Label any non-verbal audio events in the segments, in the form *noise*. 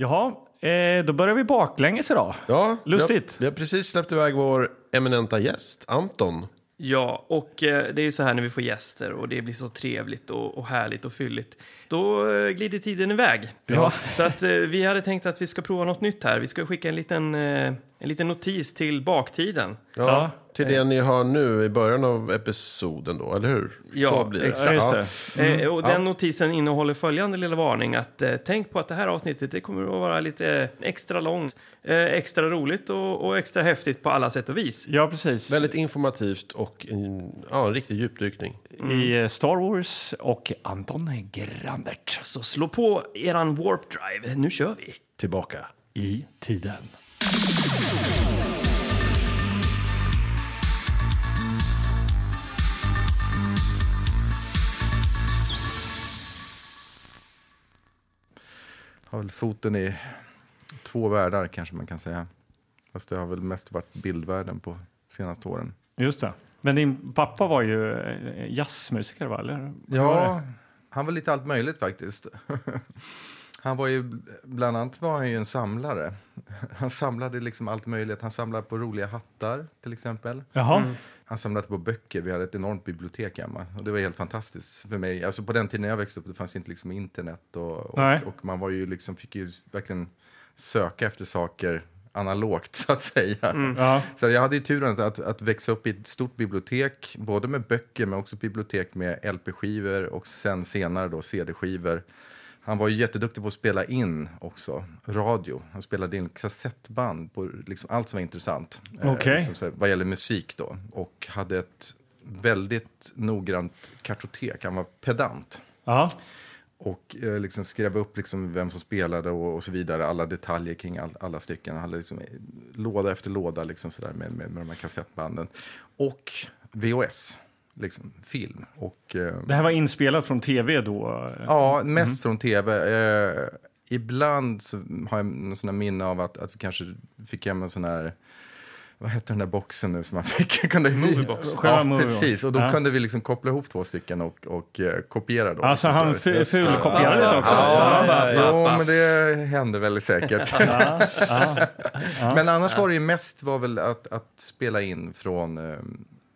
Jaha, eh, då börjar vi baklänges idag. Ja, Lustigt. Vi har, vi har precis släppt iväg vår eminenta gäst, Anton. Ja, och eh, det är ju så här när vi får gäster och det blir så trevligt och, och härligt och fylligt. Då eh, glider tiden iväg. Ja. Så att eh, vi hade tänkt att vi ska prova något nytt här. Vi ska skicka en liten, en liten notis till baktiden. Ja. Till det ni har nu i början av episoden då, eller hur? Ja, Så blir det. exakt. Ja, just det. Eh, och den notisen innehåller följande lilla varning att eh, tänk på att det här avsnittet det kommer att vara lite extra långt, eh, extra roligt och, och extra häftigt på alla sätt och vis. Ja, precis. Väldigt informativt och en, ja, en riktig djupdykning. I eh, Star Wars och Anton Grandert. Så slå på eran warp drive, nu kör vi! Tillbaka. I tiden. Har väl foten i två världar kanske man kan säga. Fast det har väl mest varit bildvärlden på senaste åren. Just det. Men din pappa var ju eh, jazzmusiker, va? Eller? Ja, han var lite allt möjligt faktiskt. *laughs* Han var ju, bland annat var han ju en samlare. Han samlade liksom allt möjligt. Han samlade på roliga hattar till exempel. Jaha. Han samlade på böcker. Vi hade ett enormt bibliotek hemma. Och det var helt fantastiskt för mig. Alltså på den tiden jag växte upp det fanns inte liksom internet. Och, och, och man var ju liksom, fick ju verkligen söka efter saker analogt *laughs* så att säga. Ja. Så jag hade ju turen att, att, att växa upp i ett stort bibliotek, både med böcker men också bibliotek med LP-skivor och sen senare då CD-skivor. Han var ju jätteduktig på att spela in också, radio. Han spelade in kassettband på liksom allt som var intressant. eh, Okej. liksom vad gäller musik då. Och hade ett väldigt noggrant kartotek. Han var pedant. Ja. Och eh, liksom skrev upp liksom vem som spelade och, och så vidare. Alla detaljer kring all, alla stycken. Han hade liksom, eh, låda efter låda liksom sådär med, med, med de här kassettbanden. Och VHS, liksom film. Och, eh, Det här var inspelat från tv då? Ja, mest från tv. Eh, ibland så har jag någon sån här minne av att, att vi kanske fick hem en sån här vad hette den där boxen nu som man fick? *laughs* kunde Moviebox. Ja, precis. Och då Ja. kunde vi liksom koppla ihop två stycken och, och eh, kopiera dem. Alltså Så han fulkopierade Ja, det också? Ja, Ja, ja. men det hände väl säkert. *laughs* Men annars var det ju mest var väl att, att spela in från eh,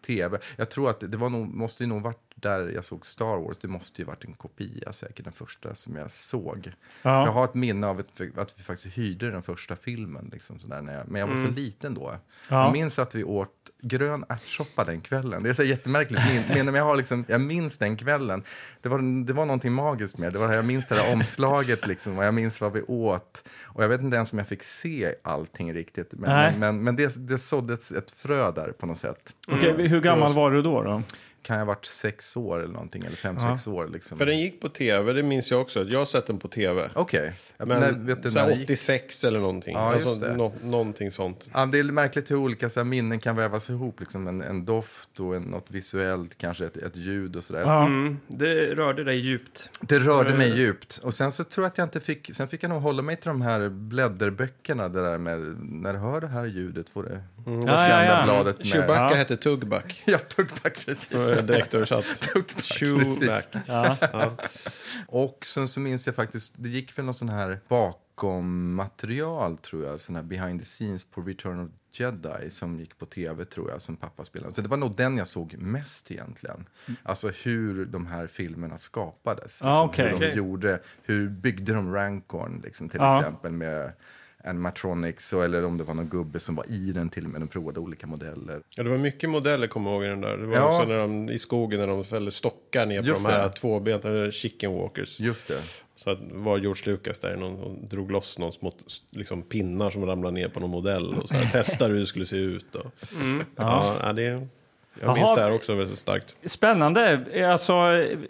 tv. Jag tror att det var nog, måste ju nog varit där jag såg Star Wars. Det måste ju varit en kopia säkert, den första som jag såg. Ja. Jag har ett minne av ett, att vi faktiskt hyrde den första filmen. Liksom, sådär, när jag, men jag var så liten då. Ja. Jag minns att vi åt grön ärtsoppa den kvällen. Det är så jättemärkligt min- minne, men jag, har liksom, jag minns den kvällen. Det var, det var någonting magiskt med det. Var, jag minns det där omslaget liksom, och jag minns vad vi åt. Och jag vet inte ens om jag fick se allting riktigt. Men, men, men, men det, det såddes ett frö där på något sätt. Okej, hur gammal var du då? då? Kan jag ha varit sex år eller någonting, eller fem, sex år liksom. För den gick på tv, det minns jag också. Jag har sett den på tv. Okej, Men När- vet du så när här det gick? 86 eller någonting. Ja, alltså, nå- någonting sånt. Ja, det är märkligt hur olika så här, minnen kan vävas ihop. Liksom en, en doft och en, något visuellt, kanske ett, ett ljud och sådär. Ja. Mm, det rörde dig djupt. Det rörde mig djupt. Och sen så tror jag att jag inte fick, sen fick jag nog hålla mig till de här blädderböckerna, det där med, när du hör det här ljudet får det, Mm. det Ja, ja, kända ja. bladet med. Chewbacca Ja. hette Tuggback. *laughs* Ja, tuggback precis. Direkt översatt. *laughs* Tuggback, Chewback. precis. Ja. Och sen så minns jag faktiskt, det gick väl någon sån här bakom material tror jag, sån här behind the scenes på Return of Jedi som gick på tv tror jag, som pappa spelade. Så det var nog den jag såg mest egentligen. Alltså hur de här filmerna skapades. Liksom, Ja, okej. Hur de gjorde, hur byggde de Rancorn liksom, till Ja. exempel med animatronics och, eller om det var någon gubbe som var i den till och med. De provade olika modeller. Ja, det var mycket modeller, kommer jag ihåg, i den där. Det var Ja. också när de, i skogen när de fällde stockar ner på Just de här det. tvåbenta chicken walkers. Just det. Så att var George Lucas där någon, och drog loss någon små liksom, pinnar som ramlade ner på någon modell och så här, *laughs* testade hur det skulle se ut. Och, ja. Ja, det, jag minns Jaha. det här också väldigt starkt. Spännande. Alltså,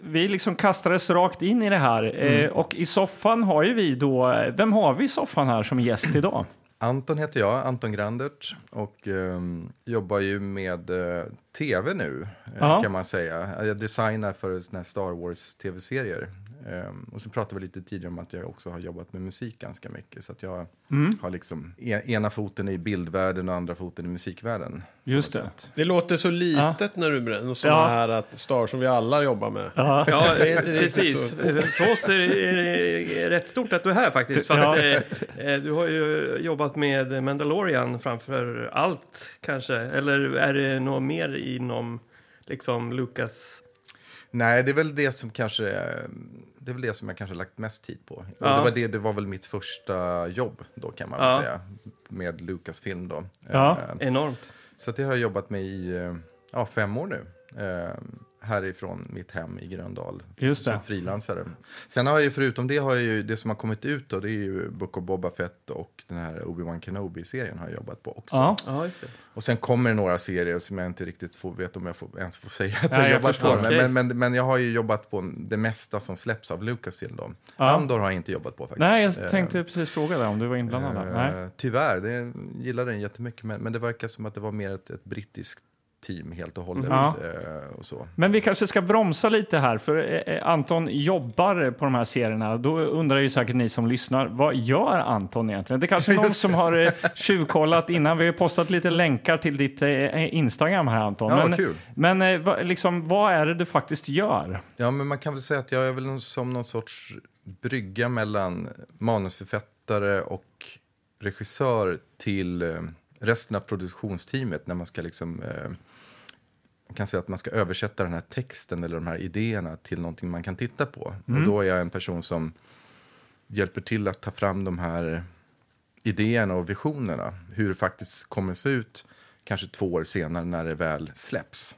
vi liksom kastades rakt in i det här. Eh, och i soffan har ju vi då... Vem har vi i soffan här som gäst idag? Anton heter jag, Anton Grandert, och ehm, jobbar ju med eh, tv nu, eh, kan man säga. Jag designar för Star Wars Ehm, och så pratade vi lite tidigare om att jag också har jobbat med musik ganska mycket. Så att jag Mm. har liksom e- ena foten i bildvärlden och andra foten i musikvärlden. Just det. sätt. Det låter så litet när du berättar. Sådana Ja. här att Star som vi alla jobbar med. Ja. Ja, precis. För oss är det, är det rätt stort att du är här faktiskt. För att, Ja. eh, eh, du har ju jobbat med Mandalorian framför allt kanske. Eller är det något mer inom liksom Lucas? Nej, det är väl det som kanske är- det är väl det som jag kanske lagt mest tid på. Ja. det, var det, det var väl mitt första jobb då kan man väl Ja. säga. Med Lucasfilm då. Ja. Eh, Enormt. Så det har jag jobbat med i eh, ja, fem år nu. Eh, härifrån mitt hem i Gröndal. Just det. Som frilansare. Sen har jag ju förutom det har jag ju det som har kommit ut då. Det är ju Book of Boba Fett och den här Obi-Wan Kenobi-serien har jag jobbat på också. Ja. Ja, just det. Och sen kommer det några serier som jag inte riktigt får, vet om jag får, ens får säga att jag jag jobbat på. Men, men, men, men jag har ju jobbat på det mesta som släpps av Lucasfilm då. Ja. Andor har jag inte jobbat på faktiskt. Nej, Eh, jag tänkte precis fråga dig om du var inblandad där. Nej. Eh, tyvärr, det gillade den jättemycket. Men, men det verkar som att det var mer ett, ett brittiskt team helt och hållet. Ja. eh, och så. Men vi kanske ska bromsa lite här, för eh, Anton jobbar på de här serierna. Då undrar ju säkert ni som lyssnar, vad gör Anton egentligen? Det är kanske är *laughs* någon som har eh, tjuvkollat innan. Vi har postat lite länkar till ditt eh, Instagram här Anton. Ja, men kul. men eh, liksom, vad är det du faktiskt gör? Ja, men man kan väl säga att jag är väl som någon sorts brygga mellan manusförfattare och regissör till eh, resten av produktionsteamet när man ska liksom eh, kan säga att man ska översätta den här texten eller de här idéerna till någonting man kan titta på. Och då är jag en person som hjälper till att ta fram de här idéerna och visionerna. Hur det faktiskt kommer se ut kanske två år senare när det väl släpps.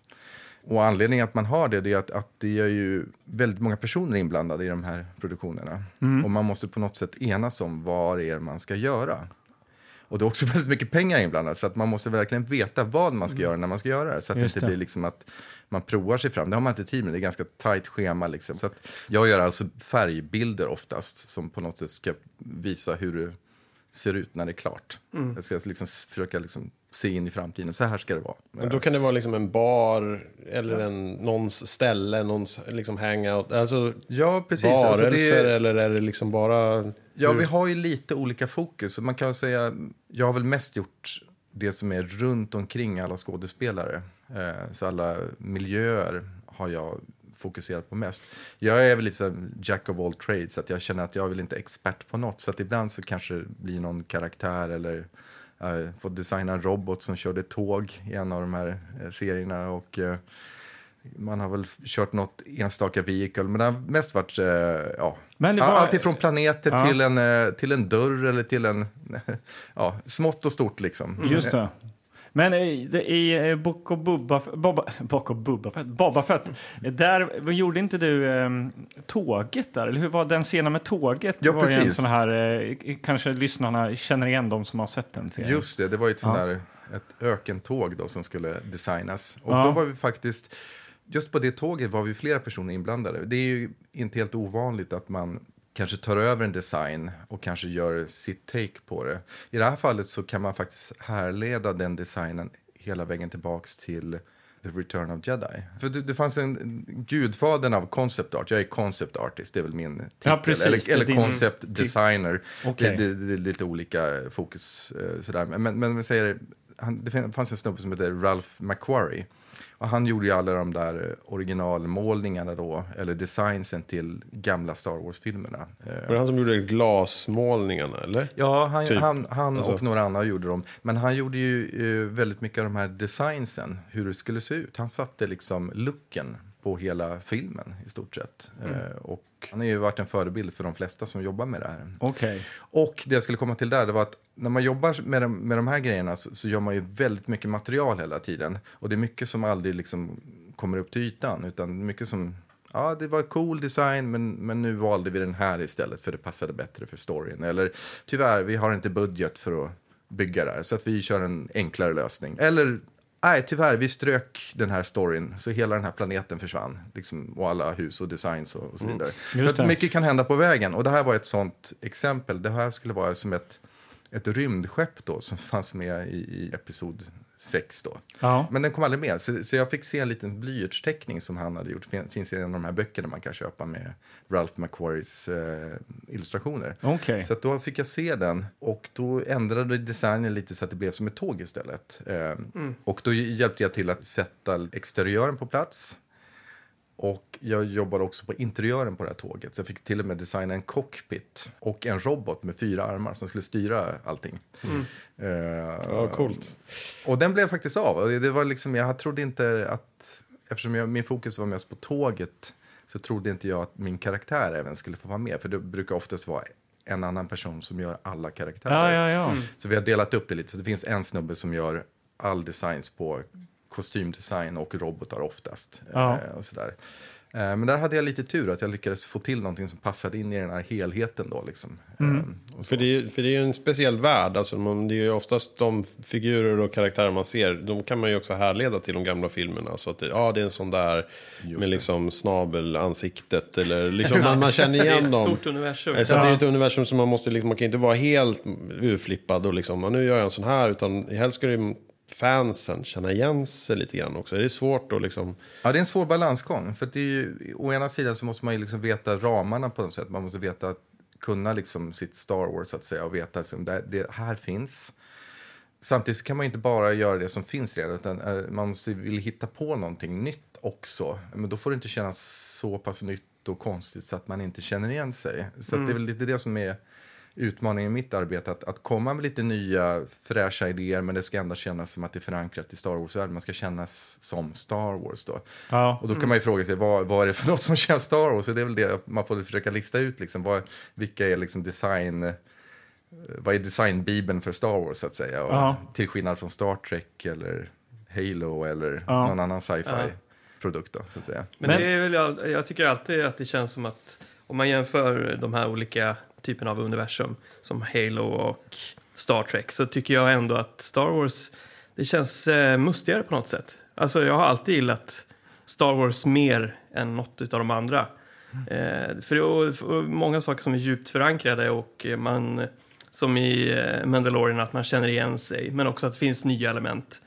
Och anledningen att man har det, är att, att det är ju väldigt många personer inblandade i de här produktionerna. Och man måste på något sätt enas om vad det är man ska göra. Och det är också *laughs* väldigt mycket pengar inblandat, så att man måste verkligen veta vad man ska göra när man ska göra det. Så att Just det inte blir liksom att man provar sig fram. Det har man inte tid med, det är ganska tajt schema. Liksom. Så att jag gör alltså färgbilder oftast, som på något sätt ska visa hur det ser ut när det är klart. Jag ska liksom försöka liksom se in i framtiden, så här ska det vara. Men då kan det vara liksom en bar eller en, någons ställe, någons liksom hangout. Alltså Ja, precis. varelser Alltså det, eller är det liksom bara... Ja, vi har ju lite olika fokus. Man kan säga, jag har väl mest gjort det som är runt omkring alla skådespelare. Eh, så alla miljöer har jag fokuserat på mest. Jag är väl lite så jack of all trades, så att jag känner att jag är väl inte expert på något. Så att ibland så kanske det blir någon karaktär eller uh, få designa en robot som körde tåg i en av de här eh, serierna. Och, eh, man har väl kört något enstaka vehicle, men det har mest varit eh, ja, Men var- Allt ifrån planeter Ja. till, en, eh, till en dörr eller till en... *laughs* Ja, smått och stort liksom. Just det. Men i, i eh, Book of Bubba, Boba, Book of Bubba Fett, Boba Fett, där gjorde inte du eh, tåget där? Eller hur var den scenen med tåget? Ja, det var ju en precis. sån här, eh, kanske lyssnarna känner igen de som har sett den serien. Just det, det var ju ett sånt Ja. där ett ökentåg då som skulle designas. Och Ja. då var vi faktiskt, just på det tåget var vi flera personer inblandade. Det är ju inte helt ovanligt att man kanske tar över en design och kanske gör sitt take på det. I det här fallet så kan man faktiskt härleda den designen hela vägen tillbaks till The Return of Jedi. För det, det fanns en gudfadern av concept art, jag är concept artist, det är väl min titel. Ja, precis, eller eller din concept designer. Okej. Det, det, det är lite olika fokus eh, sådär. Men, men vi säger, han, det fanns en snubbe som heter Ralph McQuarrie. Och han gjorde ju alla de där eh, originalmålningarna då, eller designsen till gamla Star Wars-filmerna. Var det han som gjorde glasmålningarna, eller? Ja, han, Typ. han, han Alltså- och några andra gjorde dem. Men han gjorde ju eh, väldigt mycket av de här designsen, hur det skulle se ut. Han satte liksom looken på hela filmen i stort sett. Eh, och han har ju varit en förebild för de flesta som jobbar med det här. Okej. Och det jag skulle komma till där, det var att när man jobbar med de, med de här grejerna så, så gör man ju väldigt mycket material hela tiden. Och det är mycket som aldrig liksom kommer upp till ytan, utan mycket som, ja det var cool design men, men nu valde vi den här istället för det passade bättre för storyn. Eller tyvärr, vi har inte budget för att bygga det här, så att vi kör en enklare lösning. Eller Nej, tyvärr, vi strök den här storyn, så hela den här planeten försvann. Liksom, och alla hus och designs och, och så vidare. Så Just att det. mycket kan hända på vägen. Och det här var ett sånt exempel. Det här skulle vara som ett, ett rymdskepp då, som fanns med i, i episod 6 då. Ja. Men den kom aldrig med, så, så jag fick se en liten blyertsteckning som han hade gjort. Det finns i en av de här böckerna man kan köpa med Ralph McQuarries eh, illustrationer. Okej. Så då fick jag se den och då ändrade designen lite så att det blev som ett tåg istället. Eh, Och då hjälpte jag till att sätta exteriören på plats. Och jag jobbade också på interiören på det här tåget. Så jag fick till och med designa en cockpit och en robot med fyra armar som skulle styra allting. Eh, Ja, coolt. och den blev faktiskt av. Det var liksom, jag trodde inte att, eftersom jag, min fokus var mest på tåget, så trodde inte jag att min karaktär även skulle få vara med. För det brukar oftast vara en annan person som gör alla karaktärer. Ja, ja, ja. Så vi har delat upp det lite. Så det finns en snubbe som gör all designs på kostymdesign och robotar oftast. Ja. Eh, och sådär. Eh, men där hade jag lite tur att jag lyckades få till någonting som passade in i den här helheten då liksom. Mm. Eh. För det, är, ju- för det är ju en speciell värld. Alltså man, det är ju oftast de figurer och karaktärer man ser. De kan man ju också härleda till de gamla filmerna. Så att det, ja, det är en sån där med liksom snabelansiktet. Eller *laughs* liksom man, man känner Det är igen ett dem. stort universum. Eh, Så att det är ett universum som man måste liksom, man kan inte vara helt urflippad och liksom, "Ja, nu gör jag en sån här. Utan helst ska ju fansen känna igen sig lite grann också. Det är svårt att liksom... Ja, det är en svår balansgång. För det är ju, å ena sidan så måste man ju liksom veta ramarna på något sätt. Man måste veta, kunna liksom sitt Star Wars så att säga och veta att liksom, det, det här finns. Samtidigt kan man inte bara göra det som finns redan, utan eh, man måste vilja hitta på någonting nytt också. Men då får det inte kännas så pass nytt och konstigt så att man inte känner igen sig. Så att det är väl lite det som är utmaningen i mitt arbete, att, att komma med lite nya fräscha idéer, men det ska ändå kännas som att det är förankrat i Star Wars-världen. Man ska kännas som Star Wars då. ja. Och då kan man ju fråga sig, vad, vad är det för *laughs* något som känns Star Wars? Och det är väl det man får försöka lista ut, liksom, vad, vilka är liksom design... eh, Vad är designbibeln för Star Wars, så att säga? Och, Ja. Till skillnad från Star Trek eller Halo eller Ja. någon annan sci-fi-produkt då, så att säga. Men, Men- det är väl, jag, jag tycker alltid att det känns som att om man jämför de här olika typerna av universum som Halo och Star Trek så tycker jag ändå att Star Wars det känns eh, mustigare på något sätt. Alltså jag har alltid gillat Star Wars mer än något av de andra. Eh, för det är många saker som är djupt förankrade och man som i eh, Mandalorian att man känner igen sig men också att det finns nya element.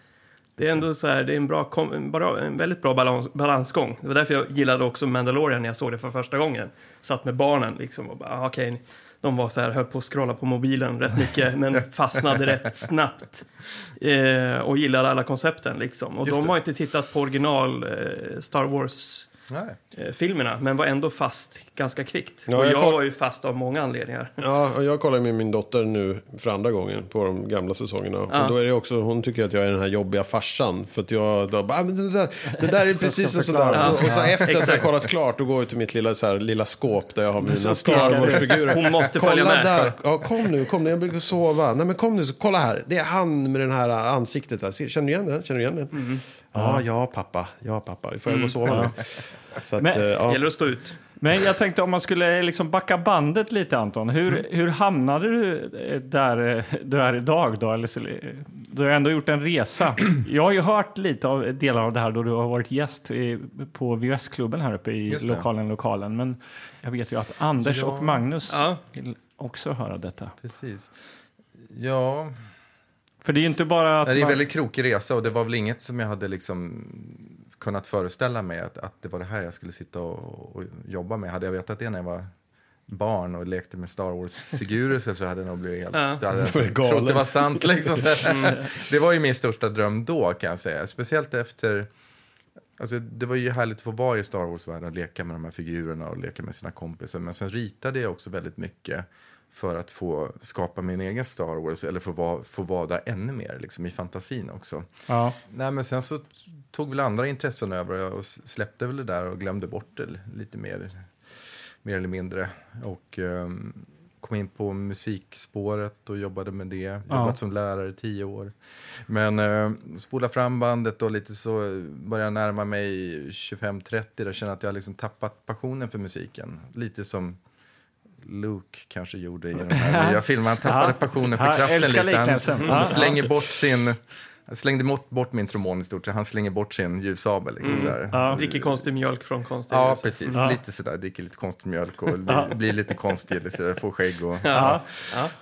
Det är ändå så här, det är en, bra, en, väldigt bra balans, balansgång. Det var därför jag gillade också Mandalorian när jag såg det för första gången. Satt med barnen liksom och bara, ah, okej, de var så här, höll på att scrolla på mobilen rätt mycket, men *laughs* fastnade rätt snabbt. Eh, och gillade alla koncepten liksom. Och Just de det. har inte tittat på original eh, Star Wars. Eh, filmerna, men var ändå fast ganska kvickt. Ja, och jag jag koll- var ju fast av många anledningar. Ja, och jag kollar med min dotter nu för andra gången på de gamla säsongerna. Ja. Och då är det också, hon tycker att jag är den här jobbiga farsan. För att jag då bara, "Ah, men det, där, det där är *laughs* precis en sån där. förklara. Och så, efter att jag kollat klart, då går jag till mitt lilla, så här, lilla skåp där jag har mina Star. Wars-figurer. Hon måste kolla följa med. där, ja, kom nu, kom nu, jag brukar sova. Nej men kom nu, så, kolla här. Det är han med den här ansiktet där. Känner du igen den? Känner du igen den? Mm. Ja, ja pappa, ja pappa. Får jag gå och sova nu? Så att, Men- eh, ja. Gäller att stå ut. Men jag tänkte om man skulle liksom backa bandet lite Anton. Hur, Mm. hur hamnade du eh, där eh, du är idag då? Eller, så- du har ändå gjort en resa. Jag har ju hört lite av delar av det här då du har varit gäst i, på VHS-klubben här uppe i lokalen, lokalen. Men jag vet ju att Anders Ja. och Magnus Ja. vill också höra detta. Precis. Ja, För det är ju inte bara att det är en man... väldigt krokig resa och det var väl inget som jag hade liksom kunnat föreställa mig att, att det var det här jag skulle sitta och, och jobba med. Hade jag vetat det när jag var barn och lekte med Star Wars-figurer så hade jag nog blivit helt... Ja. Så hade jag trott det var sant liksom. *laughs* Det var ju min största dröm då kan jag säga. Speciellt efter... Alltså, det var ju härligt att få vara i Star Wars-världen och leka med de här figurerna och leka med sina kompisar. Men sen ritade jag också väldigt mycket för att få skapa min egen Star Wars eller få vara, få vara där ännu mer liksom, i fantasin också. Ja. Nej, men sen så tog väl andra intressen över och släppte väl det där och glömde bort det lite mer, mer eller mindre. Och ehm, kom in på musikspåret och jobbade med det. Jobbat som lärare i tio år. Men uh, spola fram bandet och lite så började närma mig 25-30 där kände att jag liksom tappat passionen för musiken. Lite som Luke kanske gjorde i den här *laughs* nya filmen. Han tappade passionen för kraften lite. Han, slänger bort sin Jag slängde bort, bort min trombon i stort sett. Han slänger bort sin ljussabel. Liksom, så här. Ja. Dricker konstig mjölk från konstig Ja, ljus. precis. Ja. Lite sådär. Dricker lite konstig mjölk och *laughs* blir, blir lite konstig, sådär, får skägg och, Ja.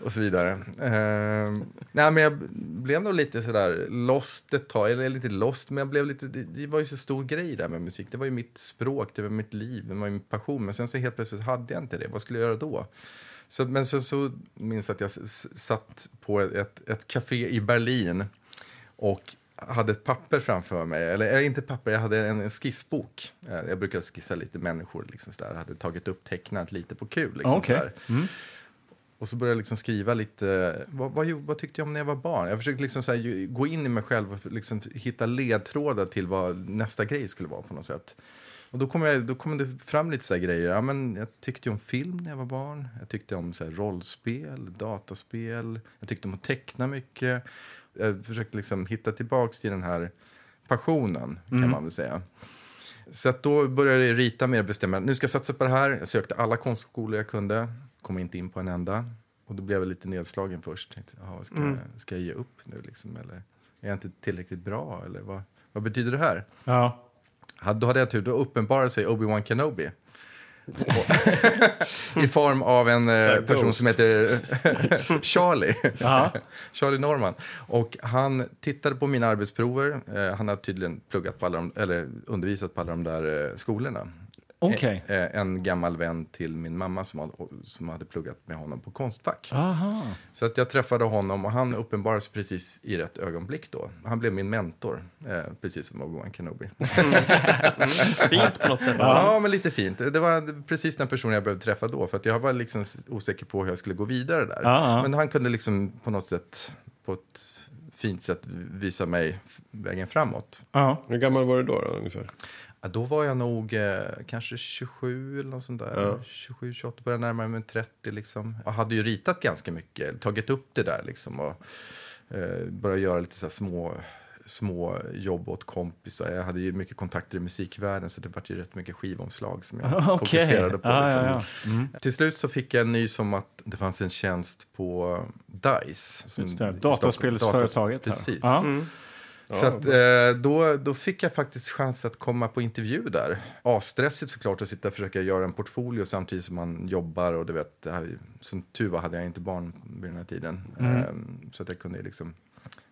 och så vidare. Ehm, nej, men jag blev nog lite sådär lost ett tag. Eller lite lost, men jag blev lite... Det, det var ju så stor grej där med musik. Det var ju mitt språk, det var mitt liv, det var min passion. Men sen så helt plötsligt hade jag inte det. Vad skulle jag göra då? Så, men så, så minns jag att jag satt på ett, ett café i Berlin och hade ett papper framför mig. Eller inte papper, jag hade en, en skissbok. Eh, Jag brukar skissa lite människor. Liksom sådär. Jag hade tagit upp tecknat lite på kul. Liksom, Okej. sådär. Och så började jag liksom skriva lite, vad, vad, vad tyckte jag om när jag var barn? Jag försökte liksom så här, gå in i mig själv och liksom hitta ledtrådar till vad nästa grej skulle vara på något sätt. Och då kom, jag, då kom det fram lite så grejer. Ja, men jag tyckte om film när jag var barn. Jag tyckte om så rollspel, dataspel. Jag tyckte om att teckna mycket. Jag försökte liksom hitta tillbaks till den här passionen, kan man väl säga. Så att då började jag rita mer och bestämma. Nu ska jag satsa på det här. Jag sökte alla konstskolor jag kunde. Kom inte in på en enda. Och då blev jag lite nedslagen först. Tänkte, "Jaha, ska, jag, ska jag ge upp nu liksom? Eller är jag inte tillräckligt bra? Eller vad, vad betyder det här? Ja. Då hade jag tur. Då uppenbarade sig Obi-Wan Kenobi. I form av en eh, person Ghost. som heter *laughs* Charlie. Ja. Charlie Norman. Och han tittade på mina arbetsprover. Eh, han har tydligen pluggat på alla de, eller undervisat på alla de där eh, skolorna. Okej. Eh, en gammal vän till min mamma som hade, som hade pluggat med honom på Konstfack. Aha. Så att jag träffade honom och han uppenbarade sig precis i rätt ögonblick då. Han blev min mentor, eh, precis som Obi-Wan Kenobi. *laughs* Fint på något sätt. Ja. men lite fint. Det var precis den personen jag behövde träffa då. För att jag var liksom osäker på hur jag skulle gå vidare där. Ja, ja. Men han kunde liksom på något sätt, på ett fint sätt visa mig vägen framåt. Ja. Hur gammal var du då, då ungefär? Ja, då var jag nog eh, kanske 27 eller något sånt där. Ja. 27, 28, började närmare mig 30 liksom. Jag hade ju ritat ganska mycket, tagit upp det där liksom. Och eh, började göra lite så här små, små jobb åt kompisar. Jag hade ju mycket kontakter i musikvärlden så det var ju rätt mycket skivomslag som jag *laughs* Okej. fokuserade på. Ja, liksom. ja, ja. Mm. Till slut så fick jag en nys om att det fanns en tjänst på DICE. som- Just det, dataspelsföretaget. Precis. Ja. Mm. Så att, eh, då, då fick jag faktiskt chans att komma på intervju där. Asstressigt såklart att sitta och försöka göra en portfolio samtidigt som man jobbar. Och du vet, det här, som tur var hade jag inte barn vid den här tiden. Mm. Eh, så att jag kunde liksom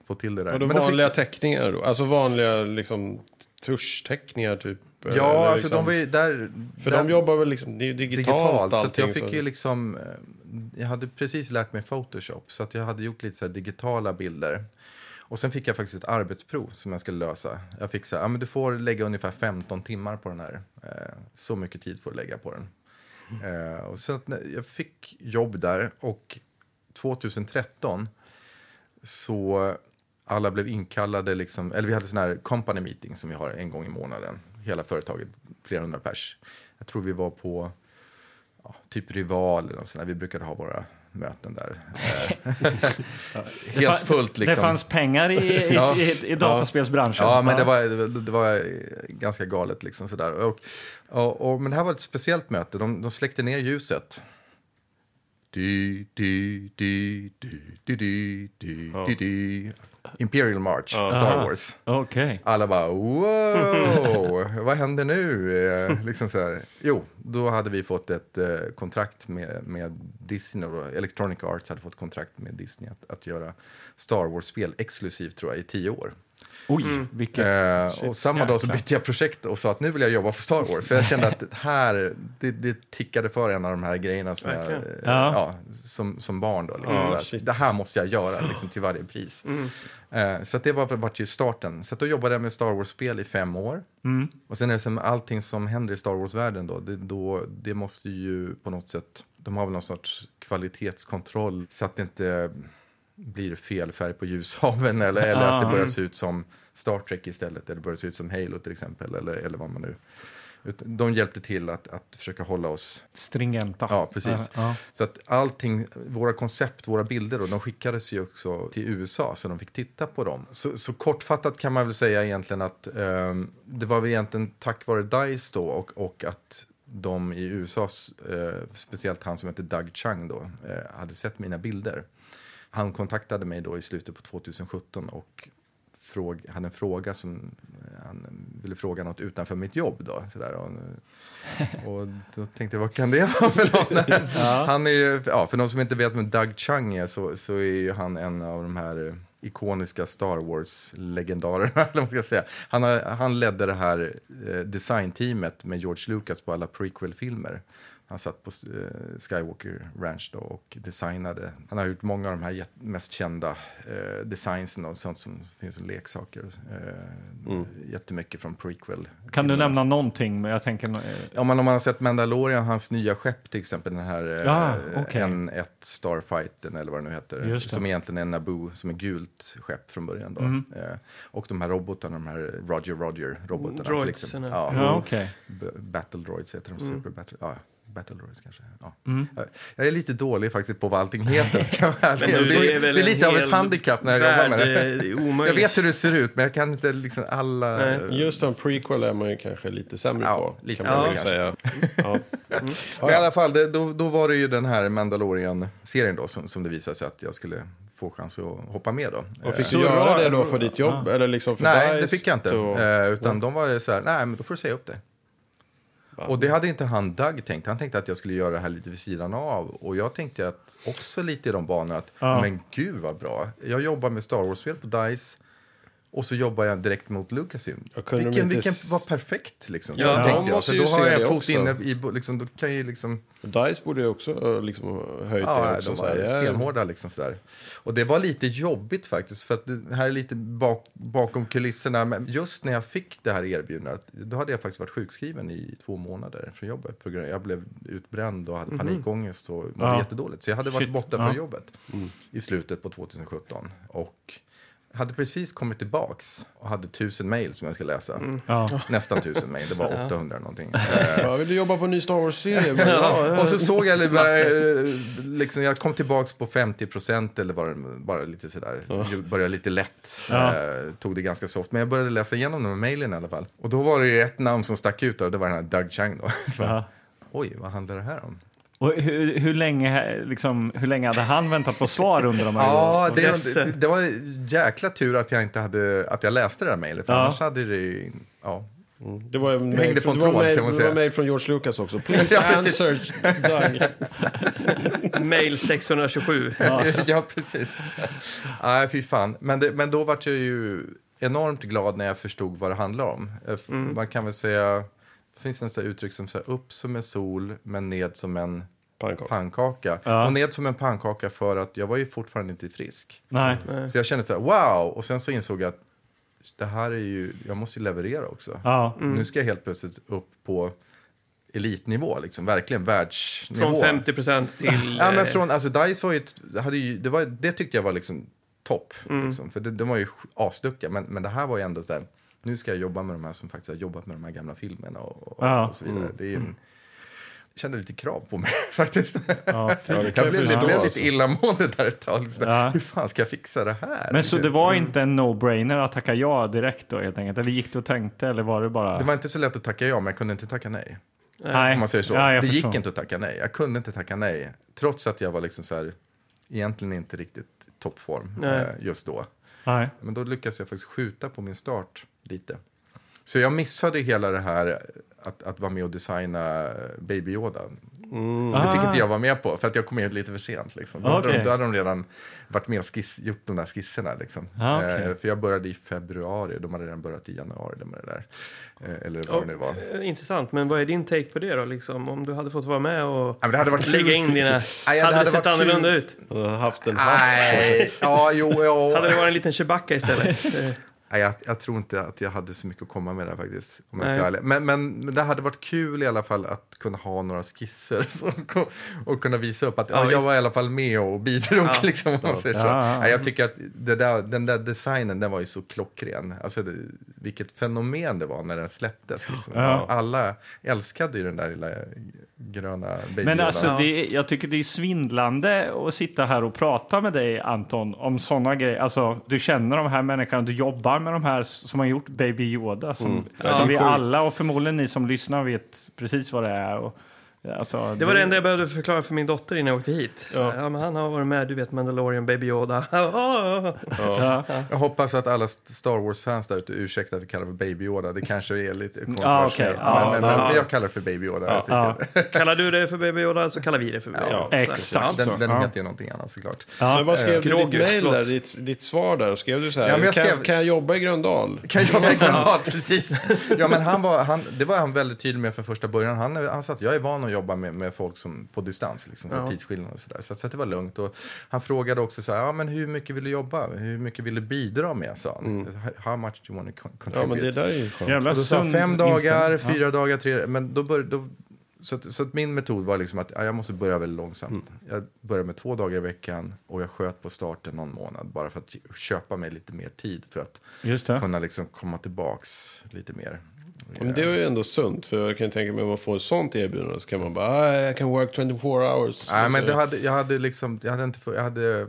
få till det där. Och Men då fick- vanliga teckningar då? Alltså vanliga liksom tuschteckningar typ? Ja, alltså liksom, de var ju där... För där, de jobbar väl liksom, det är digitalt, digitalt. Så allting. jag fick ju liksom... eh, Jag hade precis lärt mig Photoshop. Så att jag hade gjort lite så digitala bilder. Och sen fick jag faktiskt ett arbetsprov som jag skulle lösa. Jag fick så här, ja men du får lägga ungefär 15 timmar på den här. Eh, så mycket tid får du lägga på den. Eh, och så att när- jag fick jobb där och 2013 så alla blev inkallade, liksom, eller vi hade sån här company meeting som vi har en gång i månaden. Hela företaget, flera hundra pers. Jag tror vi var på ja, typ Rival eller något sånt där. Vi brukade ha våra möten där. Eh, *laughs* Helt fullt liksom. Det fanns pengar i, *laughs* i, Ja. i, i dataspelsbranschen. Ja, men det var, det var- det var ganska galet liksom sådär. Och, och, och, men det här var ett speciellt möte. De, de släckte ner ljuset. Du, du, du, du, du, du, du, du, du. Imperial March, Star Aha. Wars. Okej. Alla bara wow, vad händer nu? Eh, liksom så här. Jo, då hade vi fått ett eh, kontrakt med, med Disney. Och Electronic Arts hade fått kontrakt med Disney att, att göra Star Wars-spel exklusivt tror jag i tio år. Oj, vilket... Eh, Shit, och samma dag så bytte jag projekt och sa att nu vill jag jobba på Star Wars. För jag kände att här, det, det tickade för en av de här grejerna som, jag, eh. Ja. ja, som, som barn. Då, liksom, Ja, så här. Det här måste jag göra liksom, till varje pris. Eh, så att det var, vart ju starten. Så att då jobbade jag med Star Wars-spel i fem år. Mm. Och sen är det som allting som händer i Star Wars-världen då, det, då, det måste ju på något sätt, de har väl någon sorts kvalitetskontroll så att det inte blir fel färg på ljushaven eller, eller att det börjar se ut som Star Trek istället eller börjar se ut som Halo till exempel eller, eller vad man nu... De hjälpte till att, att försöka hålla oss... Stringenta. Ja, precis. Ja, Så att allting, våra koncept, våra bilder, då, de skickades ju också till USA så de fick titta på dem. Så, så kortfattat kan man väl säga egentligen att ehm, det var väl egentligen tack vare DICE då och, och att de i USA, eh, speciellt han som heter Doug Chang då, eh, hade sett mina bilder. Han kontaktade mig då i slutet på 2017 och fråga, hade en fråga som eh, han ville fråga något utanför mitt jobb. Då, så där, och, *laughs* och då tänkte jag, vad kan det *laughs* vara för något? Han är ju, ja, för de som inte vet vem Doug Chung är så, så är han en av de här ikoniska Star Wars-legendarerna. *laughs* eller vad man ska säga. Han, har, han ledde det här eh, designteamet med George Lucas på alla prequel-filmer. Han satt på eh, Skywalker Ranch då och designade. Han har gjort många av de här mest kända eh, designsen och sånt som finns som leksaker. Eh, Mm. Jättemycket från prequel. Kan du nämna någonting? Men jag tänker... eh, Om man, om man har sett Mandalorian, hans nya skepp till exempel, den här eh, Ja, okej. N1 Starfighten eller vad det nu heter. Som egentligen är en Naboo, som är gult skepp från början då. Mhm. Eh, och de här robotarna, de här Roger Roger-robotarna. exempel. Ja, Ja. B- Battle Droids heter de, Mm. Super Battle, ja, Battle Droids kanske. Ja. Mm. Jag- är lite dålig faktiskt på vad allting heter, ska jag vara ärlig. Men du, det, är, det är lite av ett handikapp när jag jobbar med det. Jag vet hur det ser ut, men jag kan inte liksom alla... Nej. Just en prequel är man ju kanske lite sämre Ja, på. lite kan man säga. Ja. Men i alla fall, det, då, då var det ju den här Mandalorian-serien då som, som det visade sig att jag skulle få chans att hoppa med då. Och fick du göra det då för ditt jobb? Eller liksom för Nej, det fick jag inte. och- Eh, utan de var ju så här, nej men då får du säga upp det. Och det hade inte han Doug tänkt. Han tänkte att jag skulle göra det här lite vid sidan av. Och jag tänkte att också lite i de banorna att, Ja. men gud vad bra. Jag jobbar med Star Wars-spel på DICE. Och så jobbar jag direkt mot Lucasfilm. Ja, Vilken, inte vilken var perfekt liksom. Så Ja, de jag. måste då har jag det en fot inne i, liksom, då kan jag ju liksom Dice borde ju också liksom höjt det Ja, också. de var stenhårda liksom sådär. Och det var lite jobbigt faktiskt, för att det här är lite bak, bakom kulisserna. Men just när jag fick det här erbjudandet, då hade jag faktiskt varit sjukskriven i två månader från jobbet. På grund, jag blev utbränd och hade panikångest och mådde Ja. jättedåligt. Så jag hade varit Shit, borta ja. från jobbet i slutet på 2017. Och hade precis kommit tillbaks och hade tusen mejl som jag ska läsa. Ja. Nästan tusen mejl, det var *laughs* 800 någonting. Eh, Ja, vill du jobba på en ny Star Wars-serie? *laughs* ja. och så såg jag bara, eh, liksom, jag kom tillbaks på 50 procent eller det bara lite sådär, började lite lätt, Ja. eh, tog det ganska soft. Men jag började läsa igenom de här mejlen i alla fall. Och då var det ju ett namn som stack ut och det var den här Doug Chang då. *laughs* Så, bara, Ja. Oj, vad handlar det här om? Och hur, hur, länge, liksom, hur länge hade han väntat på svar under de här Ja, det, det, det var jäkla tur att jag inte hade, att jag läste det här mejlet. För Ja. annars hade det ju, ja. Det var mail från, en det var tråd, mail, var mail från George Lucas också. *laughs* Please Ja, precis. answer Doug. *laughs* Mail 627. *laughs* Ja, precis. Nej, fy fan. Men, det, men då var jag ju enormt glad när jag förstod vad det handlar om. Eh, f- Man kan väl säga, det finns något uttryck som här, upp som en sol men ned som en Pannkaka. pannkaka. Ja. Och ned som en pannkaka för att jag var ju fortfarande inte frisk. Nej. Så jag kände så här, wow! Och sen så insåg jag att det här är ju, jag måste ju leverera också. Ja. Nu ska jag helt plötsligt upp på elitnivå, liksom, verkligen världsnivå. Från 50 procent till... Ja, men eh, från, alltså Dice var ju, hade ju det, var, det tyckte jag var liksom topp. Mm. Liksom, för det, de var ju asduktiga, men, men det här var ju ändå så här, nu ska jag jobba med de här som faktiskt har jobbat med de här gamla filmerna och, och, Ja. och så vidare. Det är ju en, jag kände lite krav på mig *laughs* faktiskt. Ja, Ja, det kan jag blev, förstå. blev alltså. lite illamående där ett tag. Liksom. Ja. Hur fan ska jag fixa det här? Men så det var inte en no-brainer att tacka ja direkt då helt enkelt? Eller gick du och tänkte eller var det bara... Det var inte så lätt att tacka ja, men jag kunde inte tacka nej. Nej. Om man säger så. Ja, jag det gick inte att tacka nej. Jag kunde inte tacka nej. Trots att jag var liksom så här, egentligen inte riktigt toppform Nej. eh, just då. Nej. Men då lyckades jag faktiskt skjuta på min start lite. Så jag missade hela det här att, att vara med och designa Baby Yoda. Det fick Ah. inte jag vara med på, för att jag kom med lite för sent. Liksom. Då, hade Okej. de, då hade de redan varit med och skiss, gjort de där skisserna. Liksom. Ah, okej. eh, för jag började i februari, de hade redan börjat i januari. med det där. Eh, eller vad det nu var. Eh, Intressant, men vad är din take på det då? Liksom? Om du hade fått vara med och Ja, det hade varit lägga kul. in dina... *laughs* Nej, det hade det hade sett varit kul. annorlunda ut? Haft en hatt. Ja, jo, ja. Hade det varit en liten Chewbacca istället? *laughs* Nej, jag, jag tror inte att jag hade så mycket att komma med där faktiskt. Om jag ska ärlig. men, men, det hade varit kul i alla fall att kunna ha några skisser *laughs* så, och kunna visa upp att Ja, ja, jag var i alla fall med och bidrog. Ja. *laughs* Liksom, om man säger så. Ja, ja. Nej, jag tycker att det där, den där designen den var ju så klockren. Alltså, det, vilket fenomen det var när den släpptes. Liksom. Ja. Alla älskade ju den där lilla gröna Men alltså, det, jag tycker det är svindlande att sitta här och prata med dig, Anton, om sådana grejer. Alltså, du känner de här människorna, du jobbar med de här som har gjort Baby Yoda, som, Ja, som vi alla och förmodligen ni som lyssnar vet precis vad det är. Och Alltså, Det var det enda jag behövde förklara för min dotter innan jag åkte hit. Ja. Ja. ja men han har varit med, du vet Mandalorian, Baby Yoda. *laughs* Ja. Ja. Jag hoppas att alla Star Wars-fans där ute ursäktar att vi kallar för Baby Yoda. Det kanske är lite kontroversiellt. Ja, men, men, ja. men jag kallar det för Baby Yoda. *laughs* Kallar du det för Baby Yoda så kallar vi det för Baby Yoda. Exakt. Den, den Ja. heter ju någonting annat såklart. Ja. Men vad skrev du i ditt mail där, ditt, ditt svar där? Skrev du så här, jag kan, skrev- jag, kan jag jobba i Gröndal? *laughs* Kan jag verkligen ha precis. Ja, men han var, han, det var han väldigt tydlig med från första början. Han, han sa att jag är van att jobba med, med folk som, på distans, liksom, så Ja. tidsskillnad och sådär. Så, så att det var lugnt. Och han frågade också så här, ja, men hur mycket vill du jobba? Hur mycket vill du bidra med? Sa han. How much do you want to con- Ja, men contribute? det där är ju skönt. Och då sa fem dagar, inställning. fyra dagar, tre Men då bör, då, så, att, så att min metod var liksom att ja, jag måste börja väldigt långsamt. Jag började med två dagar i veckan och jag sköt på starten någon månad. Bara för att köpa mig lite mer tid för att Ja. Kunna liksom komma tillbaks lite mer. Ja, Men det är ju ändå sunt, för jag kan tänka mig om man får ett sånt erbjudande så kan man bara, ah, jag kan work 24 hours. Nej, men Så- det hade, jag hade liksom, jag hade inte, jag hade,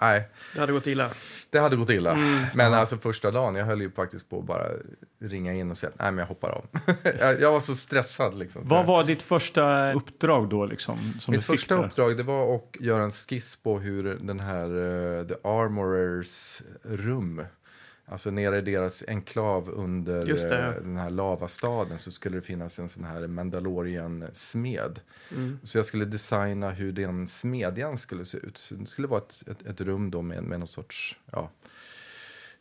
nej, Det hade gått illa. det hade gått illa. Mm. Men alltså första dagen, jag höll ju faktiskt på att bara ringa in och säga, nej men jag hoppar av. *laughs* jag, jag var så stressad liksom. Vad var ditt första uppdrag då? Liksom, som Mitt du fick första där? uppdrag det var att göra en skiss på hur den här eh, The Armorers rum Alltså nere i deras enklav under eh, den här lavastaden så skulle det finnas en sån här Mandalorian-smed. Mm. Så jag skulle designa hur den smedjan skulle se ut. Så det skulle vara ett, ett, ett rum då med, med någon sorts, ja.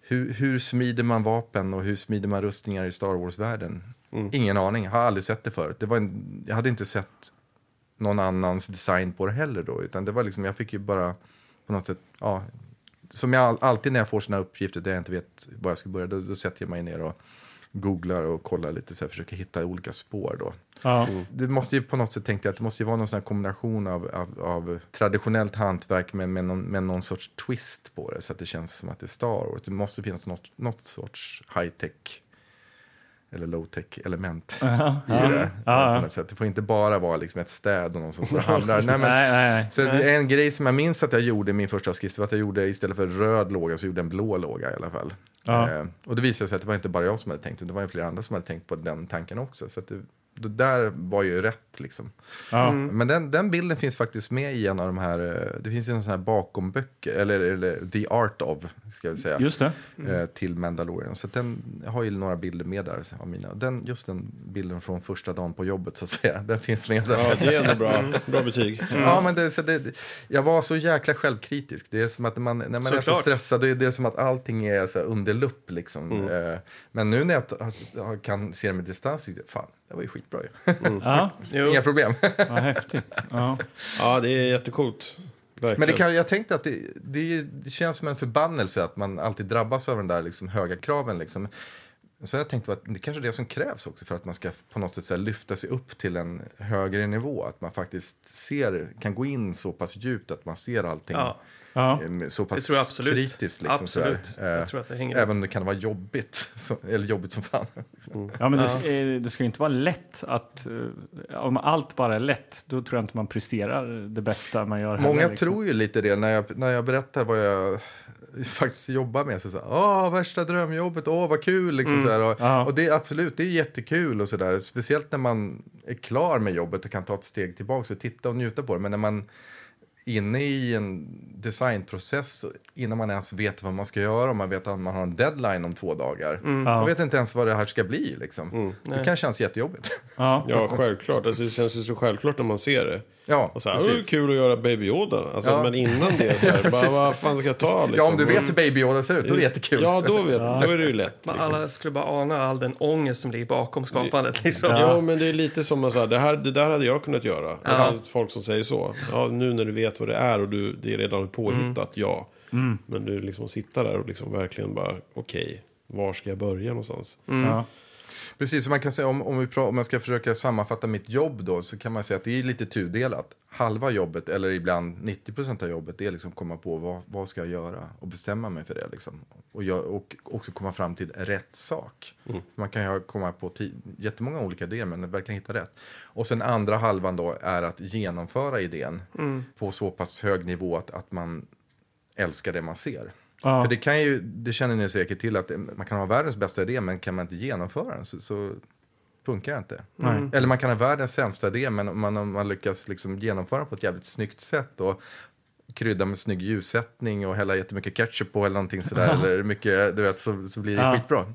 Hur, hur smider man vapen och hur smider man rustningar i Star Wars-världen? Ingen aning, har aldrig sett det förut. Det var en, jag hade inte sett någon annans design på det heller då. Utan det var liksom, jag fick ju bara på något sätt, ja. Som jag all, alltid när jag får såna uppgifter där jag inte vet var jag ska börja, då, då sätter jag mig ner och googlar och kollar lite så här, försöker hitta olika spår då. Ja. Det måste ju på något sätt tänkte jag att det måste ju vara någon sån här kombination av, av, av traditionellt hantverk med, med, någon, med någon sorts twist på det så att det känns som att det är Star Wars. Det måste finnas något, något sorts high-tech eller low-tech element i det. Ja. På något sätt. Det får inte bara vara liksom ett städ och någon som står och *laughs* handlar. Nej, men, Nej, nej, nej. så är en grej som jag minns att jag gjorde i min första skiss var att jag gjorde istället för röd låga så gjorde jag en blå låga i alla fall. Ja. Eh, och det visade sig att det var inte bara jag som hade tänkt, utan det var ju flera andra som hade tänkt på den tanken också. Så att det, det där var ju rätt liksom. Ja. Men den, den bilden finns faktiskt med i en av de här, eh, det finns ju en sån här bakomböcker, eller, eller The Art of, ska jag säga. Just det. eh, till Mandalorian. Så att den jag har ju några bilder med där av mina. Den, just den bilden från första dagen på jobbet så att säga, den finns med där. Ja, det är ändå bra, bra betyg. Ja, men det, så det, jag var så jäkla självkritisk. Det är som att när man, när man är så Såklart. stressad, det är det som att allting är så här under lupp. Liksom. Eh, men nu när jag kan se det med distans, fan, det var ju skitbra ju. Ja, *laughs* Jo. Inga problem. vad häftigt. Ja. Ja, det är jättecoolt. Verkligen. Men det kan, jag tänkte att det, det, det känns som en förbannelse att man alltid drabbas av den där liksom, höga kraven. Liksom. Så jag tänkte att det kanske är det som krävs också för att man ska på något sätt så här, lyfta sig upp till en högre nivå. Att man faktiskt ser, kan gå in så pass djupt att man ser allting Ja, Ja. eh, så pass det tror jag absolut. kritiskt. Liksom, absolut. sådär. Eh, Jag tror att det hänger Även om det kan vara jobbigt, så, eller jobbigt som fan. ja, men det, eh, det ska ju inte vara lätt att... eh, Om allt bara är lätt, då tror jag inte man presterar det bästa man gör. Många heller, liksom. tror ju lite det när jag, när jag berättar vad jag faktiskt jobbar med. Så så här, Åh, värsta drömjobbet, åh vad kul. Liksom, så här, och, Ja. och det är absolut, det är jättekul och sådär. Speciellt när man är klar med jobbet och kan ta ett steg tillbaka och titta och njuta på det. Men när man inne i en designprocess innan man ens vet vad man ska göra och man vet att man har en deadline om två dagar. Mm. Man Ja. vet inte ens vad det här ska bli. Liksom. Det kan kännas jättejobbigt. Ja. Ja, självklart. Alltså, det känns ju så självklart när man ser det. Ja, Och så här, "Åh, det är kul att göra Baby Yoda. Alltså, Ja. Men innan det, så här, *laughs* bara, vad fan ska jag ta? Liksom? ja, om du vet hur Baby Yoda ser ut, då är det jättekul. Ja, då, vet, då är det ju lätt. Liksom. alla skulle bara ana all den ångest som ligger bakom skapandet. Liksom. Ja. Jo, men det är lite som att det, här, det där hade jag kunnat göra. Alltså, folk som säger så. Ja, nu när du vet vad det är och du, det är redan påhittat, ja. Men du liksom sitta där och liksom verkligen bara, okej, var ska jag börja någonstans? Ja. Precis, så man kan säga om, om, vi om jag ska försöka sammanfatta mitt jobb då så kan man säga att det är lite tudelat. Halva jobbet, eller ibland 90% av jobbet, det är liksom komma på vad, vad ska jag göra och bestämma mig för det. Liksom. Och, jag, och också komma fram till rätt sak. Man kan ju komma på jättemånga olika idéer men verkligen hitta rätt. Och sen andra halvan då är att genomföra idén på så pass hög nivå att, att man älskar det man ser. Ja. För det, kan ju, det känner ni säkert till att man kan ha världens bästa idé men kan man inte genomföra den så, så funkar det inte. Nej. Eller man kan ha världens sämsta idé, men om man, om man lyckas liksom genomföra på ett jävligt snyggt sätt och krydda med snygg ljussättning och hälla jättemycket ketchup på eller någonting sådär, eller mycket, du vet, så, så blir det Ja. skitbra.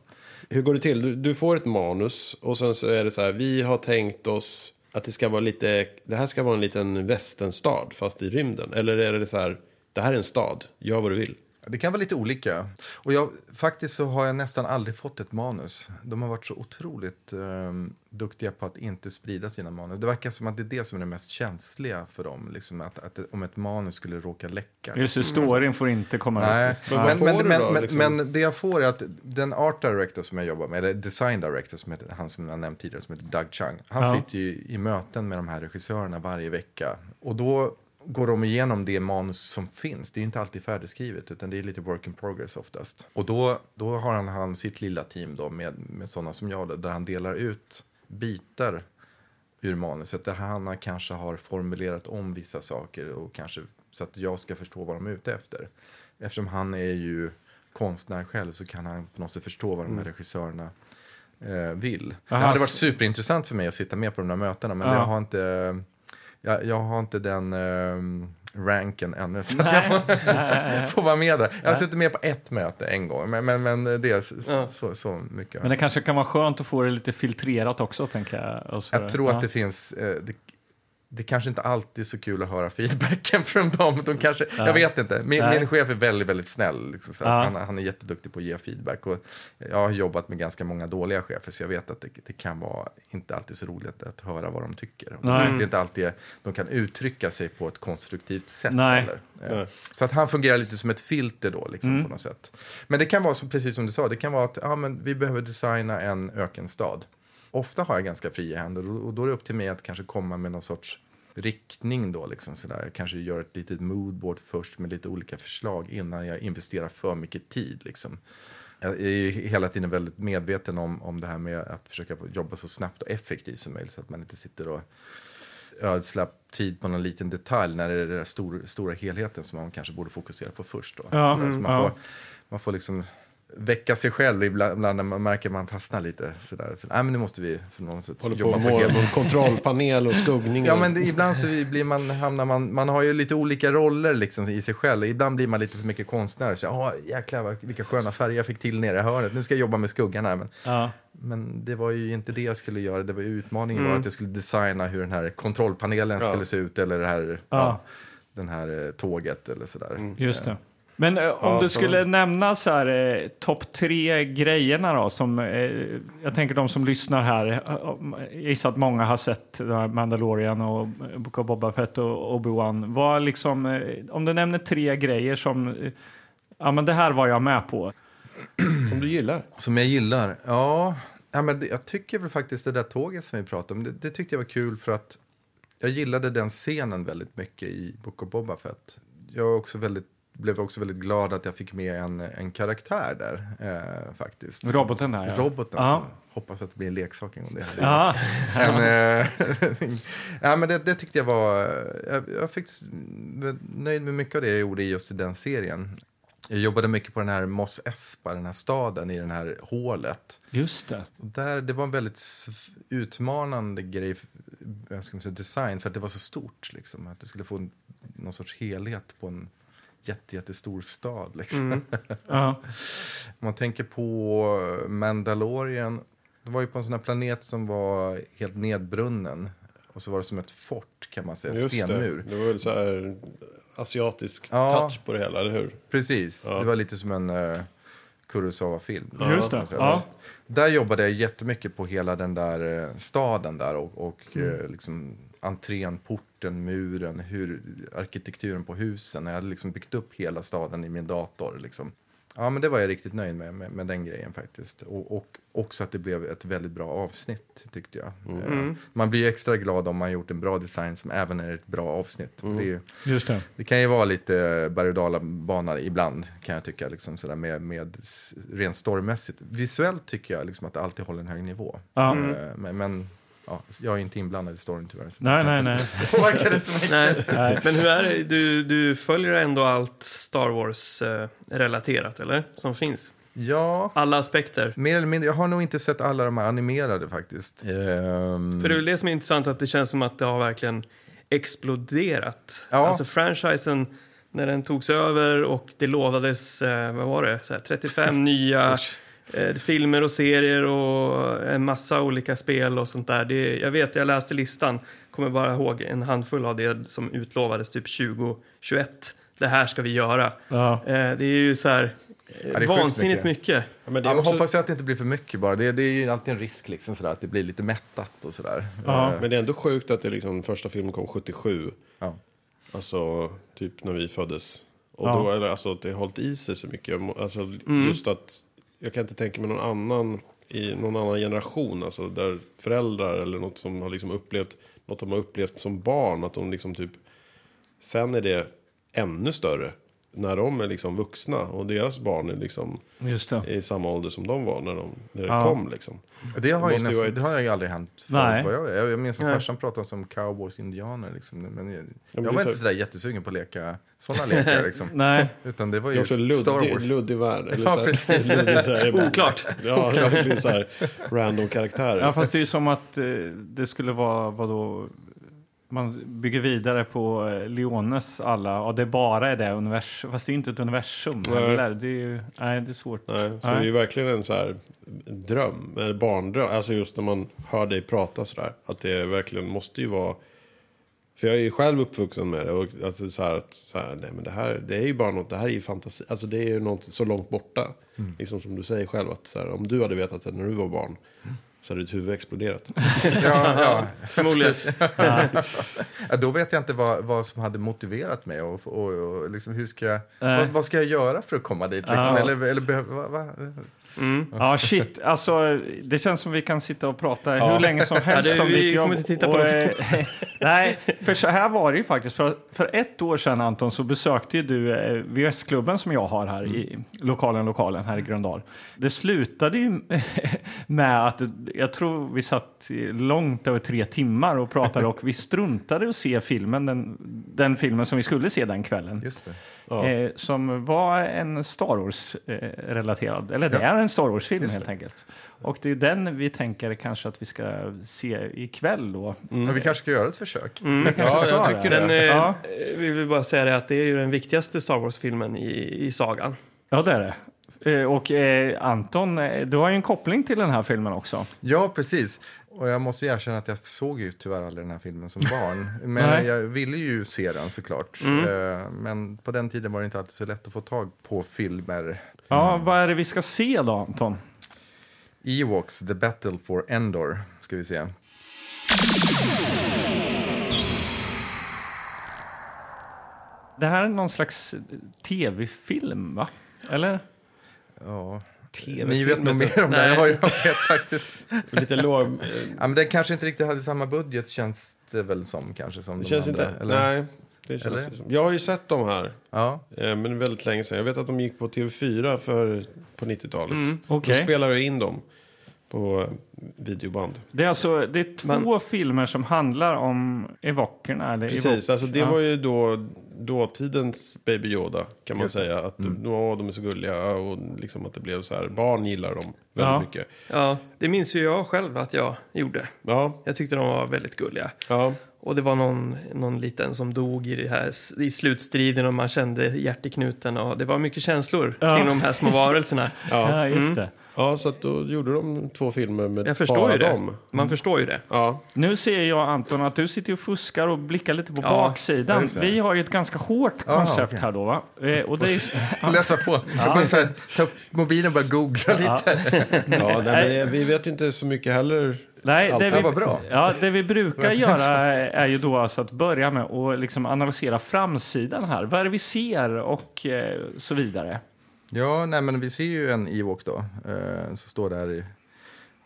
Hur går det till? Du, du får ett manus och sen så är det så här, vi har tänkt oss att det ska vara lite, det här ska vara en liten västernstad fast i rymden. Eller är det så här, det här är en stad, gör vad du vill. Det kan vara lite olika. Och jag, faktiskt så har jag nästan aldrig fått ett manus. De har varit så otroligt ehm, duktiga på att inte sprida sina manus. Det verkar som att det är det som är det mest känsliga för dem. Liksom att, att om ett manus skulle råka läcka. Just det, storyn får inte komma Nej, ut. Men men, får men, men, då, men, liksom? men det jag får är att den art director som jag jobbar med, eller design director, som heter, han som jag nämnt tidigare, som heter Doug Chung. Han Ja. sitter ju i möten med de här regissörerna varje vecka. Och då går de igenom det manus som finns. Det är inte alltid färdigskrivet, utan det är lite work in progress oftast. Och då, då har han, han sitt lilla team då med, med sådana som jag, där han delar ut bitar ur manuset där han kanske har formulerat om vissa saker och kanske så att jag ska förstå vad de är ute efter. Eftersom han är ju konstnär själv så kan han på något sätt förstå vad de här regissörerna eh, vill. Aha, det hade varit superintressant för mig att sitta med på de där mötena men Ja. jag har inte jag, jag har inte den eh, ranken ännu så att jag får, *laughs* får vara med där. Jag har suttit med på ett möte en gång men, men, men det är Ja. så, så mycket. Men det kanske kan vara skönt att få det lite filtrerat också, tänker jag. Och så- Jag tror ja. att det finns... Eh, det, det kanske inte alltid är så kul att höra feedbacken *laughs* från dem. De kanske, Jag vet inte. Min, Nej. min chef är väldigt, väldigt snäll. Liksom, så Ja. han, han är jätteduktig på att ge feedback. Och jag har jobbat med ganska många dåliga chefer, så jag vet att det, det kan vara inte alltid så roligt att höra vad de tycker. Nej. Det är inte alltid de kan uttrycka sig på ett konstruktivt sätt. Nej. Heller. Eh. Så att han fungerar lite som ett filter då, liksom, Mm. på något sätt. Men det kan vara så, precis som du sa, det kan vara att ja, men vi behöver designa en ökenstad. Ofta har jag ganska fria händer och då är det upp till mig att kanske komma med någon sorts riktning då, liksom sådär. Jag kanske gör ett litet moodboard först med lite olika förslag innan jag investerar för mycket tid, liksom. Jag är ju hela tiden väldigt medveten om, om det här med att försöka jobba så snabbt och effektivt som möjligt så att man inte sitter och ödsla tid på någon liten detalj när det är den stor, stora helheten som man kanske borde fokusera på först. Då. Ja, mm, man, ja. får, man får liksom väcka sig själv ibland, när man märker att man fastnar lite. Sådär. För, nej, men nu måste vi för något sätt Håller jobba med på mål, hel... med kontrollpanel och skuggning. Ja, men det, ibland så blir man, hamnar man, man har ju lite olika roller liksom i sig själv. Ibland blir man lite för mycket konstnär. Så, Åh, jäklar vad, vilka sköna färger jag fick till nere i hörnet. Nu ska jag jobba med skuggan här. Men, Ja. men det var ju inte det jag skulle göra. Det var ju utmaningen Mm. var att jag skulle designa hur den här kontrollpanelen Ja. skulle se ut. Eller det här, Ja. ja. den här eh, tåget eller sådär. Just det. Men eh, om Ja, du så- skulle nämna så här, eh, topp tre grejerna då, som eh, jag tänker de som lyssnar här, eh, jag gissar att många har sett Mandalorian och eh, Book of Boba Fett och Obi-Wan. Vad liksom, eh, om du nämner tre grejer som, eh, ja men det här var jag med på. Som du gillar. Som jag gillar? Ja, ja men det, jag tycker väl faktiskt det där tåget som vi pratade om. Det, det tyckte jag var kul för att jag gillade den scenen väldigt mycket i Book of Boba Fett. Jag var också väldigt, blev också väldigt glad att jag fick med en, en karaktär där eh, faktiskt. Roboten där, ja. Roboten. Ja. Hoppas att det blir en leksak en gång. Det hade Ja, *laughs* en, eh, *laughs* ja, men det, det tyckte jag var... Jag, jag fick nöjd med mycket av det jag gjorde just i den serien. Jag jobbade mycket på den här Mos Espa, den här staden i det här hålet. just det. Och där, det var en väldigt utmanande grej, jag ska säga design, för att det var så stort. Liksom, att det skulle få en, någon sorts helhet på en jätte, jättestor stad. Liksom. *laughs* Ja. Om man tänker på Mandalorian, det var ju på en sån här planet som var helt nedbrunnen. Och så var det som ett fort kan man säga, Just det. stenmur. Det var väl så här asiatisk Ja. touch på det hela, eller hur? Precis, Ja. det var lite som en uh, Kurosawa-film. Just det, ja. Där jobbade jag jättemycket på hela den där eh, staden där och, och Mm. eh, liksom entrén, porten, muren, hur, arkitekturen på husen. Jag hade liksom byggt upp hela staden i min dator. Liksom. Ja, men det var jag riktigt nöjd med, med, med den grejen faktiskt. Och, och också att det blev ett väldigt bra avsnitt, tyckte jag. Eh, Man blir ju extra glad om man gjort en bra design som även är ett bra avsnitt. Det, är ju- Just det. det kan ju vara lite berg och dalbana ibland, kan jag tycka, liksom sådär med, med rent storymässigt. Visuellt tycker jag liksom att det alltid håller en hög nivå. Eh, Men, men ja, jag är inte inblandad i storyn tyvärr. så Nej, nej, nej. *laughs* Påverka det så mycket. Nej. Men hur är det? Du, du följer ändå allt Star Wars-relaterat, eller? Som finns? Ja, Alla aspekter. mer eller mindre. Jag har nog inte sett alla de här animerade faktiskt. Ehm, För det är väl det som är intressant, att det känns som att det har verkligen exploderat. Ja. Alltså franchisen, när den togs över och det lovades, eh, vad var det, så här, 35 *laughs* nya eh, filmer och serier och en massa olika spel och sånt där. Det, jag vet, jag läste listan, kommer bara ihåg en handfull av det som utlovades typ 2021. Det här ska vi göra. Ja. Eh, det är ju så här det är sjukt vansinnigt mycket. mycket. Ja, men det Ja, också, hoppas jag att det inte blir för mycket bara. Det, det är ju alltid en risk liksom sådär, att det blir lite mättat och sådär. Ja. Eh, men det är ändå sjukt att det liksom, första filmen kom 77. ja. Alltså, typ när vi föddes. Och Ja. då, eller, alltså att det har hållit i sig så mycket. Alltså, just att, jag kan inte tänka mig någon annan i någon annan generation. Alltså där föräldrar eller något som har liksom upplevt, något de har upplevt som barn. Att de liksom typ, sen är det ännu större. När de är liksom vuxna och deras barn är liksom Just det. i samma ålder som de var när, de, när det Ja. kom liksom. Det har, måste ju nästan, vara ett- det har ju aldrig hänt förut. Vad jag, jag minns att farsan pratade om cowboys indianer. Liksom. Men jag, men jag det var inte så- sådär jättesugen på att leka sådana lekar. Liksom. *laughs* Nej, Utan det var Det är ju Star Wars. luddig värld. Eller *laughs* Ja, precis. *laughs* luddig Oklart. Ja, verkligen så här random karaktärer. ja, fast det är ju som att eh, det skulle vara vad då man bygger vidare på eh, Leones alla, och det bara är det universum. Fast det är inte ett universum Nej. heller. Det är ju, nej, det är svårt. Nej, så Nej. det är ju verkligen en så här dröm, eller barndröm. Alltså just när man hör dig prata sådär. Att det verkligen måste ju vara... För jag är ju själv uppvuxen med det. Och alltså så här, att, så här, nej men det här, det är ju bara något, det här är ju fantasi. Alltså det är ju något så långt borta. Liksom som du säger själv, att så här, om du hade vetat det när du var barn. Så hade ditt huvud exploderat. *laughs* Ja, ja. Förmodligen. *laughs* Ja, då vet jag inte vad, vad som hade motiverat mig. Och, och, och liksom, hur ska jag, vad, vad ska jag göra för att komma dit? Liksom? Ja. Eller, eller behöver... Va, va? Mm. Ja, shit. Alltså, det känns som vi kan sitta och prata Ja. hur länge som helst Ja, det- om vi ditt jobb. inte titta på Och, eh, *laughs* Nej, för så här var det ju faktiskt. För, för ett år sedan, Anton, så besökte ju du eh, VS-klubben som jag har här i lokalen, lokalen här i Gröndal. Det slutade ju *laughs* med att jag tror vi satt långt över tre timmar och pratade och vi struntade att se filmen, den, den filmen som vi skulle se den kvällen. Just det. Ja. Eh, som var en Star Wars-relaterad, eller det Ja. är en Star Wars-film helt enkelt. Och det är den vi tänker kanske att vi ska se ikväll då. Men vi kanske ska göra ett försök. Mm. kanske Ja, ska jag det. tycker det. Den, eh, Ja. Vi vill bara säga det att det är ju den viktigaste Star Wars-filmen i, i sagan. Ja, det är det. Eh, och eh, Anton, eh, du har ju en koppling till den här filmen också. Ja, precis. Och jag måste erkänna att jag såg ju tyvärr aldrig den här filmen som barn. *laughs* Men jag ville ju se den såklart. Mm. Eh, Men på den tiden var det inte alltid så lätt att få tag på filmer. Ja, vad är det vi ska se då, Anton? Ewoks, The Battle for Endor, ska vi se. Det här är någon slags tv-film, va? Eller? Ja. TV-film Ni vet nog mer om det. Har ju- jag vet faktiskt. *laughs* Lite låg... eh, Ja, men den kanske inte riktigt hade samma budget känns det väl som kanske som Det de känns andra. inte... Eller? Nej, det känns Eller? Jag har ju sett de här, Ja. eh, men väldigt länge sedan. Jag vet att de gick på TV4 för, på 90-talet. Mm. Okej. Då spelade jag in dem på eh, videoband. Det är alltså det är två filmer som handlar om evokerna. Eller Precis, evok- alltså det ja. var ju då dåtidens Baby Yoda kan man säga. Att åh, de är så gulliga och liksom att det blev så här. Barn gillar dem väldigt Ja. mycket. Ja, det minns ju jag själv att jag gjorde. Ja, Jag tyckte de var väldigt gulliga. ja. Och det var någon, någon liten som dog i, det här, i slutstriden och man kände hjärteknuten. Och det var mycket känslor Ja. kring de här små varelserna. Ja. Ja, just Mm. det. Ja, så att då gjorde de två filmer med Jag förstår bara ju det. dem. Man förstår ju det. Ja, Nu ser jag, Anton, att du sitter och fuskar och blickar lite på Ja, baksidan. just det. Vi har ju ett ganska hårt koncept här då, va? Eh, och det är, *laughs* Läsa på. Jag så här, ta upp mobilen och bara googla lite. *laughs* ja nej, men det, vi vet inte så mycket heller. Nej, Allt det vi, var bra. Ja, det vi brukar göra *laughs* är ju då alltså att börja med att liksom analysera framsidan här. Vad är det vi ser och eh, så vidare. Ja, nej, men vi ser ju en Ewok då. Eh, som står där i,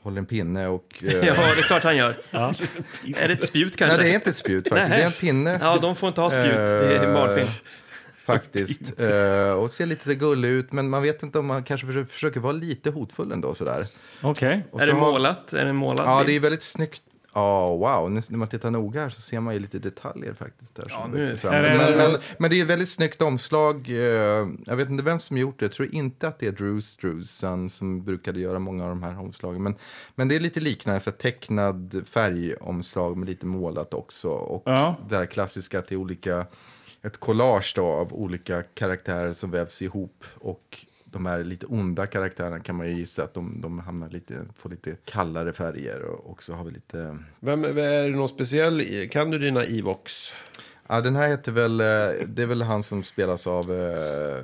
håller en pinne och... *laughs* eh, Ja, det är klart han gör. Är det ett spjut kanske? Nej, det är inte ett spjut faktiskt. Nej. Det är en pinne. Ja, de får inte ha spjut. Det är en barnfilm. Faktiskt. Eh, och ser lite så gullig ut, men man vet inte om man kanske försöker, försöker vara lite hotfull ändå. Sådär. Okej. Och Är så det målat? Är det målat? Ja, det är väldigt snyggt Ja, wow. Nu- När man tittar noga här så ser man ju lite detaljer faktiskt. Där Ja, som nu- fram. Men, men, men det är ett väldigt snyggt omslag. Eh, Jag vet inte vem som gjort det. Jag tror inte att det är Drew Struzan som brukade göra många av de här omslagen. Men, men det är lite liknande, så tecknad färgomslag med lite målat också. Och Ja. det här klassiska att det är olika, ett collage då av olika karaktärer som vävs ihop. Och de här lite onda karaktärerna kan man ju gissa att de, de hamnar lite, får lite kallare färger och också har vi lite... Vem, är det någon speciell? Kan du dina Evox? Ja, den här heter väl, eh, det är väl han som spelas av, eh,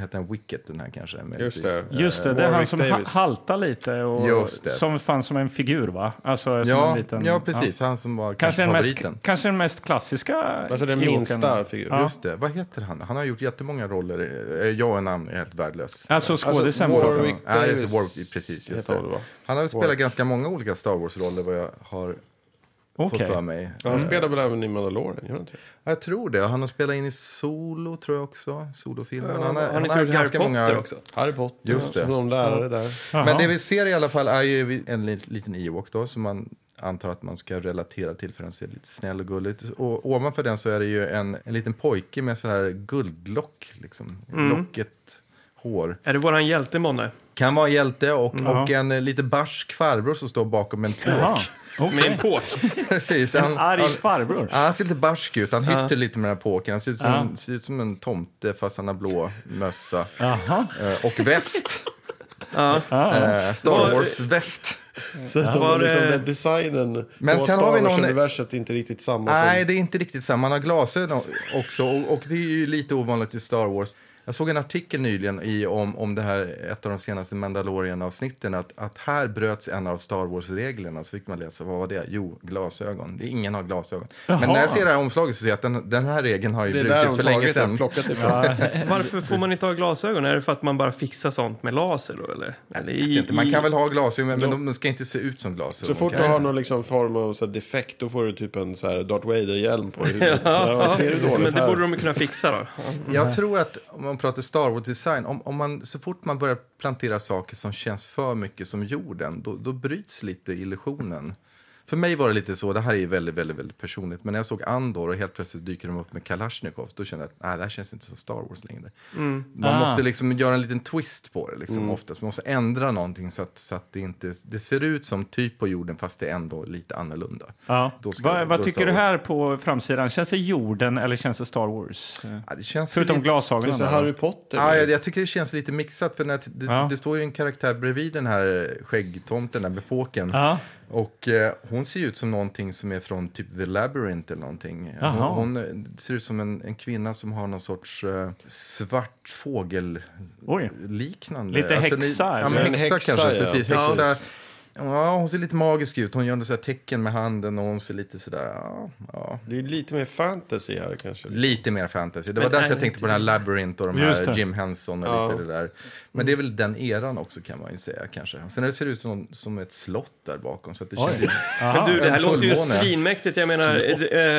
heter han Wicket den här kanske? möjligtvis. det. Just det, det är han som ha, Davis. haltar lite och Just det. som fanns som en figur va? Alltså som Ja, en liten, ja, precis. Han som var Kanske kanske den, mest, favoriten. kanske den mest klassiska Alltså den minsta figuren. Ja. Just det. Vad heter han? Han har gjort jättemånga roller. Eh, Jag och namn är helt värdelös. Alltså skådisen. Warwick Alltså, Ja, just Davis. Warwick, precis, just det. han, har spelat ganska många olika Star Wars-roller vad jag har Fått för mig. Ja, han spelar väl även i Mandalorian? Gör han inte det? Jag tror det. Han har spelat in i Solo, tror jag också. Solofilmen. Ja, han har, han har Harry ganska Potter många... också? Harry Potter, Just det. som någon lärare där. Jaha. Men det vi ser i alla fall är ju en li- liten Ewok då, som man antar att man ska relatera till för den ser lite snäll och gullig ut. Och ovanför den så är det ju en, en liten pojke med så här guldlock, liksom. Mm. Locket hår. Är det våran hjälte, månne? Kan vara hjälte och, Ja. och en eh, lite barsk farbror som står bakom en Jaha, påk. Med en påk? *laughs* Precis. En Han, arg han, farbror. ja, han ser lite barsk ut. Han hytter lite med den här påken. Han ser ut, som, Ja. ser ut som en tomte fast han har blå mössa. Jaha. Eh, och väst. Ja. Ah. Eh, Star Wars-väst. Så att de Var det- liksom, den designen Men på sen Star har vi någon- Wars-universet är inte riktigt samma Nej, som... det är inte riktigt samma. Man har glasögon också och, och det är ju lite ovanligt i Star Wars. Jag såg en artikel nyligen i, om, om det här, ett av de senaste Mandalorian-avsnitten, att, att här bröts en av Star Wars-reglerna. Så fick man läsa, vad var det? Jo, glasögon. Det, ingen har glasögon. Jaha. Men när jag ser det här omslaget så ser jag att den, den här regeln har ju brutits för länge sedan. plockat ifrån. *laughs* Varför får man inte ha glasögon? Är det för att man bara fixar sånt med laser då, eller? eller i, Inte. Man kan väl ha glasögon, men, men de ska inte se ut som glasögon. Så fort du har någon liksom form av så här defekt, då får du typ en så här Darth Vader-hjälm på huvudet. *laughs* Så, ja, ser du dåligt Men det här? borde de kunna fixa då. Jag tror att om man man pratar Star Wars-design, om, om man, så fort man börjar plantera saker som känns för mycket som jorden, då, då bryts lite illusionen. För mig var det lite så, det här är ju väldigt, väldigt, väldigt personligt, men när jag såg Andor och helt plötsligt dyker de upp med Kalashnikov, då kände jag att nej, det här känns inte som Star Wars längre. Man Ah. måste liksom göra en liten twist på det, liksom, oftast. Man måste ändra någonting så att, så att det inte det ser ut som typ på jorden, fast det är ändå lite annorlunda. Ja. Ska- Vad, tycker du här på framsidan? Känns det jorden eller känns det Star Wars? Ja, det känns Förutom lite- glasögonen. Harry Potter? Ja, jag, jag tycker det känns lite mixat. För när det, Ja. det står ju en karaktär bredvid den här skäggtomten där med påken. Ja. Och eh, hon ser ju ut som någonting som är från typ The Labyrinth eller någonting. Hon, hon eh, ser ut som en, en kvinna som har någon sorts eh, svart fågel Oj. liknande. Lite häxa, ni- Ja, men En häxa, häxa, kanske. ja. Precis, häxa. Ja, hon ser lite magisk ut. Hon gör så här tecken med handen och hon ser lite sådär, ja, ja. Det är lite mer fantasy här kanske. Lite mer fantasy. Det var Men därför är jag tänkte på den här Labyrinth och de här det. Jim Henson och Ja. lite det där. Men det är väl den eran också kan man ju säga kanske. Sen det ser det ut som, som ett slott där bakom. Så att det känns ju- Men du, det här låter ju svinmäktigt. Jag menar,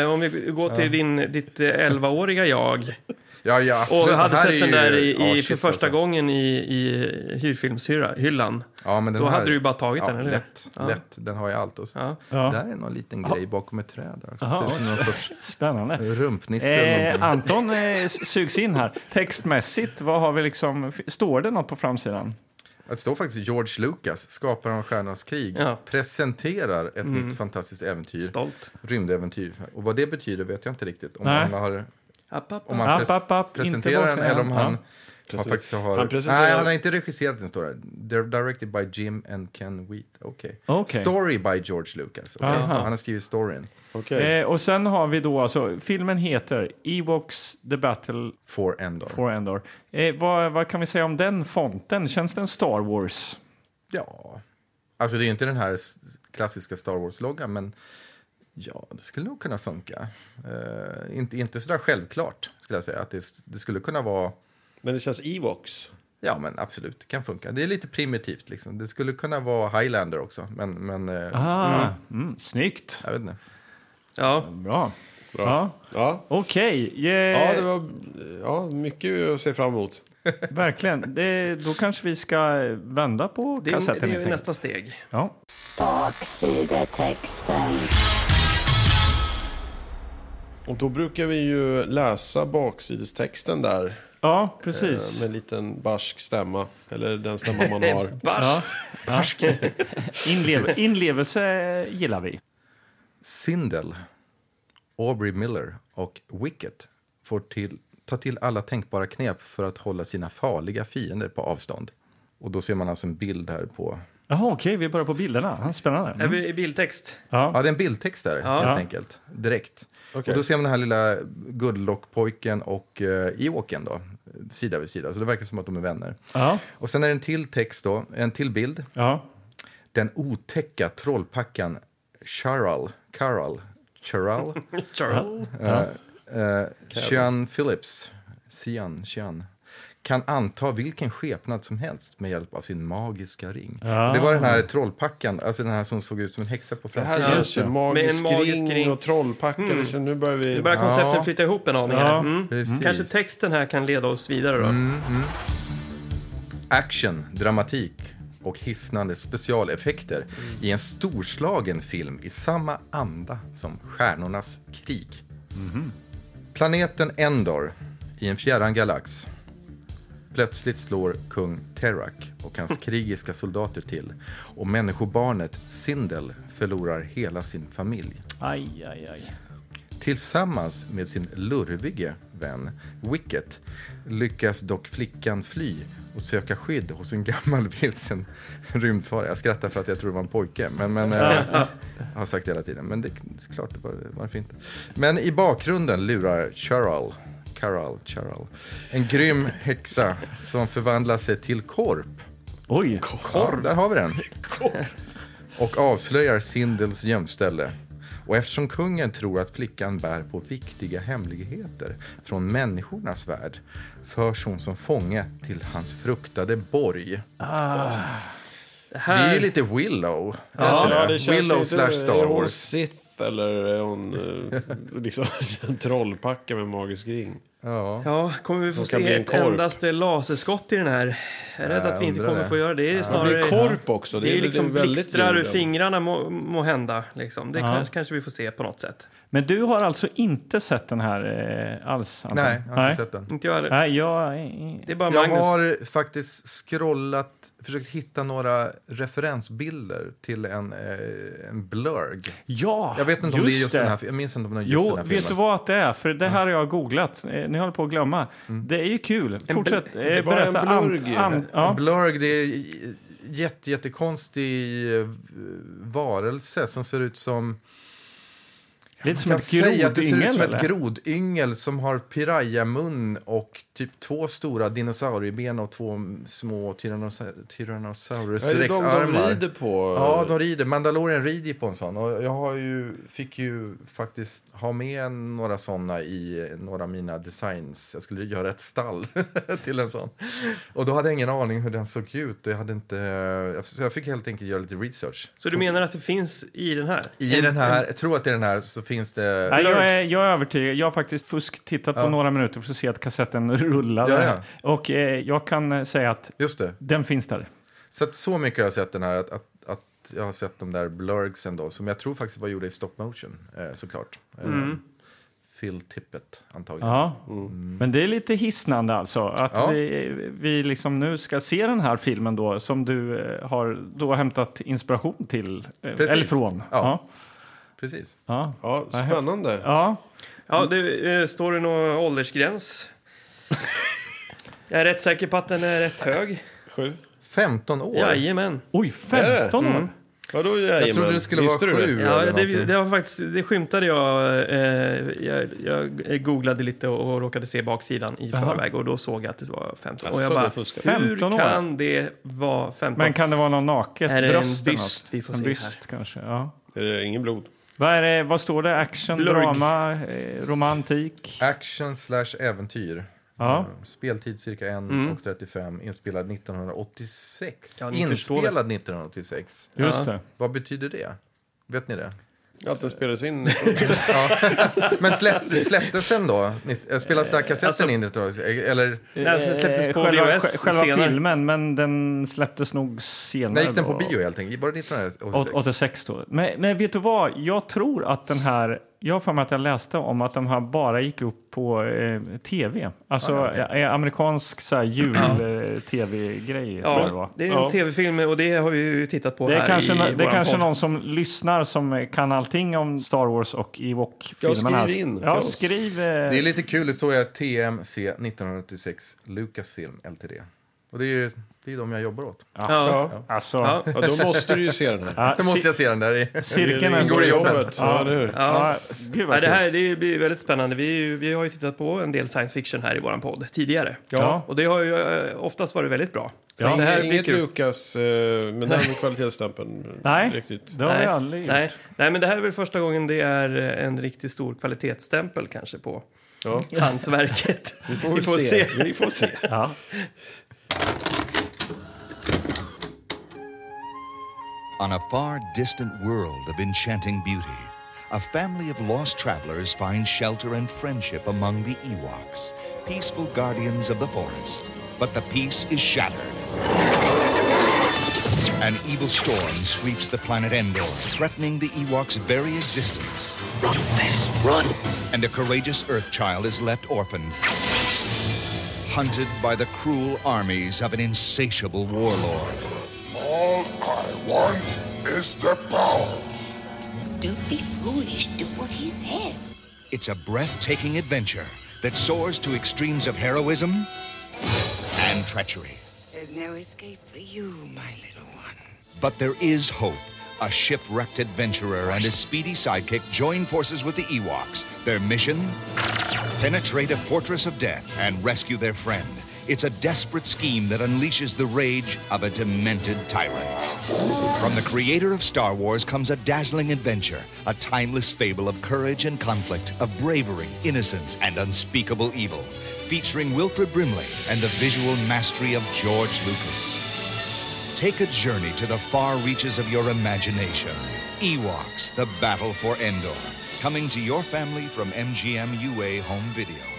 eh, om vi går till din, ditt eh, 11-åriga jag ja, ja, absolut. och Det hade sett den ju- där i, ja, i, shit, för första alltså. gången i, i hyrfilmshyllan. Ja, men den Då här, hade du ju bara tagit ja, den, eller? Lätt, Ja. lätt. Den har ju allt. Och. Ja. Ja. Där är någon liten grej bakom ett träd. Där. Så Jaha. ser ut som någon *laughs* sorts Spännande. rumpnisse. Eh. Anton eh, *laughs* sugs in här. Textmässigt, vad har vi liksom, står det något på framsidan? Det står faktiskt George Lucas, skaparen av Stjärnornas krig, Ja. presenterar ett Mm. nytt fantastiskt äventyr. Stolt. Rymdäventyr. Och vad det betyder vet jag inte riktigt. Om Nej. han har App, app, Om han App, pres- app, app, presenterar den eller om han, han faktiskt har... Han presenterar- Nej, han har inte regisserat den, står det. They're directed by Jim and Ken Wheat. Okej. Okej. Story by George Lucas. Okej. Aha. Han har skrivit storyn. Okej. Eh, och sen har vi då alltså, filmen heter Ewoks The Battle For Endor. for Endor. Eh, vad, vad kan vi säga om den fonten? Känns den Star Wars? Ja. Alltså det är inte den här klassiska Star Wars-loggan, men ja, det skulle nog kunna funka. Eh, inte, inte sådär självklart, skulle jag säga. Att det, det skulle kunna vara... Men det känns Evox. Ja, men absolut, det kan funka. Det är lite primitivt liksom. Det skulle kunna vara Highlander också, men... men eh, Ah, ja, mm, snyggt. jag vet inte. Ja. Bra. Bra. Ja. Ja. Okej. eh, Ja, det var ja, mycket att se fram emot. *laughs* verkligen. Det, då kanske vi ska vända på Det är, kassetten. det helt är nästa steg. Ja. Baksidetexten. Och då brukar vi ju läsa baksidestexten där. ja, eh, precis. Med en liten barsk stämma. Eller den stämma man *laughs* har. Ja. Ja. *laughs* Inlev, inlevelse gillar vi. Sindel, Aubrey Miller och Wicket får till, ta till alla tänkbara knep för att hålla sina farliga fiender på avstånd. Och då ser man alltså en bild här på... Jaha, okej, vi börjar på bilderna. Spännande. Är Mm. vi i bildtext? Ja, Ja. det är en bildtext där, Ja. helt enkelt. Direkt. Okej. Och då ser man den här lilla Goodlock-pojken och uh, Ewoken då, sida vid sida. Så det verkar som att de är vänner. Ja. Och sen är det en till text då, en till bild. Ja. Den otäcka trollpackan Charal, Charal, Charal, *laughs* uh, Sean Phillips, Sian, Sean, kan anta vilken skepnad som helst med hjälp av sin magiska ring. Ja. Det var den här trollpackan, alltså den här som såg ut som en häxa på Det här framsidan. känns ju magisk, Med en magisk ring, ring. och trollpacka. Känns, nu börjar vi... Nu börjar koncepten Ja. flytta ihop en aning Ja, här. Mm. precis. Kanske texten här kan leda oss vidare då. Action, dramatik och hisnande specialeffekter i en storslagen film i samma anda som Stjärnornas krig. Planeten Endor i en fjärran galax. Plötsligt slår kung Terak och hans *laughs* krigiska soldater till och människobarnet Sindel förlorar hela sin familj. Aj, aj, aj. Tillsammans med sin lurvige vän Wicket lyckas dock flickan fly och söka skydd hos en gammal *laughs* vilsen rymdfara. Jag skrattar för att jag tror det var en pojke, men, men eh, jag *laughs* har sagt det hela tiden. Men det är klart, varför inte? Men i bakgrunden lurar Charal, Carol, Charal, en grym häxa som förvandlar sig till korp. Oj. Ja, där har vi den. Och avslöjar Sindels gömställe. Och eftersom kungen tror att flickan bär på viktiga hemligheter från människornas värld förs hon som fånge till hans fruktade borg. Det Det här, är ju lite Willow. Ja, inte det känns Willow inte, slash Är Star hon Wars. Sith eller är hon eh, *laughs* liksom *laughs* en trollpacka med magisk ring? Ja. Ja, kommer vi få se ett korp. endaste laserskott i den här? Jag är rädd att vi inte kommer det. få göra det. Det är Det snarare... blir korp också. Det är ju liksom väldigt blixtrar ur fingrarna må, må hända. Liksom. Det Ja. kanske, kanske vi får se på något sätt. Men du har alltså inte sett den här eh, alls? Anton? Nej, jag har inte sett den. Inte jag heller. Nej, jag... Det är bara Jag Magnus. har faktiskt scrollat, försökt hitta några referensbilder till en, eh, en blurg. Ja, Jag vet inte om det är just det. den här, jag minns inte om det är just Jo, den här vet du filmen. vad det är? För det här har jag googlat. Eh, Ni håller på att glömma. Det är ju kul. Fortsätt eh, det var en berätta. blurg ja. Blurg, det är jätte, jättekonstig eh, varelse som ser ut som... Lite som kan ett säga att det ser ut som ett eller? grodyngel som har pirayamun och typ två stora dinosaurieben och två små tyrannosa- Tyrannosaurus är det de de rex-armar. rider på? Ja, de rider. Mandalorian rider ju på en sån. Och jag har ju, fick ju faktiskt ha med några såna i några av mina designs. Jag skulle göra ett stall *laughs* till en sån. Och då hade jag ingen aning hur den såg ut. Och jag, hade inte, så jag fick helt enkelt göra lite research. Så du menar att det finns i den här? I En- den här, jag tror att i den här så finns det... Nej, jag, är, jag är övertygad. Jag har faktiskt fusk tittat på Ja. några minuter för att se att kassetten *laughs* rullade. Ja, ja. Och eh, jag kan eh, säga att Just det. den finns där. Så att så mycket har jag sett den här att, att, att jag har sett de där blurgsen då, som jag tror faktiskt var gjorda i stop motion, eh, såklart. Eh, Mm. Phil Tippett, antagligen. Ja. Men det är lite hisnande alltså. Att Ja. vi, vi liksom nu ska se den här filmen då som du eh, har då hämtat inspiration till. eh, Precis. Eller från. Ja. Ja. Precis. Ja. Ja, spännande. ja. Ja, det eh, står det någon åldersgräns? *laughs* Jag är rätt säker på att den är rätt hög. Sju. 15 år? Jajamän. Oj, 15 Mm. år. Vadå Jag trodde det skulle vara Visste du det? sju. Ja, det, det, var faktiskt, det skymtade jag, eh, jag. Jag googlade lite och, och råkade se baksidan i Jaha. förväg och då såg jag att det var 15. och Asså, jag du bara, hur 15 år? kan det vara 15? Men kan det vara någon naket Är det en bröst? eller byst vi får en se byst kanske. Ja. Är det ingen blod? Vad, är det, vad står det? Action, Blurg. drama, eh, romantik? Action slash äventyr. Ja. Eh, Speltid cirka 1 Mm. och 35. Inspelad 1986. Ja, Inspelad 1986. Just Ja. det. Vad betyder det? Vet ni det? Att den spelades in. *laughs* Men släpp, släpptes den då? Ni- Spelas den här kassetten Alltså- in? då? Eller Den släpptes på Eh, själva, VHS själva senare. filmen, men den släpptes nog senare. när gick den på då. bio helt enkelt? Var det 1986? 86 då. Men, men vet du vad? Jag tror att den här... Jag har för mig att jag läste om att de här bara gick upp på eh, tv. Alltså Ah, okej. eh, amerikansk så här, jul-tv-grej. tror jag det. Ja, det är en Ja. tv-film och det har vi ju tittat på Det är här kanske, i det är våran kanske podd. någon som lyssnar som kan allting om Star Wars och Ewok-filmerna. Ja, skriv in Ja, skriv. Eh, Det är lite kul, det står ju TMC 1986 Lucasfilm Ltd. Och det är ju det är de jag jobbar åt. Ja. Ja. alltså, Ja. ja, då måste du ju se den här. ja, Då måste jag se den där i... cirkeln Det är ingår i jobbet, ja, eller hur? Ja, gud vad Ja, det kul. här det blir väldigt spännande. Vi, är ju- vi har ju tittat på en del science fiction här i våran podd tidigare. Ja. Och det har ju eh, oftast varit väldigt bra. Så Ja. det här Inget, blir inget kul. Lukas eh, med den kvalitetsstämpeln. Nej. Riktigt. Det har vi Nej, aldrig gjort. nej, nej, men det här är väl första gången det är eh, en riktigt stor kvalitetsstämpel kanske på Ja. hantverket. Vi får, väl se. Vi får se. Ja. *laughs* On a far distant world of enchanting beauty, a family of lost travelers find shelter and friendship among the Ewoks, peaceful guardians of the forest. But the peace is shattered. An evil storm sweeps the planet Endor, threatening the Ewoks' very existence. Run fast, run. And a courageous Earth child is left orphaned, hunted by the cruel armies of an insatiable warlord. All I want is the power. Don't be foolish. Do what he says. It's a breathtaking adventure that soars to extremes of heroism and treachery. There's no escape for you, my little one. But there is hope. A shipwrecked adventurer and his speedy sidekick join forces with the Ewoks. Their mission? Penetrate a fortress of death and rescue their friend. It's a desperate scheme that unleashes the rage of a demented tyrant. From the creator of Star Wars comes a dazzling adventure, a timeless fable of courage and conflict, of bravery, innocence, and unspeakable evil, featuring Wilfred Brimley and the visual mastery of George Lucas. Take a journey to the far reaches of your imagination. Ewoks, the battle for Endor. Coming to your family from MGM UA Home Video.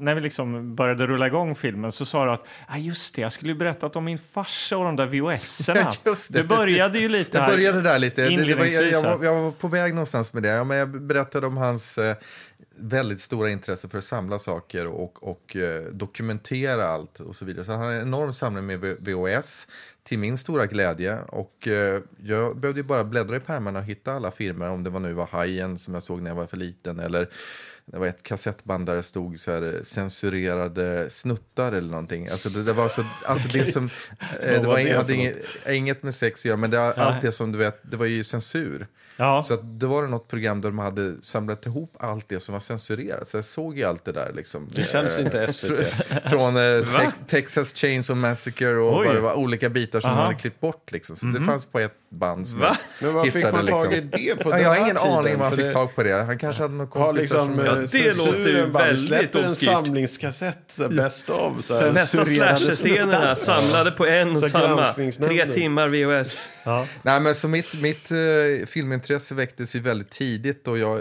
När vi liksom började rulla igång filmen så sa du att ah, just det, jag skulle ju berättat om min farsa och de där VHS-erna. *laughs* Det, du började precis. ju lite Jag här. började där lite. Det, det var, jag, jag, var, jag var på väg någonstans med det. Ja, men jag berättade om hans eh, väldigt stora intresse för att samla saker och, och eh, dokumentera allt och så vidare. Så han har en enorm samling med VHS till min stora glädje. Och eh, jag behövde ju bara bläddra i pärmarna och hitta alla filmer. Om det var nu var Hajen som jag såg när jag var för liten eller det var ett kassettband där det stod så här, censurerade snuttar eller någonting. Alltså det, det var så, alltså det *laughs* som, eh, det var var, det inget, hade inget, inget med sex att göra, men det, allt det som du vet, det var ju censur. Ja. Så att det var något program där de hade samlat ihop allt det som var censurerat. Så jag såg ju allt det där liksom. Det känns Eh, inte *laughs* SVT. Från eh, Tex- Texas Chainsaw Massacre och det var, olika bitar som Aha. man hade klippt bort. Liksom. Så det fanns på ett band som Va? jag Men vad fick man tag i liksom. det på Ja, den jag har ingen tiden? aning vad han För fick det- tag på det. Han kanske hade någon Har kompis liksom som... Ja, eh, det låter ju bara, väldigt släpper en obskyrt. samlingskassett, så of. Så här. Nästa slasher-scenerna *laughs* samlade på en och samma. Tre timmar VHS. Ja. Nej, men så mitt, mitt eh, filmintresse väcktes ju väldigt tidigt och jag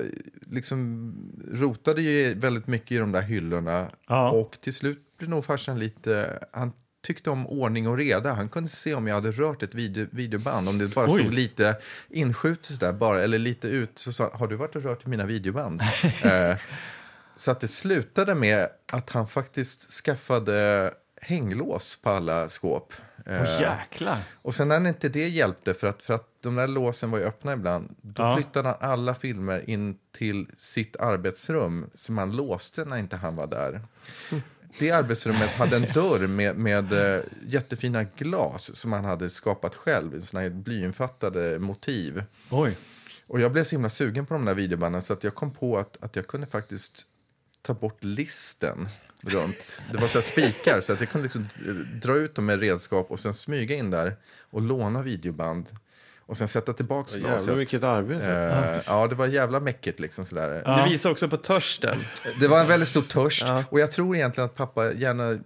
liksom rotade ju väldigt mycket i de där hyllorna. Ja. Och till slut blev nog farsan lite... Han tyckte om ordning och reda. Han kunde se om jag hade rört ett video, videoband. Om det bara Oj. stod lite inskjutet sådär, bara, eller lite ut. Så sa har du varit och rört i mina videoband? *laughs* eh, så att det slutade med att han faktiskt skaffade hänglås på alla skåp. Eh, Åh, jäklar. och sen när inte det hjälpte, för att, för att de där låsen var ju öppna ibland, då Ja. flyttade han alla filmer in till sitt arbetsrum som han låste när inte han var där. Det arbetsrummet hade en dörr med, med eh, jättefina glas som han hade skapat själv, såna här blyinfattade motiv. Oj. Och jag blev så himla sugen på de där videobanden så att jag kom på att, att jag kunde faktiskt ta bort listen runt. Det var så spikar så att jag kunde liksom dra ut dem med redskap och sen smyga in där och låna videoband. Och sen sätta tillbaka Jävlar glaset. vilket arbete. Eh, ja, det var jävla mäckigt liksom sådär. Det visar också på törsten. Det var en väldigt stor törst och jag tror egentligen att pappa gärna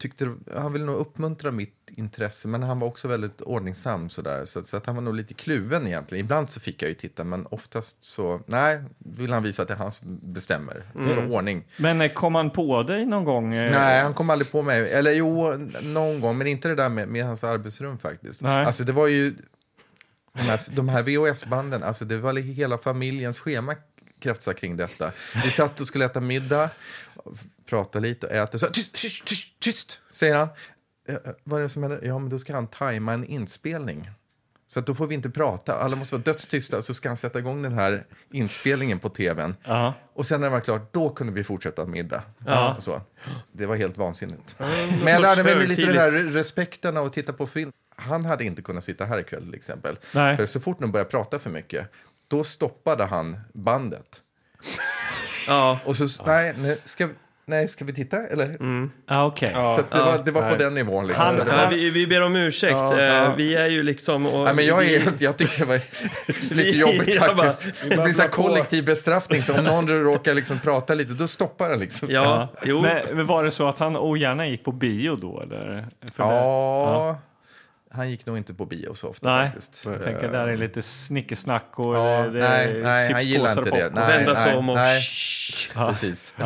tyckte, han ville nog uppmuntra mitt intresse, men han var också väldigt ordningsam sådär. Så, så att han var nog lite kluven egentligen. Ibland så fick jag ju titta, men oftast så, nej, vill han visa att det är han som bestämmer. Det var ordning. Men eh, kom han på dig någon gång? Nej, han kom aldrig på mig. Eller jo, någon gång, men inte det där med, med hans arbetsrum faktiskt. Nej. Alltså det var ju, de här, de här VHS-banden, alltså det var hela familjens schema kretsar kring detta. Vi satt och skulle äta middag, prata lite och äta. Så, tyst, tyst, tyst, tyst, säger han. "Eh, eh, Vad är det som händer? Ja, men då ska han tajma en inspelning. Så att då får vi inte prata. Alla måste vara dödstysta. Så ska han sätta igång den här inspelningen på tvn. Ja. Och sen när det var klart, då kunde vi fortsätta middag. Och så. Det var helt vansinnigt. någon Men jag lärde mig lite den här respekten av att titta på film. Han hade inte kunnat sitta här ikväll till exempel. Nej. För så fort de började prata för mycket, då stoppade han bandet. Ja, Och så, nej, nej, ska, vi- nej, ska vi titta eller? Ja, okej. Så att det var, det var på Nej. den nivån. Liksom. Han- så det ja, var, vi, vi ber om ursäkt. Eh, Vi är ju liksom... Och, Nej, men jag, vi, är, jag tycker det var *laughs* lite jobbigt Jag bara- faktiskt. Det blir så kollektiv bestraffning. Så om någon råkar liksom prata lite, då stoppar han liksom. Ja, jo. Men, men var det så att han ogärna gick på bio då? Eller? För det- Ja, han gick nog inte på bio så ofta Nej, faktiskt. jag tänker där är lite snickesnack och Ja, det, nej, nej, han gillar inte och det. Nej, Vända sig om och... nej. Precis. *laughs*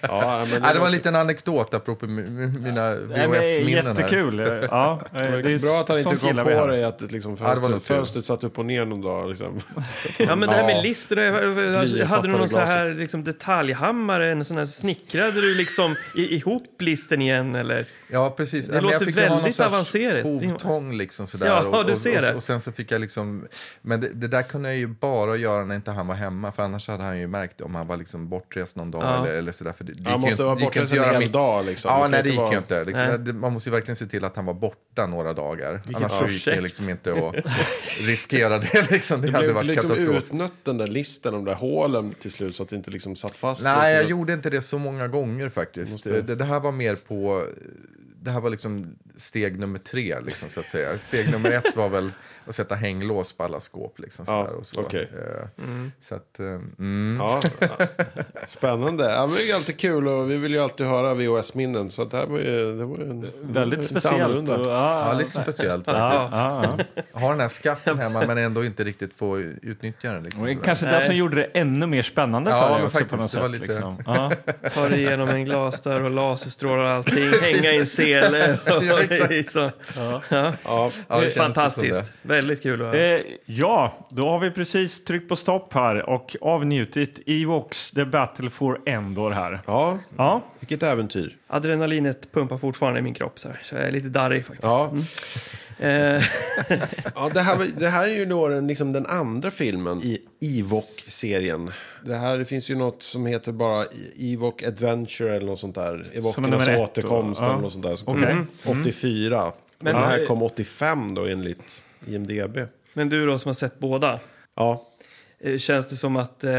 Ja, men Nej, det var en liten anekdot apropå mi- mi- mina VHS-minnen. här. jättekul. *laughs* Ja, det är bra att han inte kom på dig att liksom, Ja, fönstret, fönstret satt upp och ner någon dag. Liksom. *laughs* Ja, men det här med Ja. lister. Hade du någon så här liksom, detaljhammare? En sån här, snickrade du liksom i, ihop listen igen? Eller? Ja, precis. Det låter väldigt avancerat. Hovtång liksom sådär. Ja, och, du ser och, det. Och, sen så fick jag liksom... Men det, det där kunde jag ju bara göra när inte han var hemma. För annars hade han ju märkt om han var liksom bortrest någon dag Ja. eller, eller sådär. För det, det Han ju måste inte- vara bortrest en hel mitt- dag. Liksom. Ja, nej, det gick vara- ju inte. Liksom. Man måste ju verkligen se till att han var borta några dagar. Annars så gick det liksom inte att *laughs* riskera det. *laughs* Liksom. Det Det hade blev varit liksom katastrof. utnött den där listen, de där hålen till slut så att det inte liksom satt fast. Nej, jag gjorde inte det så många gånger faktiskt. Måste- Det, det här var mer på... Det här var liksom steg nummer tre, liksom, så att säga. Steg nummer ett var väl att sätta hänglås på alla skåp. Liksom, Ja, och så. okej. Eh, så att, eh, mm. Ja, spännande. Ja, men det är alltid kul och vi vill ju alltid höra VHS-minnen. Så att det här var ju, det var ju en, Väldigt lite speciellt. Och, Ja, ja, lite speciellt faktiskt. ja, ja. Ha den här skatten hemma men ändå inte riktigt få utnyttja den. Liksom, sådär. kanske det som gjorde det ännu mer spännande Ja, för dig men också på faktiskt, något det var sätt. lite- Liksom. Tar dig igenom en glasdörr och laserstrålar och allting. Hänga i en sele. *laughs* *laughs* Ja, det Fantastiskt. Väldigt kul att höra. Eh, ja, då har vi precis tryckt på stopp här och avnjutit Evox The Battle for Endor här. ja, Ja, vilket äventyr. Adrenalinet pumpar fortfarande i min kropp. Så, här. så jag är lite darrig faktiskt. Ja. Eh, *laughs* Ja, det, här, det här är ju då den, liksom den andra filmen i Ewok-serien. Det här det finns ju något som heter bara Ewok Adventure eller något sånt där. Ewokernas återkomst eller något sånt där. Som Okej. kom 84. Men Men- den här kom 85 då enligt IMDB. men du då som har sett båda. Ja, Eh, Känns det som att eh,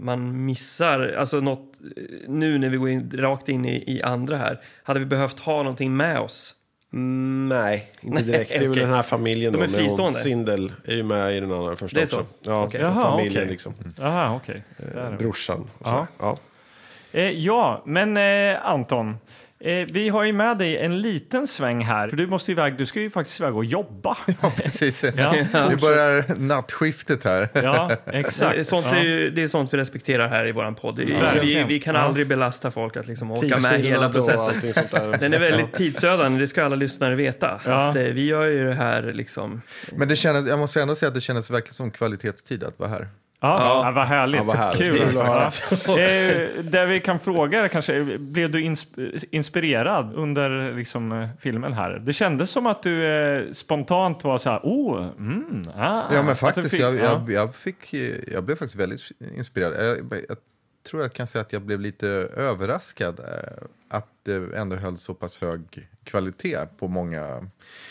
man missar, alltså något, eh, nu när vi går in, rakt in i, i andra här, hade vi behövt ha någonting med oss? Mm, nej, inte direkt. Det är väl den här familjen De då. är fristående? Sindel är ju med i den andra första också. så? Ja, Okej. Jaha, familjen okej. liksom. Aha, är vi. Brorsan. och så. Ja. Ja. Eh, ja, men eh, Anton, eh, vi har ju med dig en liten sväng här. För du måste iväg, du ska ju faktiskt iväg och jobba. *laughs* Ja, precis. Ja. Nu börjar nattskiftet här. Ja, Det exakt. är, sånt ja. är, ju- det är sånt vi respekterar här i vår podd. Det är- Vi, vi kan Ja. aldrig belasta folk att liksom åka med hela processen. Den är väldigt tidsödande, det ska alla lyssnare veta. Ja. Att, eh, vi gör ju det här liksom... Men det kändes, jag måste ändå säga att det kändes verkligen som kvalitetstid att vara här. Ja, ja. vad härligt. Ja, vad härligt. Kul. Kul. Ja. Eh, där vi kan fråga är kanske, blev du ins- inspirerad under liksom, eh, filmen här? Det kändes som att du eh, spontant var så här, oh, mm, ah, Ja, men faktiskt. fick- Jag, ja. jag, jag, fick, eh, jag blev faktiskt väldigt inspirerad. Jag, jag tror jag kan säga att jag blev lite överraskad eh, att det ändå höll så pass hög kvalitet på många,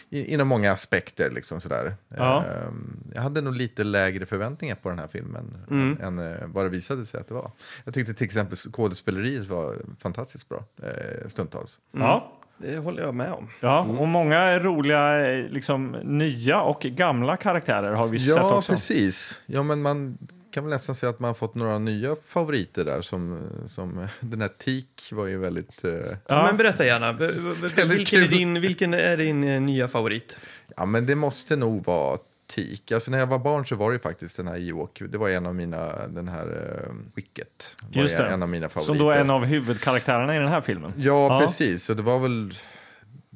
inom många aspekter. Liksom sådär. Ja. Eh, Jag hade nog lite lägre förväntningar på den här filmen Mm. än eh, vad det visade sig att det var. Jag tyckte till exempel skådespeleriet var fantastiskt bra eh, stundtals. Ja. Det håller jag med om. Ja, och många roliga eh, liksom, nya och gamla karaktärer har vi sett Ja, också. precis. Ja, men man kan väl nästan säga att man har fått några nya favoriter där. Som, som *laughs* den här Tik var ju väldigt... Eh, Ja. Men berätta gärna, B- *laughs* vilken är din, vilken är din eh, nya favorit? ja, men det måste nog vara Tik. Alltså när jag var barn så var det ju faktiskt den här Ewok. Det var en av mina, den här uh, Wicket. Var Just det. En av mina favoriter. Som då är en av huvudkaraktärerna i den här filmen. Ja, precis. Och det var väl...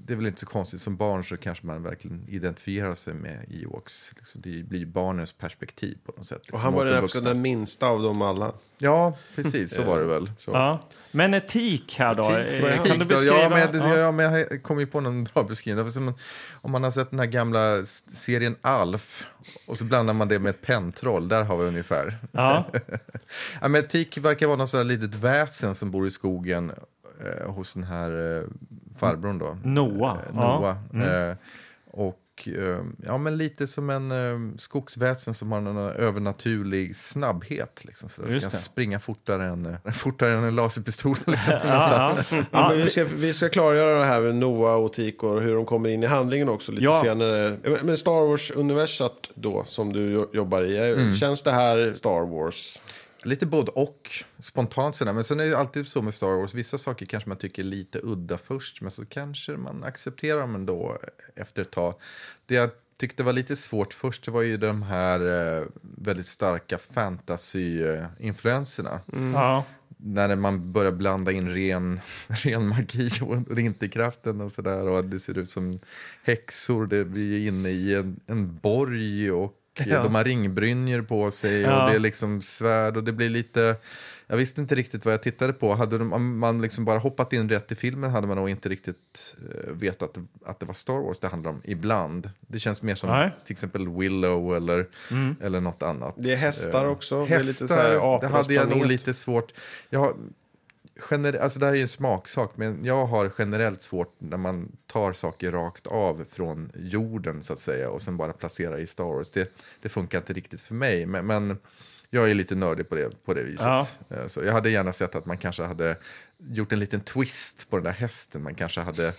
Det är väl inte så konstigt. Som barn så kanske man verkligen identifierar sig med Ewoks. Liksom, det blir barnens perspektiv på något sätt. Och liksom, han var den den också den minsta av dem alla. Ja, precis. Så var det väl. Så. Ja. Men etik här då? Etik, kan du beskriva? Ja, men, Ja. ja. men jag kom ju på någon *laughs* bra beskrivning. Som om man har sett den här gamla serien Alf och så blandar man det med ett pentroll. Där har vi ungefär. Ja. *laughs* Ja, men Tik verkar vara något sådär litet väsen som bor i skogen eh, hos den här eh, farbrorn då. Noah. Eh, Ja. Noah. Eh, och eh, ja, men lite som en eh, skogsväsen som har någon övernaturlig snabbhet. Liksom, så Just ska det. springa fortare än, *laughs* fortare än en laserpistol. *laughs* Liksom, Ja, ja. Ja, vi, ska, vi ska klargöra det här med Noah och Tik och hur de kommer in i handlingen också lite Ja. senare. Men Star Wars-universat då, som du jo- jobbar i, Mm. känns det här Star Wars? Lite både och, spontant sådär. Men sen är det alltid så med Star Wars, vissa saker kanske man tycker är lite udda först, men så kanske man accepterar dem ändå efter ett tag. Det jag tyckte var lite svårt först, det var ju de här eh, väldigt starka fantasy-influenserna. Ja. När man börjar blanda in ren, *laughs* ren magi och vinterkraften och sådär. Och det ser ut som häxor, det, vi är inne i en, en borg och Ja. de har ringbrynjor på sig Ja. och det är liksom svärd och det blir lite... Jag visste inte riktigt vad jag tittade på. Hade de, om man liksom bara hoppat in rätt i filmen hade man nog inte riktigt uh, vetat att det var Star Wars det handlar om ibland. Det känns mer som Nej. till exempel Willow eller, eller något annat. Det är hästar Eh, också. Det är lite Hästar, så här det hade jag nog lite svårt. Jag har, gener, alltså det här är ju en smaksak, men jag har generellt svårt när man tar saker rakt av från jorden så att säga och sen bara placerar i Star Wars. Det, det funkar inte riktigt för mig, men, men jag är lite nördig på det, på det viset. Ja. Eh, Så jag hade gärna sett att man kanske hade gjort en liten twist på den där hästen. Man kanske hade,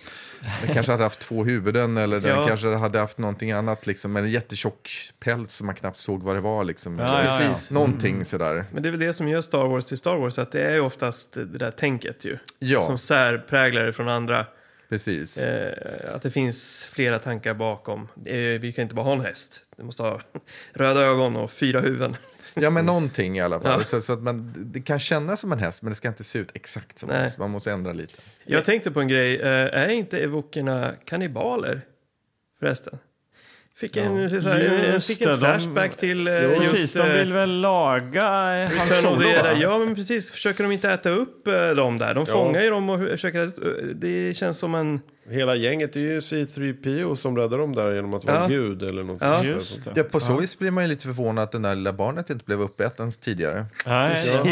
man kanske hade haft två huvuden eller den Ja. kanske hade haft någonting annat. Liksom, en jättetjock päls som man knappt såg vad det var. Liksom. Ja, ja, ja. Precis. Någonting sådär. Men det är väl det som gör Star Wars till Star Wars, att det är ju oftast det där tänket ju. Ja. Som särpräglar det från andra. Precis. Eh, att det finns flera tankar bakom. Eh, vi kan inte bara ha en häst. Det måste ha röda ögon och fyra huvuden. Ja, men någonting i alla fall. Ja. Så, så att man, det kan kännas som en häst, men det ska inte se ut exakt som en häst. Man måste ändra lite. Jag tänkte på en grej. Eh, är inte evokerna kannibaler? Förresten. Fick en, så här, Just fick en det, de- flashback till eh, Jo, just... precis, de eh, vill väl laga Han Return of Solo. Ja, men precis. Försöker de inte äta upp eh, dem där? De fångar ju dem och försöker... Det känns som en... Hela gänget är ju C3PO som räddar dem där genom att vara Ja. gud eller något Ja. Just det. Ja, på så vis blir man ju lite förvånad att det där lilla barnet inte blev uppäten tidigare. Nej, Precis. ja,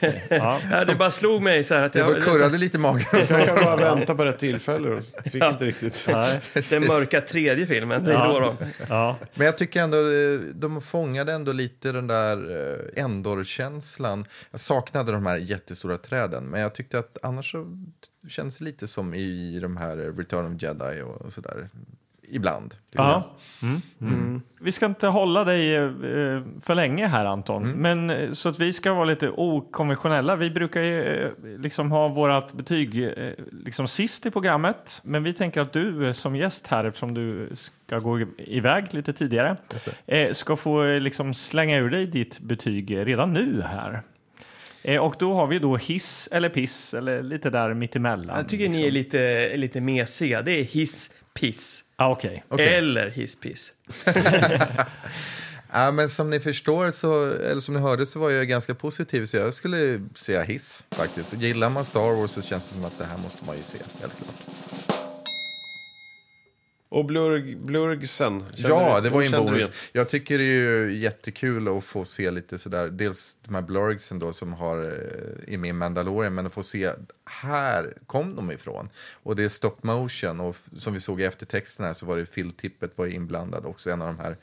det ja. *laughs* Ja, det bara slog mig så här att Det var, jag... kurrade lite i magen. *laughs* Jag kan bara vänta på rätt tillfälle. Fick inte riktigt. *laughs* Nej. Den mörka tredje filmen, det är då de... Ja. Men jag tycker ändå, eh, de fångade ändå lite den där eh, Endor-känslan. Jag saknade de här jättestora träden, men jag tyckte att annars så känns lite som i de här Return of Jedi och sådär. Ibland. tycker jag. Ja. Mm. Vi ska inte hålla dig eh, för länge här Anton, Mm. men eh, så att vi ska vara lite okonventionella. Vi brukar ju eh, liksom ha vårat betyg liksom sist i programmet, men vi tänker att du som gäst här, eftersom du ska gå iväg lite tidigare, ska få liksom slänga ur dig ditt betyg redan nu här. Eh, Och då har vi då hiss eller piss eller lite där mittemellan. Jag tycker ni är lite, lite mesiga. Det är hiss, piss. Ah, Okej. Okej. Eller hiss, piss. *laughs* Ja, men som ni förstår, så, eller som ni hörde, så var jag ganska positiv. Så jag skulle säga hiss faktiskt. Gillar man Star Wars så känns det som att det här måste man ju se, helt klart. Och Blurg, Blurgsen. Ja, du- det var ju en bonus. Jag tycker det är ju jättekul att få se lite sådär, dels de här blurgsen då som har, eh, är med i Mandalorian, men att få se, här kom de ifrån. Och det är stop motion och som vi såg i eftertexten här så var det Phil Tippett var inblandad också, en av de här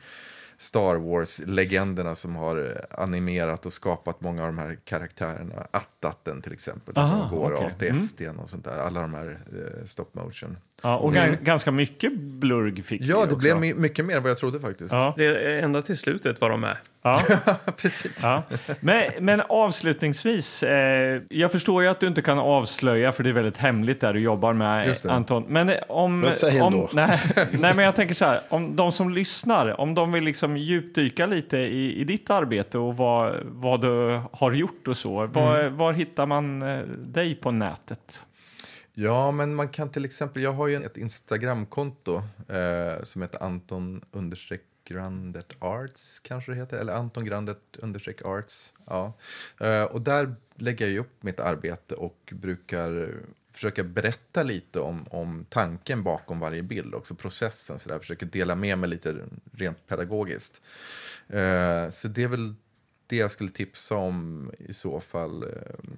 Star Wars-legenderna som har eh, animerat och skapat många av de här karaktärerna. Attaten till exempel, där Aha, går okej. Mm. ATSD och sånt där. Alla de här eh, stop motion. Ja, och gan- ganska mycket blurg fick Ja, det också. blev my- mycket mer än vad jag trodde faktiskt. Ja, Det är ända till slutet var de med. ja, *laughs* *laughs* Precis. ja. Men, men avslutningsvis, eh, jag förstår ju att du inte kan avslöja för det är väldigt hemligt där du jobbar med. Anton. Men eh, om... Men säg om ändå. nej, *laughs* nej, men jag tänker så här, om de som lyssnar, om de vill liksom djupdyka lite i, i ditt arbete och vad, vad du har gjort och så, var, Mm. var hittar man eh, dig på nätet? Ja, men man kan till exempel, jag har ju ett Instagramkonto eh, som heter Anton understreck Grandet Arts kanske det heter, eller Anton Grandet understreck Arts. Ja. Eh, och där lägger jag ju upp mitt arbete och brukar försöka berätta lite om, om tanken bakom varje bild, också processen. Så där. Försöker dela med mig lite rent pedagogiskt. Eh, så det är väl det jag skulle tipsa om i så fall. eh,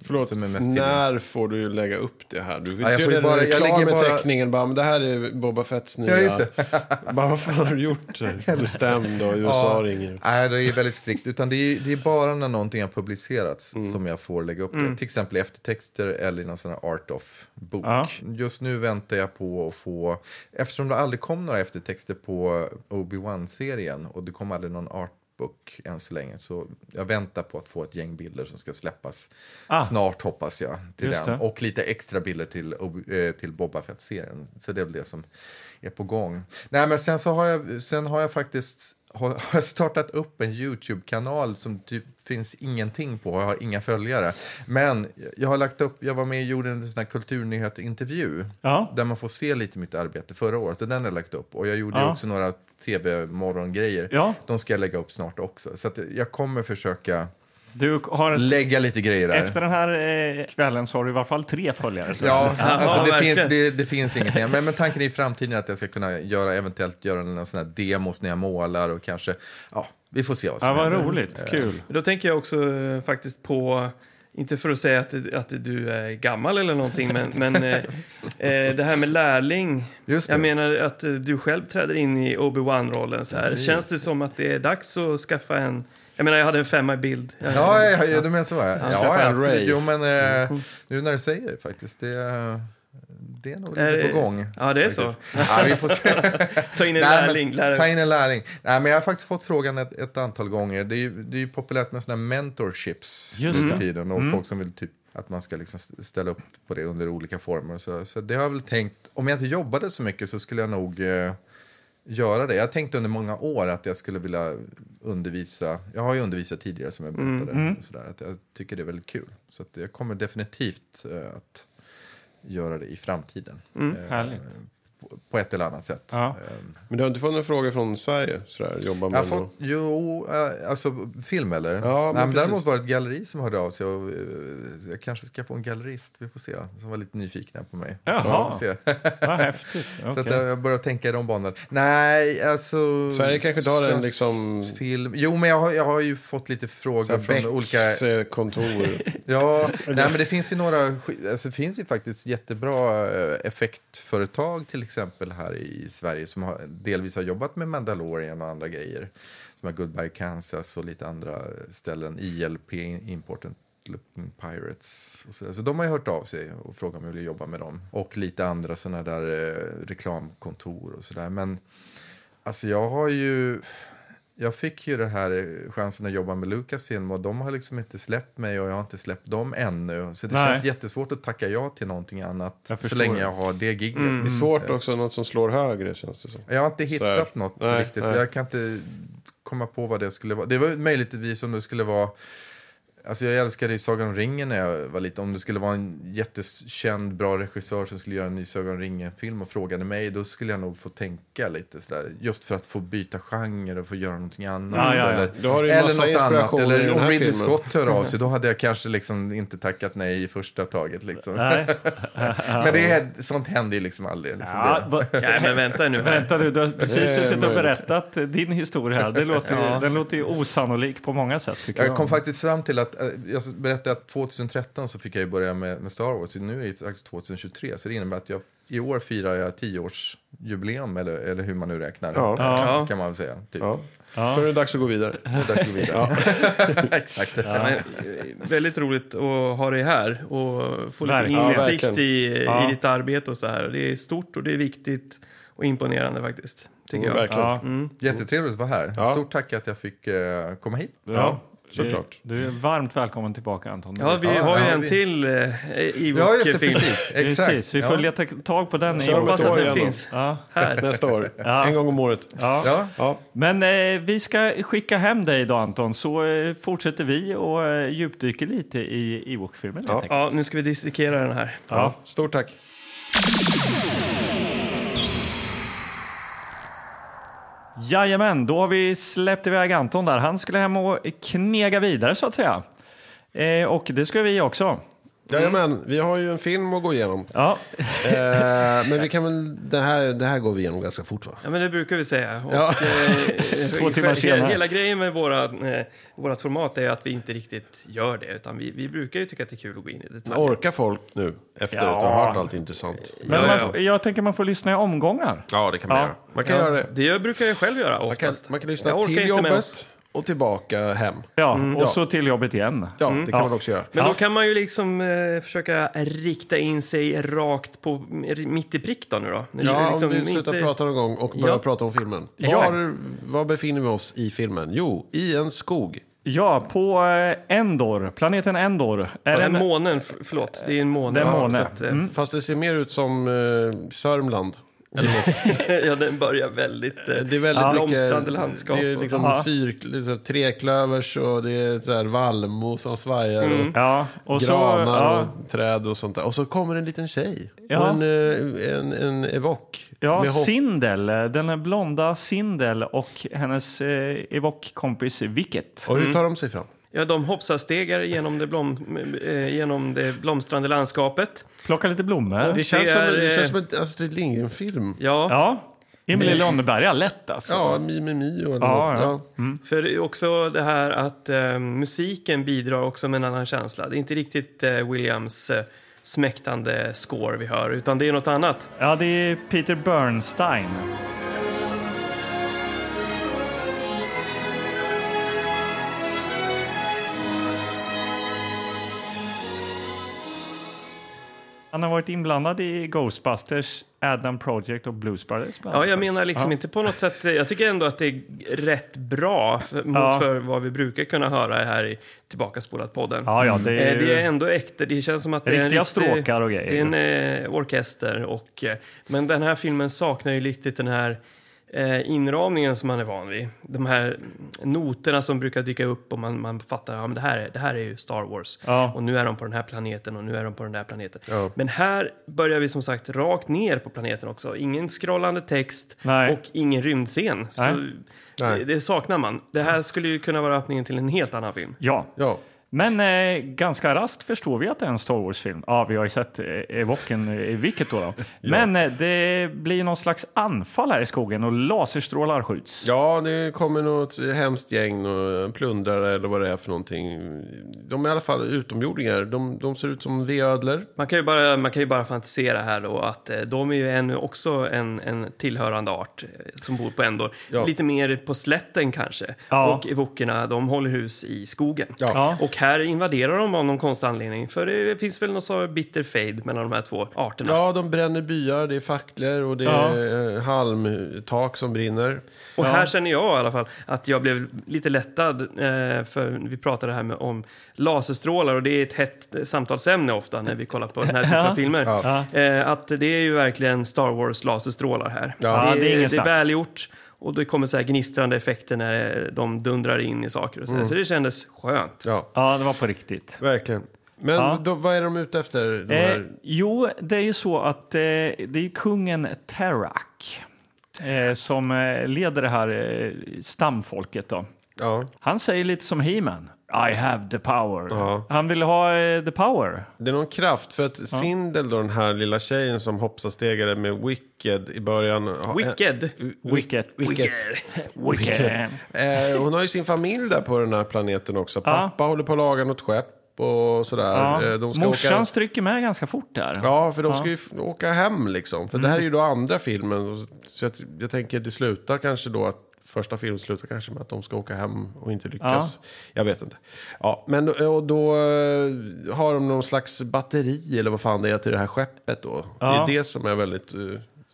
Förlåt, som är mest när får du lägga upp det här? Du vill Ja, ju göra bara- bara, jag med bara- teckningen. Bara, men det här är Boba Fetts nya. Ja, just det. bara, vad fan har du gjort? *laughs* Bestämd och USA ringer. Nej, det är väldigt strikt. Utan det är, det är bara när någonting har publicerats Mm. som jag får lägga upp det. Till exempel i eftertexter eller i någon sån här art of-bok. Ja. Just nu väntar jag på att få... Eftersom det aldrig kom några eftertexter på Obi-Wan-serien och det kom aldrig någon artbook än så länge. Så jag väntar på att få ett gäng bilder som ska släppas Ah. snart hoppas jag. Till Just den. det. Och lite extra bilder till, eh, till Boba Fett-serien. Så det är väl det som är på gång. Nej, men sen så har jag, sen har jag faktiskt har *laughs* jag startat upp en YouTube-kanal som typ finns ingenting på. Jag har inga följare. Men jag har lagt upp, jag var med och gjorde en sån här kulturnyheter-intervju. Ja. Där man får se lite mitt arbete förra året. Och den har jag lagt upp. Och jag gjorde Ja. också några tv-morgongrejer. Ja. De ska jag lägga upp snart också. Så jag kommer försöka Du har ett, lägga lite grejer där. efter den här eh, kvällen så har du i alla fall tre följare. Så- Ja, *laughs* alltså det, finns, det, det finns ingenting. Men, men tanken är i framtiden är att jag ska kunna göra, eventuellt göra några sådana här demos när jag målar och kanske, ja, vi får se vad som Ja, vad händer. roligt. Kul. Då tänker jag också eh, faktiskt på, inte för att säga att, du- att du är gammal eller någonting, men, men eh, *laughs* eh, det här med lärling. Just det. Jag menar att eh, du själv träder in i Obi-Wan-rollen. Så här. Precis. Känns det som att det är dags att skaffa en... Jag menar, jag hade en femma i bild. Jag, Ja, ja, ja, du menar så. Ja, ja, en absolut. Ray. Jo, men eh, nu när du säger det faktiskt, det, är- det är nog lite Är det- på gång. Ja, det är så. faktiskt. Ja, vi får se. *laughs* Ta in en *laughs* Nej, lärling. Lärare. Ta in en lärling. Nej, men jag har faktiskt fått frågan ett, ett antal gånger. Det är ju, det är ju populärt med sådana här mentorships Just nu det. för tiden. Och folk som vill typ att man ska liksom ställa upp på det under olika former. Så, så det har jag väl tänkt, om jag inte jobbade så mycket så skulle jag nog eh, göra det. Jag har tänkt under många år att jag skulle vilja undervisa. Jag har ju undervisat tidigare som jag berättade. Och sådär, att jag tycker det är väldigt kul. Så att jag kommer definitivt eh, att göra det i framtiden. Eh, Härligt. På, ett eller annat sätt. Ja. Eh, Men du har inte fått några frågor från Sverige? Sådär, jobba jag med har fått, jo, eh, alltså film eller? Ja, men Nej, men däremot var det ett galleri som hörde av sig. Och, eh, jag kanske ska få en gallerist, vi får se. Som var lite nyfikna på mig. Jaha. Se. Vad häftigt. *laughs* Så att Okej. jag börjar tänka i de banorna. Nej, alltså... Sverige kanske inte har en liksom... Film. Jo, men jag har, jag har ju fått lite frågor Såhär från Becks olika... eh, kontor. *laughs* Ja, nej, men det finns ju några... Alltså, det finns ju faktiskt jättebra eh, effektföretag till exempel här i Sverige som har, delvis har jobbat med Mandalorian och andra grejer. Som har Goodbye Kansas och lite andra ställen. ILP, Important Looking Pirates. Och så, så de har ju hört av sig och frågat om jag vill jobba med dem. Och lite andra sådana där eh, reklamkontor och sådär. Men alltså jag har ju... Jag fick ju den här eh, chansen att jobba med Lucasfilm och de har liksom inte släppt mig och jag har inte släppt dem ännu. Så det Nej. känns jättesvårt att tacka ja till någonting annat så länge jag har det gigget. Det är svårt också, något som slår högre känns det som. Jag har inte hittat något Nej, riktigt. nej. Jag kan inte komma på vad det skulle vara. Det var möjligtvis om det skulle vara Alltså jag älskade ju Sagan om ringen när jag var liten. Om det skulle vara en jättekänd, bra regissör som skulle göra en ny Sagan om ringen-film och frågade mig, då skulle jag nog få tänka lite sådär. Just för att få byta genre och få göra någonting annat. Ja, ja, ja. Eller, Då har du ju eller massa något annat. i Eller om Ridley filmen. Scott hör av sig, *laughs* då hade jag kanske liksom inte tackat nej i första taget. Liksom. Nej. *laughs* Men det är, sånt händer ju liksom aldrig. Liksom. Ja, Nej, men vänta nu här. Vänta du, du har precis suttit och berättat din historia. Det låter, ju- Den låter ju osannolik på många sätt tycker jag. Jag kom faktiskt fram till att, eh, jag berättade att 2013 så fick jag ju börja med, med Star Wars. Nu är det faktiskt 2023, så det innebär att jag i år firar jag tioårsjubileum, eller, eller hur man nu räknar. Ja. Ja. Kan man väl säga. Typ. Ja. Då är det dags att gå vidare. Det är dags att gå vidare. *laughs* Exakt. Ja, men, eh, väldigt roligt att ha dig här och få lite. Ja, insikt i, Ja. i ditt arbete och så här. Det är stort och det är viktigt och imponerande faktiskt, tycker jag. Verkligen. Ja, Jättetrevligt att vara här. Ja. Stort tack att jag fick eh, komma hit. Ja, såklart. Du, du är varmt välkommen tillbaka Anton. Ja, vi Ja, har ju ja, en vi- till eh, Ja, just det. Ewok-film Precis. Exakt. Precis, vi Ja. får leta tag på den. om Hoppas att år den finns Ja. här. Nästa år. Ja. En gång om året. Ja. Ja. Ja. Men eh, vi ska skicka hem dig då Anton, så eh, fortsätter vi och eh, djupdyker lite i Ewok-filmen. Ja. Ja, nu ska vi dissekera den här. Ja. Stort tack. Jajamän, då har vi släppt iväg Anton där. Han skulle hem och knega vidare så att säga. Eh, och det ska vi också. Jajamän, vi har ju en film att gå igenom. Ja, Eh, men vi kan väl, det här, det här går vi igenom ganska fort va? Ja, men det brukar vi säga. Och, Ja. eh, *laughs* Två timmar senare. Hela grejen med våra, eh, vårt format är att vi inte riktigt gör det. Utan vi, vi brukar ju tycka att det är kul att gå in i detaljer. Orkar folk nu efter Ja. att ha hört allt intressant? men Ja, man, jag tänker man får lyssna i omgångar. Ja, det kan man Ja. göra. Man kan göra det. Det brukar jag själv göra Man kan, oftast. man kan lyssna till inte med oss. jobbet och tillbaka hem. Ja, Mm. och Ja. så till jobbet igen. Ja, det kan Ja. man också göra. Men då kan man ju liksom eh, försöka rikta in sig rakt på mitt i prick då nu då. Ja, liksom om vi slutar inte- prata någon gång och börjar Ja. prata om filmen. Var, var befinner vi oss i filmen? Jo, i en skog. Ja, på eh, Endor, planeten Endor. Är en, månen, förlåt, det är en måne. Att, eh, Mm. Fast det ser mer ut som eh, Sörmland. *laughs* ja, den börjar väldigt... eh, Det är väldigt Ja. mycket... blomstrande landskap Det är och- liksom Ja. fyr, liksom treklövers och det är så här vallmo som svajar. Och ja, och så, granar ja, och träd och sånt där. Och så kommer en liten tjej. Ja. Och en, eh, en, en evok. ja, Sindel, den är blonda Sindel och hennes eh, Evok-kompis Wicket. Och hur tar de sig fram? Ja, de hoppsarstegar genom det, blom, eh, genom det blomstrande landskapet. Plocka lite blommor. Det känns, som, är, det eh, känns som en Astrid Lindgren-film. Ja, Ja, Emil i Lönneberga, lätt alltså. Ja, Mi Mi Mi och Ja, något. ja. ja. för det är också det här att eh, musiken bidrar också med en annan känsla. Det är inte riktigt eh, Williams eh, smäktande score vi hör, utan det är något annat. Ja, det är Peter Bernstein. Han har varit inblandad i Ghostbusters, Adam Project och Blues Brothers. Ja, jag menar liksom Ja. inte på något sätt... Jag tycker ändå att det är rätt bra för, mot Ja. för vad vi brukar kunna höra här i Tillbakaspolat-podden. Ja, ja, det är, Eh, Det är ändå äkta. Det känns som att det är en riktig-. Det är en eh, orkester. Och, eh, men den här filmen saknar ju lite den här inramningen som man är van vid. De här noterna som brukar dyka upp och man, man fattar att ja, men det, här är, det här är ju Star Wars. Ja. Och nu är de på den här planeten och nu är de på den här planeten. Ja. Men här börjar vi som sagt rakt ner på planeten också. Ingen scrollande text Nej. och ingen rymdscen. Så Nej. det, det saknar man. Det här skulle ju kunna vara öppningen till en helt annan film. Ja, ja. Men eh, ganska raskt förstår vi att det är en Star Wars-film. Ja, vi har ju sett eh, Evoken i vilket då. då. *laughs* Men eh, det blir någon slags anfall här i skogen och laserstrålar skjuts. Ja, det kommer något hemskt gäng och plundrare eller vad det är för någonting. De är i alla fall utomjordingar. De, de ser ut som veödlor. Man kan ju bara, man kan ju bara fantisera här då att eh, de är ju ännu också en, en tillhörande art eh, som bor på Endor. Ja. Lite mer på slätten kanske. Ja. Och evokerna, de håller hus i skogen. Ja. Ja. Och här invaderar de av någon konstig anledning. För det finns väl någon sorts bitter fade mellan de här två arterna. Ja, de bränner byar, det är facklor och det är eh, halmtak som brinner. Och Ja. här känner jag i alla fall att jag blev lite lättad eh, för vi pratade här med, om laserstrålar och det är ett hett samtalsämne ofta när vi kollar på den här *laughs* typen Ja. av filmer. Ja. Eh, att det är ju verkligen Star Wars laserstrålar här. Ja, det, det är det är välgjort och det kommer så här gnistrande effekter när de dundrar in i saker och så, så det kändes skönt. Ja, Ja, det var på riktigt. verkligen. Men Ja. då, vad är de ute efter? De Eh, jo, det är ju så att eh, det är kungen Terak eh, som eh, leder det här eh, stamfolket. Då. Ja, Han säger lite som He-Man. I have the power. Ja. Han vill ha eh, the power. det är någon kraft. För att Sindel, då, den här lilla tjejen som hoppsastegade med Wicked i början. har- Wicked. Eh, Wicket. Wicked. Wicket. *laughs* Eh, hon har ju sin familj där på den här planeten också. Pappa håller på att laga något skepp. och sådär. Ja. Eh, De ska Morsan åka... stryker med ganska fort där. Ja, för de ska ju f- åka hem liksom. För det här är ju då andra filmen. Så jag, jag tänker det slutar kanske då att första filmen slutar kanske med att de ska åka hem och inte lyckas. Jag vet inte. Ja, men och då eh, har de någon slags batteri eller vad fan det är till det här skeppet då. Ja. Det är det som är väldigt, eh,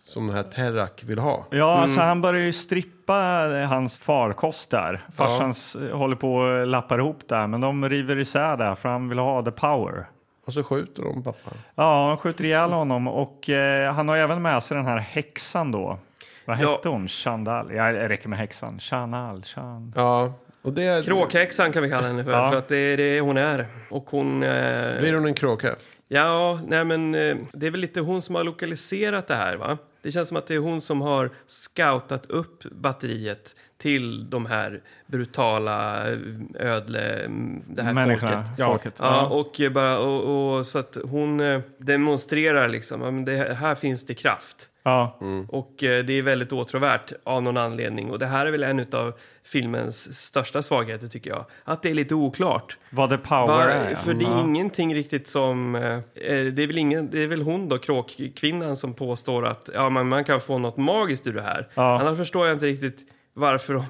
som den här Terrak vill ha. Ja, alltså han börjar ju strippa eh, hans farkost där. Farsan s- håller på och lappar ihop där, men de river isär där för han vill ha the power. Och så skjuter de pappa. Ja, han skjuter ihjäl honom och eh, han har även med sig den här häxan då. Vad Ja. hette hon? Chandal? Ja, det räcker med häxan. Chanal, Chan. Ja, och det är... Kråkhäxan kan vi kalla henne för, Ja. för att det är det hon är. Och hon... Eh, Blir hon en kråka? Ja, nej men eh, det är väl lite hon som har lokaliserat det här va? Det känns som att det är hon som har scoutat upp batteriet till de här brutala eh, ödle, det här Människorna, folket. ja. folket. Ja, och, eh, bara, och, och så att hon eh, demonstrerar liksom, det, här finns det kraft. Ja. Och eh, det är väldigt åtråvärt av någon anledning. Och det här är väl en av filmens största svagheter tycker jag. Att det är lite oklart. Vad the power Va, är. för det är Ja. ingenting riktigt som... Eh, det, är väl ingen, det är väl hon då, kråkkvinnan, som påstår att ja, man, man kan få något magiskt ur det här. Ja. Annars förstår jag inte riktigt varför de...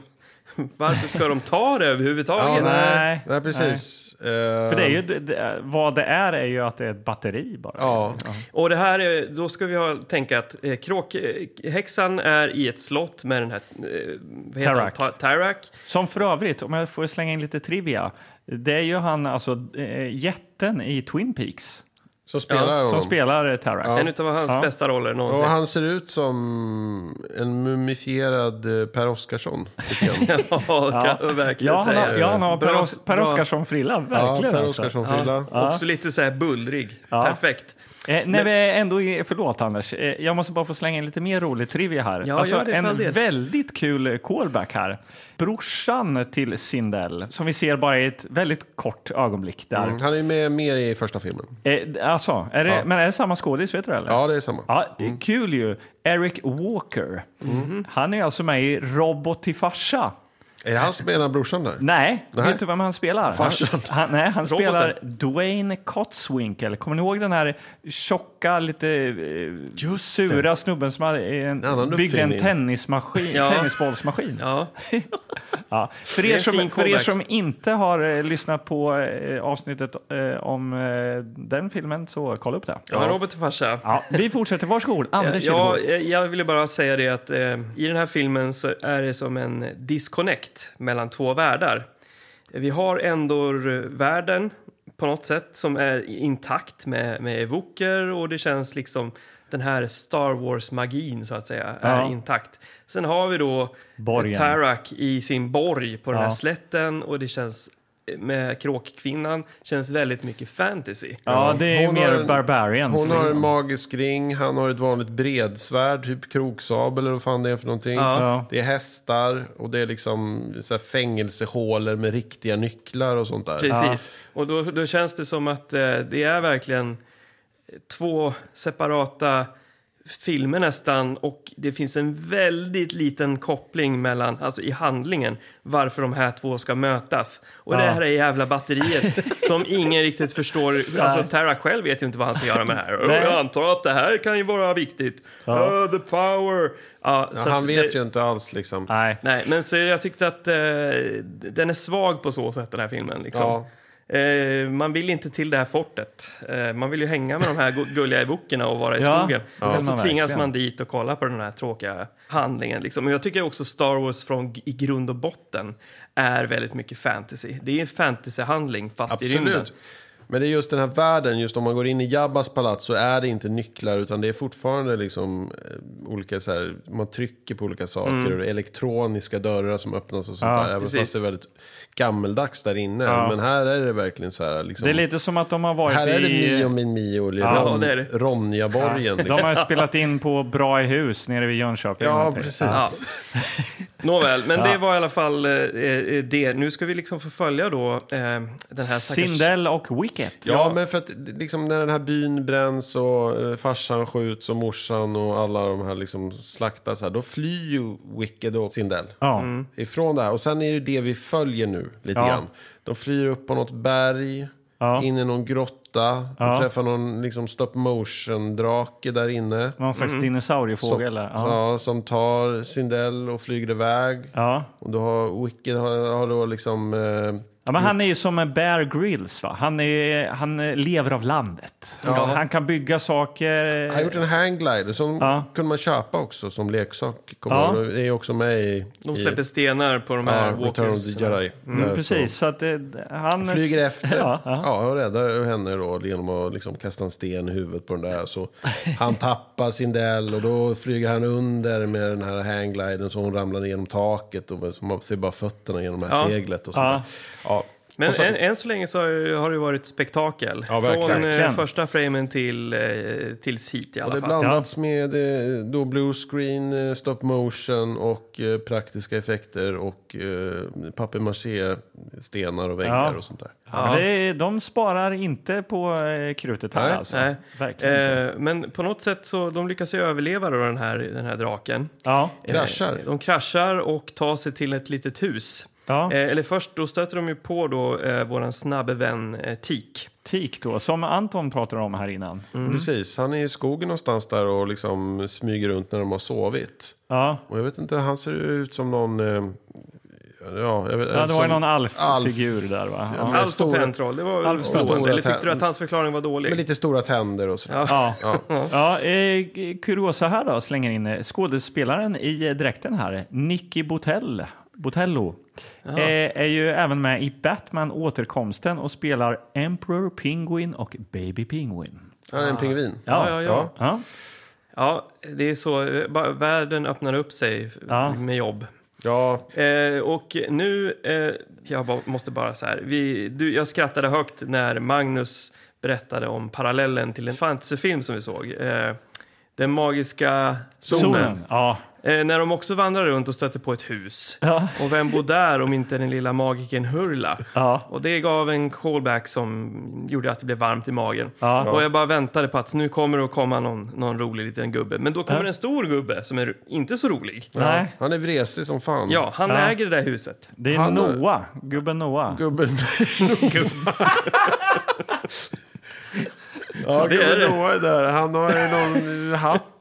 *laughs* Varför ska de ta det överhuvudtaget? nej. Nej, nej precis. Eh, För det är ju, det- det, vad det är är ju att det är ett batteri bara. Ja, Och det här är, då ska vi ha, tänka att eh, kråkhäxan är i ett slott med den här... Eh, vad heter Tarak. han? Ta- Tarak. Som för övrigt, om jag får slänga in lite trivia, det är ju han, alltså äh, jätten i Twin Peaks så spelar Ja, honom. som spelar eh, Tarak. En av hans Ja. bästa roller någonsin. Och han ser ut som en mumifierad eh, Per Oscarsson. tycker jag. *laughs* ja, kan verkligen Ja, han har, ja, han har Per, Os- per. Oscarsson-frilla, ja, verkligen. Per alltså. Oscarsson-frilla. Också lite så här bullrig. Ja. Perfekt. Eh, när vi ändå är, förlåt Anders, eh, jag måste bara få slänga in lite mer rolig trivia här. Ja, alltså, det en del. väldigt kul eh, callback här. Brorsan till Sindel, som vi ser bara i ett väldigt kort ögonblick där. Mm, han är med mer i första filmen. Eh, alltså, är det, Ja. men är det samma skådis, vet du det, eller? Ja, det är samma. Ja, Kul ju. Eric Walker. Mm. Han är alltså med i Robot till farsa. Är det han som spelar brorsan där? Nej, Nej. vet du vem han spelar? Farsan. Han, nej, han spelar Dwayne Cotswinkle. Kommer ni ihåg den här tjocka, lite eh, sura snubben som hade en, annan byggde en tennismaskin, Ja. tennisbollsmaskin? Ja. *laughs* Ja. För, Det er en som, för er som inte har eh, lyssnat på eh, avsnittet eh, om eh, den filmen, så kolla upp det. Ja, Robert och farsa. Ja, vi fortsätter. Varsågod. Anders Ja, eh, jag ville bara säga det att eh, i den här filmen så är det som en disconnect mellan två världar. Vi har Endor-världen på något sätt som är intakt med, med evoker och det känns liksom den här Star Wars-magin så att säga är Ja. intakt. Sen har vi då Borgen. Tarak i sin borg på den Ja. här slätten och det känns med kråkkvinnan känns väldigt mycket fantasy. Ja, det är Hon mer en- barbarians. Hon har en liksom. magisk ring, han har ett vanligt bredsvärd, typ kroksabel eller vad fan det är för någonting. Ja. Det är hästar och det är liksom så fängelsehålor med riktiga nycklar och sånt där. Precis. Och då, då känns det som att eh, det är verkligen två separata filmer nästan och det finns en väldigt liten koppling mellan, alltså i handlingen, varför de här två ska mötas. Och det Ja. här är jävla batteriet *laughs* som ingen riktigt förstår. Alltså Tara själv vet ju inte vad han ska göra med det här. Nej. jag antar att det här kan ju vara viktigt. Ja. Uh, the power. Ja, så Ja, han vet det, ju inte alls liksom. Nej. Nej, men så jag tyckte att eh, den är svag på så sätt, den här filmen. Liksom. Eh, man vill inte till det här fortet. Eh, man vill ju hänga med de här gu- gulliga evokerna och vara i Ja, skogen. ja. Men så Ja, tvingas verkligen. man dit och kolla på den här tråkiga handlingen. Liksom. Och jag tycker också Star Wars från i grund och botten är väldigt mycket fantasy. Det är en fantasyhandling fast i rymden. Men det är just den här världen, just om man går in i Jabbas palats så är det inte nycklar utan det är fortfarande liksom eh, olika så här, man trycker på olika saker och det är elektroniska dörrar som öppnas och sånt Ja, där. Även precis. fast det är väldigt gammeldags där inne. Ja. Men här är det verkligen så här liksom. Det är lite som att de har varit här är det i... Mio min Mio, eller Ja, Ron, det det. Ronjaborgen. De Liksom. har spelat in på Bra i hus nere vid Jönköping. Ja, precis. *laughs* *laughs* Ja. Nåväl, men Ja. det var i alla fall eh, eh, det. Nu ska vi liksom få följa då eh, den här stackars... Sindel och Wicket. Ja, men för att liksom, när den här byn bränns och eh, farsan skjuts och morsan och alla de här liksom slaktas här, då flyr ju Wicked och Sindel Ja. ifrån det här. Och sen är det det vi följer nu lite Ja. grann. De flyr upp på något berg. Ja. in i någon grotta. Ja. Och träffar någon liksom, stop motion-drake där inne. Någon slags dinosauriefågel. Som, ja. ja, som tar Sindel och flyger iväg. Ja. Och då har Wicked har, har då liksom... Eh, Ja, men han är ju som en Bear Grylls. Va? Han, är, han eh, lever av landet. Han kan bygga saker. han har gjort en hangglider som Ja. kunde man köpa också som leksak. Ja. Det är också med i... De i- släpper stenar på de ja, här Return of the Jedi. Mm, precis, så att det, han... Flyger efter. *laughs* Ja, Ja, ja. och räddar henne då genom att liksom kasta en sten i huvudet på den där. Så *laughs* han tappar sin del och då flyger han under med den här hanggliden så hon ramlar ner genom taket och man ser bara fötterna genom det här Ja. seglet och sånt Ja. Ja. Men så- än, än så länge så har det- det varit spektakel. Ja. Från eh, Verkligen. första framen till, eh, tills hit i Och alla det fall. blandats med eh, då blue screen, eh, stop motion och eh, praktiska effekter och eh, papier-maché, stenar och väggar Ja. och sånt där. Ja, men det, de sparar inte på eh, krutet här Nej. alltså. Nej. Verkligen. Eh, men på något sätt så de lyckas ju överleva då den här, den här draken. Ja, Kraschar. Eh, de kraschar och tar sig till ett litet hus. Ja. Eh, eller först då stöter de ju på då eh, våran snabbe vän eh, Tik. Tik då, som Anton pratade om här innan. Precis, han är i skogen någonstans där och liksom smyger runt när de har sovit. Ja, Och jag vet inte, han ser ut som någon... Eh, ja, jag vet, ja det var ju någon Alf-figur där va? Ja, Alf och stora- Pentroll, det var Alf stående. Eller tyckte du att hans förklaring var dålig? Med lite stora tänder och sådär. Ja. Ja. Ja, eh, kuriosa här då, slänger in eh, skådespelaren i eh, dräkten här, Nicky Botell, Botello, eh, är ju även med i Batman återkomsten och spelar Emperor Penguin och Baby Penguin. Han är en pingvin. Ja, ja, ja. Ja, Ja, det är så. Världen öppnar upp sig Ja. med jobb. Ja, Eh, och nu, eh, jag måste bara så här. Vi, du, jag skrattade högt när Magnus berättade om parallellen till en fantasyfilm som vi såg. Eh, den magiska zonen. zonen. Ja. Eh, när de också vandrar runt och stöter på ett hus. Ja. Och vem bor där om inte den lilla magikern Hurla? Ja. Och det gav en callback som gjorde att det blev varmt i magen. Ja. Och jag bara väntade på att nu kommer det att komma någon, någon rolig liten gubbe. Men då kommer Ja. en stor gubbe som är inte så rolig. Nej, han är vresig som fan. Ja, han Ja. äger det där huset. det är Han- Noah, gubben Noah. Gubben... *laughs* ja, Det är gubben det. Noah är där. Han har ju någon hatt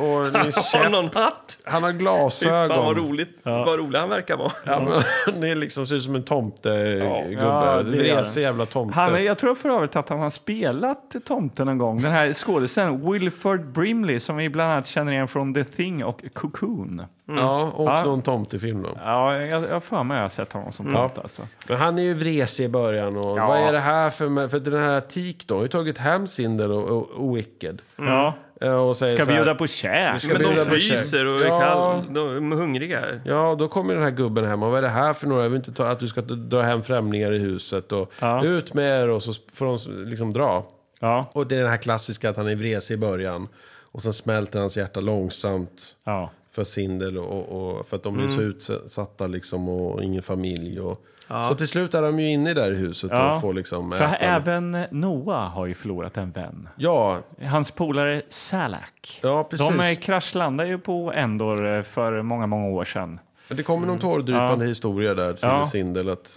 och en *laughs* Har käpp. någon hatt? Han har Fy fan vad glasögon. roligt. Vad rolig han verkar vara. Ja, men, *laughs* han är liksom, ser ut som en tomtegubbe. Ja, Vresig jävla tomte. Han, jag tror för övrigt att han har spelat tomten någon gång. Den här *laughs* skådisen Wilford Brimley som vi bland annat känner igen från The Thing och Cocoon. Ja, och Ja. någon tomtefilm då. Ja, jag har för mig att jag har sett honom som tomte. Alltså. Men han är ju vresig i början. Och Ja. Vad är det här för... För den här Tik då har ju tagit hem Sindel och, och, och Wicked. Ja, Eh, Och säger ska så här- bjuda på käk. ska Men de fryser och är Ja. kall, de är hungriga. Ja, då kommer den här gubben hem. Och vad är det här för några? Jag vill inte ta, att du ska dra hem främlingar i huset. Och Ja. Ut med er och så får de liksom dra. Ja, Och det är den här klassiska att han är vresig i början. Och sen smälter hans hjärta långsamt ja. för Sindel och, och, och för att de är så utsatta liksom och ingen familj. Och, Ja. Så till slut är de ju inne där i huset Ja. och får liksom För äta. även Noah har ju förlorat en vän. Ja, Hans polare Salak. ja, precis. De eh, kraschlandade ju på Endor eh, för många, många år sedan. Det kommer någon tårdrypande historia där till Ja. Sindel. Att,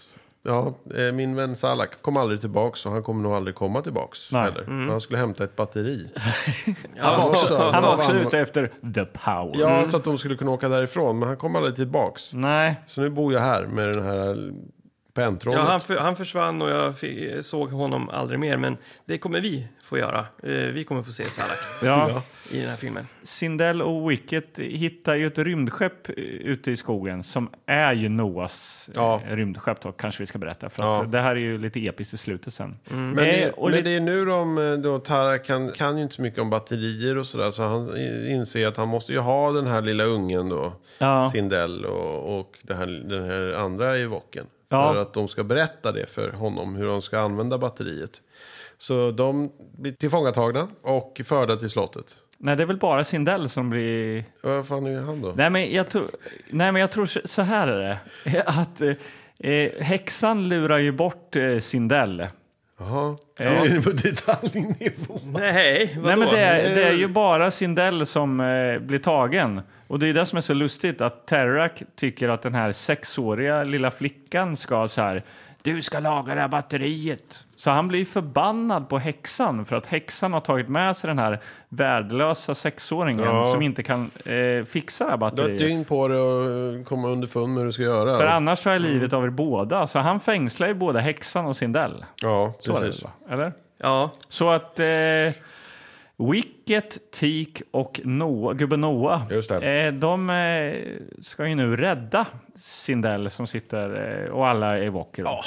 ja, eh, min vän Salak kom aldrig tillbaks och han kommer nog aldrig komma tillbaks. Nej. Heller. Han skulle hämta ett batteri. *laughs* Ja, var också- Han var också ute efter the power. Ja, så att de skulle kunna åka därifrån. Men han kom aldrig tillbaks. Nej, Så nu bor jag här med den här pentrollet. Ja, han, för, han försvann och jag fi- såg honom aldrig mer. Men det kommer vi få göra. Eh, vi kommer få se Salak *laughs* ja. i den här filmen. Sindel och Wicket hittar ju ett rymdskepp eh, ute i skogen som är ju Noahs Ja. eh, rymdskepp då, kanske vi ska berätta. För Ja. att det här är ju lite episkt i slutet sen. Men, Eh, det, men det är nu de, då Tara kan, kan ju inte så mycket om batterier och sådär. Så han inser att han måste ju ha den här lilla ungen då. Ja. Sindel och, och det här, den här andra i vocken. Ja. För att de ska berätta det för honom, hur de ska använda batteriet. Så de blir tillfångatagna och förda till slottet. Nej, det är väl bara Sindel som blir... Vad fan är han då? Nej, men jag tror, nej, men jag tror så- här är det. *laughs* Att eh, eh, häxan lurar ju bort eh, Sindel. Jaha, Ja. är det på detaljnivå? Nej, vadå? Nej, men det är, det är ju bara Sindel som eh, blir tagen. Och det är det som är så lustigt att Terrak tycker att den här sexåriga lilla flickan ska så här Du ska laga det här batteriet. Så han blir förbannad på häxan för att häxan har tagit med sig den här värdelösa sexåringen Ja. som inte kan eh, fixa det här Du har ett batteriet. dygn på dig att komma underfund med hur du ska göra. För annars så är livet av er båda. Så han fängslar ju både häxan och Sindel. Ja, Så är det precis. Eller? Ja, Så att eh, Wicket, Teak och Noah, gubben Noah, Just det. Eh, de eh, ska ju nu rädda Sindel som sitter eh, och alla är Evoker. Ja.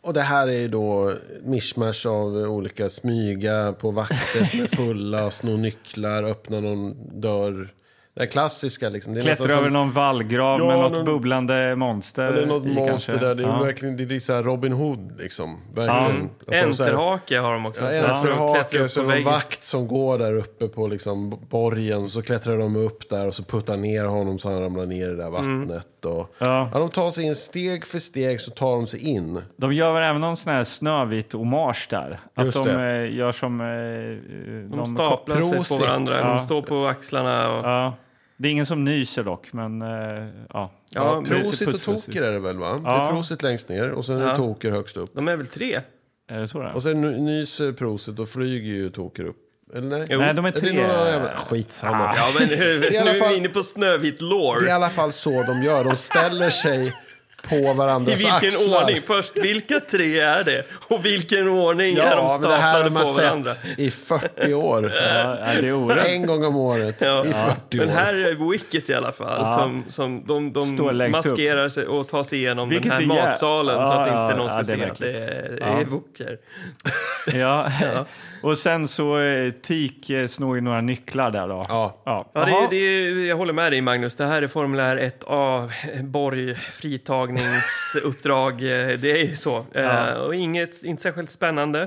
Och det här är ju då mischmasch av olika smyga på vakter som är fulla, sno nycklar, öppna någon dörr. Det klassiska liksom. Det är Klättrar nästan över som- någon vallgrav Ja, med något någon- bubblande monster. Ja, det är något i monster kanske. där. Det är Ja. verkligen det är så här Robin Hood liksom. Verkligen. De enterhake har de också. Ja, de enterhake, upp så på är det någon väggen. vakt som går där uppe på liksom borgen. Så klättrar de upp där och så puttar ner honom så han ramlar ner i det där vattnet. Och, Ja. ja, de tar sig in steg för steg så tar de sig in. De gör väl även någon sån här Snövit-hommage där. Att Just de det. eh, gör som... Eh, De staplar sig på varandra, Ja. de står på axlarna. Och, Ja. Det är ingen som nyser dock, men eh, ja. Ja, prosit och toker är det väl va? Det Ja. är prosit längst ner och sen är det Ja. toker högst upp. De är väl tre? Är det så det är? Och sen ny- nyser prosit och flyger ju toker upp. Eller nej? Jo. Nej, de är Är det tre. några jävla... Skitsamma. Ja, men nu alla är vi inne på Snövit lore. Det är i alla fall så de gör. De ställer sig på I varandras vilken axlar. ordning? Först, vilka tre är det? Och vilken ordning är de Ja, men det här har staplade man på varandra? sett i 40 år. Ja, ja, det är orätt. En gång om året Ja. i 40 Men år. här är Wicket i alla fall. Ja. Som, som de de längst upp. maskerar sig och tar sig igenom Vilket den här matsalen så Ja, att ja, inte någon ska ja, se att det är, Ja. är Woker. Ja. *laughs* och sen så eh, Tik eh, snor ju några nycklar där då. Ja. ja. Ja, det Jaha. det är, jag håller med dig Magnus. Det här är formulär 1A, Borg, fritagningsuppdrag. *laughs* Eh, Det är ju så. Ja. Eh, Och inget, inte särskilt spännande.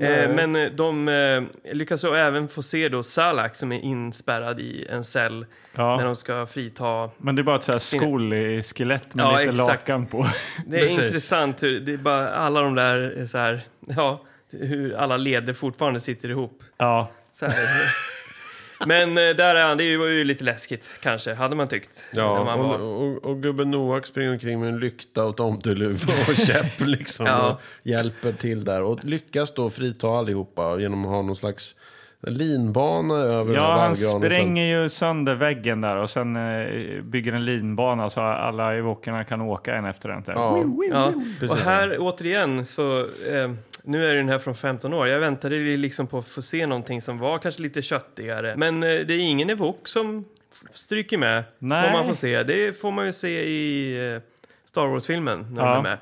Eh, Men eh, de eh, lyckas så även få se då Salak som är inspärrad i en cell Ja. när de ska frita. Men det är bara ett så här skolskelett med Ja, lite exakt. lakan på. Det är Precis. intressant hur det är bara alla de där är så här, ja, hur alla leder fortfarande sitter ihop. Ja. Så här. Men eh, där är han, det var ju lite läskigt kanske, hade man tyckt. när Ja, man var... och, och, och gubben Noak springer omkring med en lykta och tomteluva och *laughs* käpp liksom. Ja. Och hjälper till där. Och lyckas då frita allihopa genom att ha någon slags linbana över Ja, han och sen- spränger ju sönder väggen där och sen eh, bygger en linbana så alla evokerna kan åka en efter en. Ja, Ja, och här återigen så, eh, nu är den här från 15 år. Jag väntade liksom på att få se någonting som var kanske lite köttigare. Men eh, det är ingen evok som stryker med. Nej. Vad man får se. Det får man ju se i eh, Star Wars-filmen när Ja. de är med.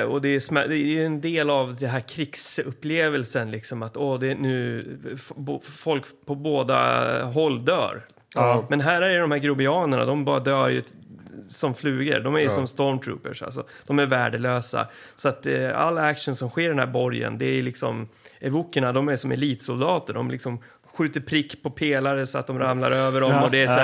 Eh, och det är, det är en del av den här krigsupplevelsen, liksom att åh, det är nu folk på båda håll dör. Ja. Men här är det de här grobianerna, de bara dör ju som flugor. De är ju som stormtroopers, alltså. De är värdelösa. Så att eh, all action som sker i den här borgen, det är liksom... Evokerna, de är som elitsoldater. De liksom skjuter prick på pelare så att de ramlar över dem. Ja, och det är ja. så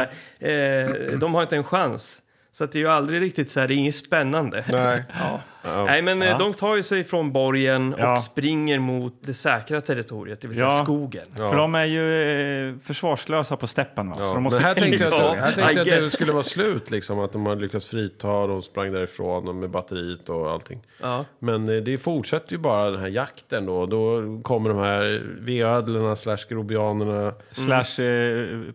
här, eh, de har inte en chans. Så att det är ju aldrig riktigt så här, det är inget spännande. Nej. Ja. Nej, men eh, Ja. de tar ju sig från borgen Ja. och springer mot det säkra territoriet, det vill säga Ja. skogen. För de är ju eh, försvarslösa på steppen. Va? Så de måste Men här tänkte jag, Ja, att, här tänkte jag att det skulle vara slut, liksom, att de har lyckats frita, de sprang därifrån med batteriet och allting. Ja. Men eh, det fortsätter ju bara den här jakten då. Då kommer de här veödlorna slash grobianerna. Slash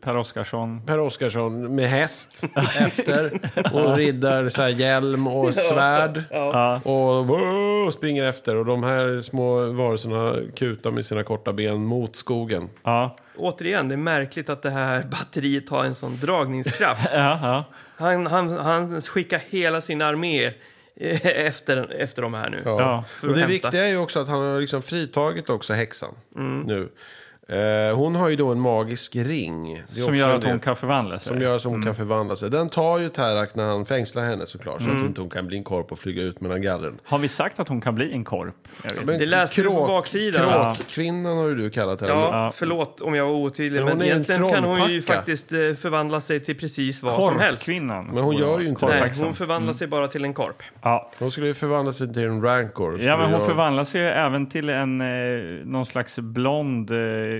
Per Oscarsson. Per Oscarsson med häst *laughs* efter och riddar så här hjälm och svärd. Ja. Och wow, springer efter. Och de här små varelserna kutar med sina korta ben mot skogen. Ja. Återigen, det är märkligt att det här batteriet har en sån dragningskraft. *laughs* Ja, ja. Han, han, han skickar hela sin armé eh, efter, efter de här nu. Ja. Och att det hämta. viktiga är ju också att han har liksom fritagit också häxan nu. Eh, hon har ju då en magisk ring. Det Som gör att hon del- kan förvandla sig. Som gör så hon kan förvandla sig. Den tar ju Tarak när han fängslar henne såklart. Så Mm. att inte hon kan bli en korp och flyga ut mellan gallren. Har vi sagt att hon kan bli en korp? Men Det läste du på baksidan. Ja. Kråkkvinnan har ju du kallat henne. Ja, förlåt om jag var otydlig, Men men egentligen kan hon ju faktiskt eh, förvandla sig till precis vad som helst. Korpkvinnan. Men hon gör ju inte det. Nej, Korphäxan. hon förvandlar sig bara till en korp. Ja. Hon skulle ju förvandla sig till en rancor. Ja, men hon Skulle förvandlar sig även till en, eh, någon slags blond, eh,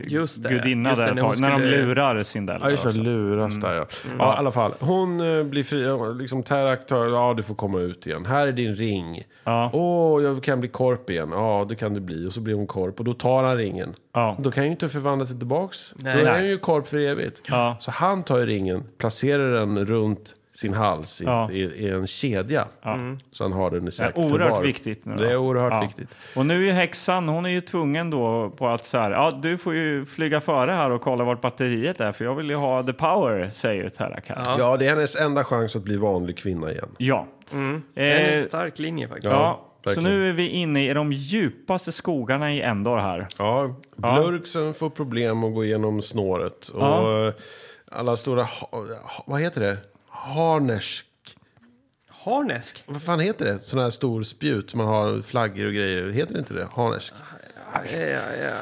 Just det, gudinna just det, där ett tag. När de skulle- lurar Sindel. Ja, just det. Luras där, ja. ja. I alla fall. Hon eh, blir fri. Liksom Terak tar, ja du får komma ut igen. Här är din ring. Ja. Åh, jag kan bli korp igen. Ja, det kan du bli. Och så blir hon korp. Och då tar han ringen. Ja. Då kan ju inte förvandla sig tillbaks. Nej. då är Nej. han ju korp för evigt. Ja. Så han tar ju ringen, placerar den runt sin hals i, Ja. i, i en kedja. Så han har den i Det säkert är oerhört förvar. viktigt. Nu, Det är oerhört viktigt. Och nu är häxan, hon är ju tvungen då på att så här, ja du får ju flyga före här och kolla vart batteriet är för jag vill ju ha the power, säger ju Terak här. Ja. Ja, det är hennes enda chans att bli vanlig kvinna igen. ja. Det är Eh, en stark linje faktiskt. ja. Så nu är vi inne i de djupaste skogarna i Endor här. Ja, Blurksen får problem att gå igenom snåret. Och Ja. alla stora, vad heter det? Harnesk. Harnesk? Vad fan heter det? Sån här stor spjut man har flaggor och grejer. Heter det inte det? Harnesk?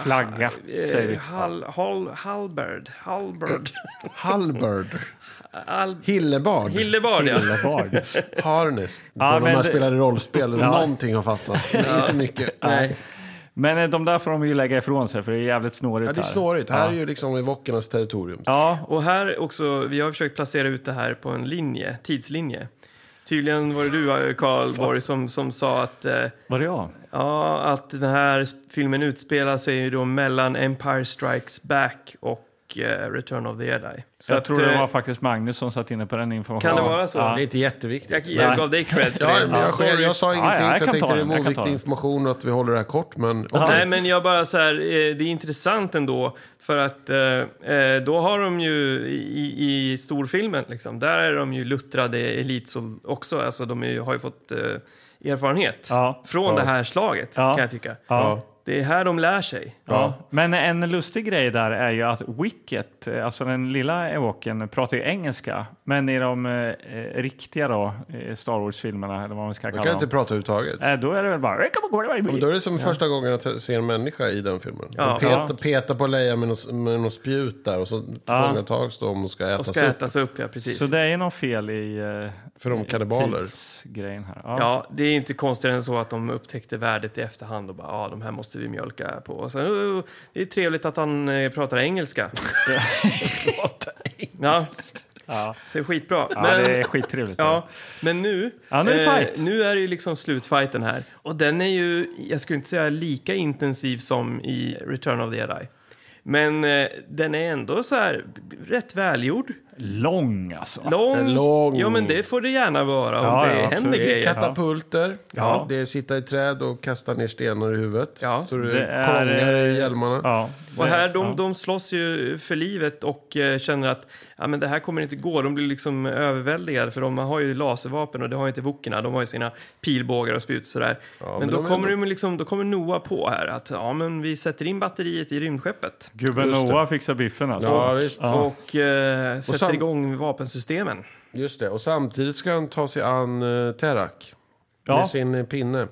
Flagga, säger vi. Hal, hal, halberd. Halberd. Halberd. Al, Hillebard. Hillebard, ja. Bard. Harnesk. Ja, Från här det- spelade rollspel. Någonting har fastnat. Inte mycket. Nej. Men eh, de där får de ju lägga ifrån sig för det är jävligt snårigt Ja, det är här. snårigt. Här Ja. är ju liksom evockernas territorium. Ja, Och här också, vi har försökt placera ut det här på en linje, tidslinje. Tydligen var det du, Karl Borg, som, som sa att, eh, var det jag? ja, att den här filmen utspelar sig ju då mellan Empire Strikes Back och eh, Return of the Jedi. Så jag att, tror det eh, var faktiskt Magnus som satt inne på den informationen. Kan det vara så? Ja. Det är inte jätteviktigt. Jag, jag gav dig cred för Ja, det. men jag, jag, jag sa Ja, ingenting ja, jag för jag tänkte det är oviktig information och att vi håller det här kort. Men okej. Nej, men jag bara så här, eh, det är intressant ändå. För att eh, eh, då har de ju i, i storfilmen, liksom, där är de ju luttrade elitsol också. Alltså de är, ju- har ju fått eh, erfarenhet Ja. från det här slaget, Ja. kan jag tycka. Ja. Det är här de lär sig. Ja. Men en lustig grej där är ju att Wicket, alltså den lilla evoken, pratar ju engelska. Men i de eh, eh, riktiga då, eh, Star Wars-filmerna, eller vad man ska kalla kan dem, inte prata överhuvudtaget. eh, då är det väl bara... Men då är det som första gången att jag ser en människa i den filmen. Ja. De petar, Ja. petar på Leia med något, med något spjut där och så tillfångatas de och ska Och ätas ska upp. ätas upp, ja precis. Så det är något fel i uh, För de kannibaler. grejen här. Ja. Ja, det är inte konstigare än så att de upptäckte värdet i efterhand och bara, ja, de här måste vi mjölka på. Och sen, "Oh, det är trevligt att han eh, pratar engelska. *laughs* ja, Ja. så skitbra. Ja, Men- det är skittrevligt. Ja, men nu, Ja, nu är eh, nu är det ju liksom slutfighten här. Och den är ju, jag skulle inte säga lika intensiv som i Return of the Jedi. Men eh, den är ändå så här rätt välgjord. Lång alltså. Lång. Lång. Ja, men det får det gärna vara om Ja, det ja, händer absolut. Grejer. katapulter, Ja. det är sitta i träd och kasta ner stenar i huvudet. Ja. Så det, Det är, i eh, hjälmarna. Ja. Och här, de, ja. de slåss ju för livet och eh, känner att ja, men det här kommer inte gå. De blir liksom överväldigade för de har ju laservapen och det har ju inte wokerna. De har ju sina pilbågar och spjut och sådär. Ja, men men då, kommer de liksom, då kommer Noah på här att ja, men vi sätter in batteriet i rymdskeppet. Gubben. Noah fixar biffen alltså. Ja, visst. Och eh, sätter sam- igång vapensystemen. Just det, och samtidigt ska han ta sig an uh, Terak. Ja. Med sin eh, pinne.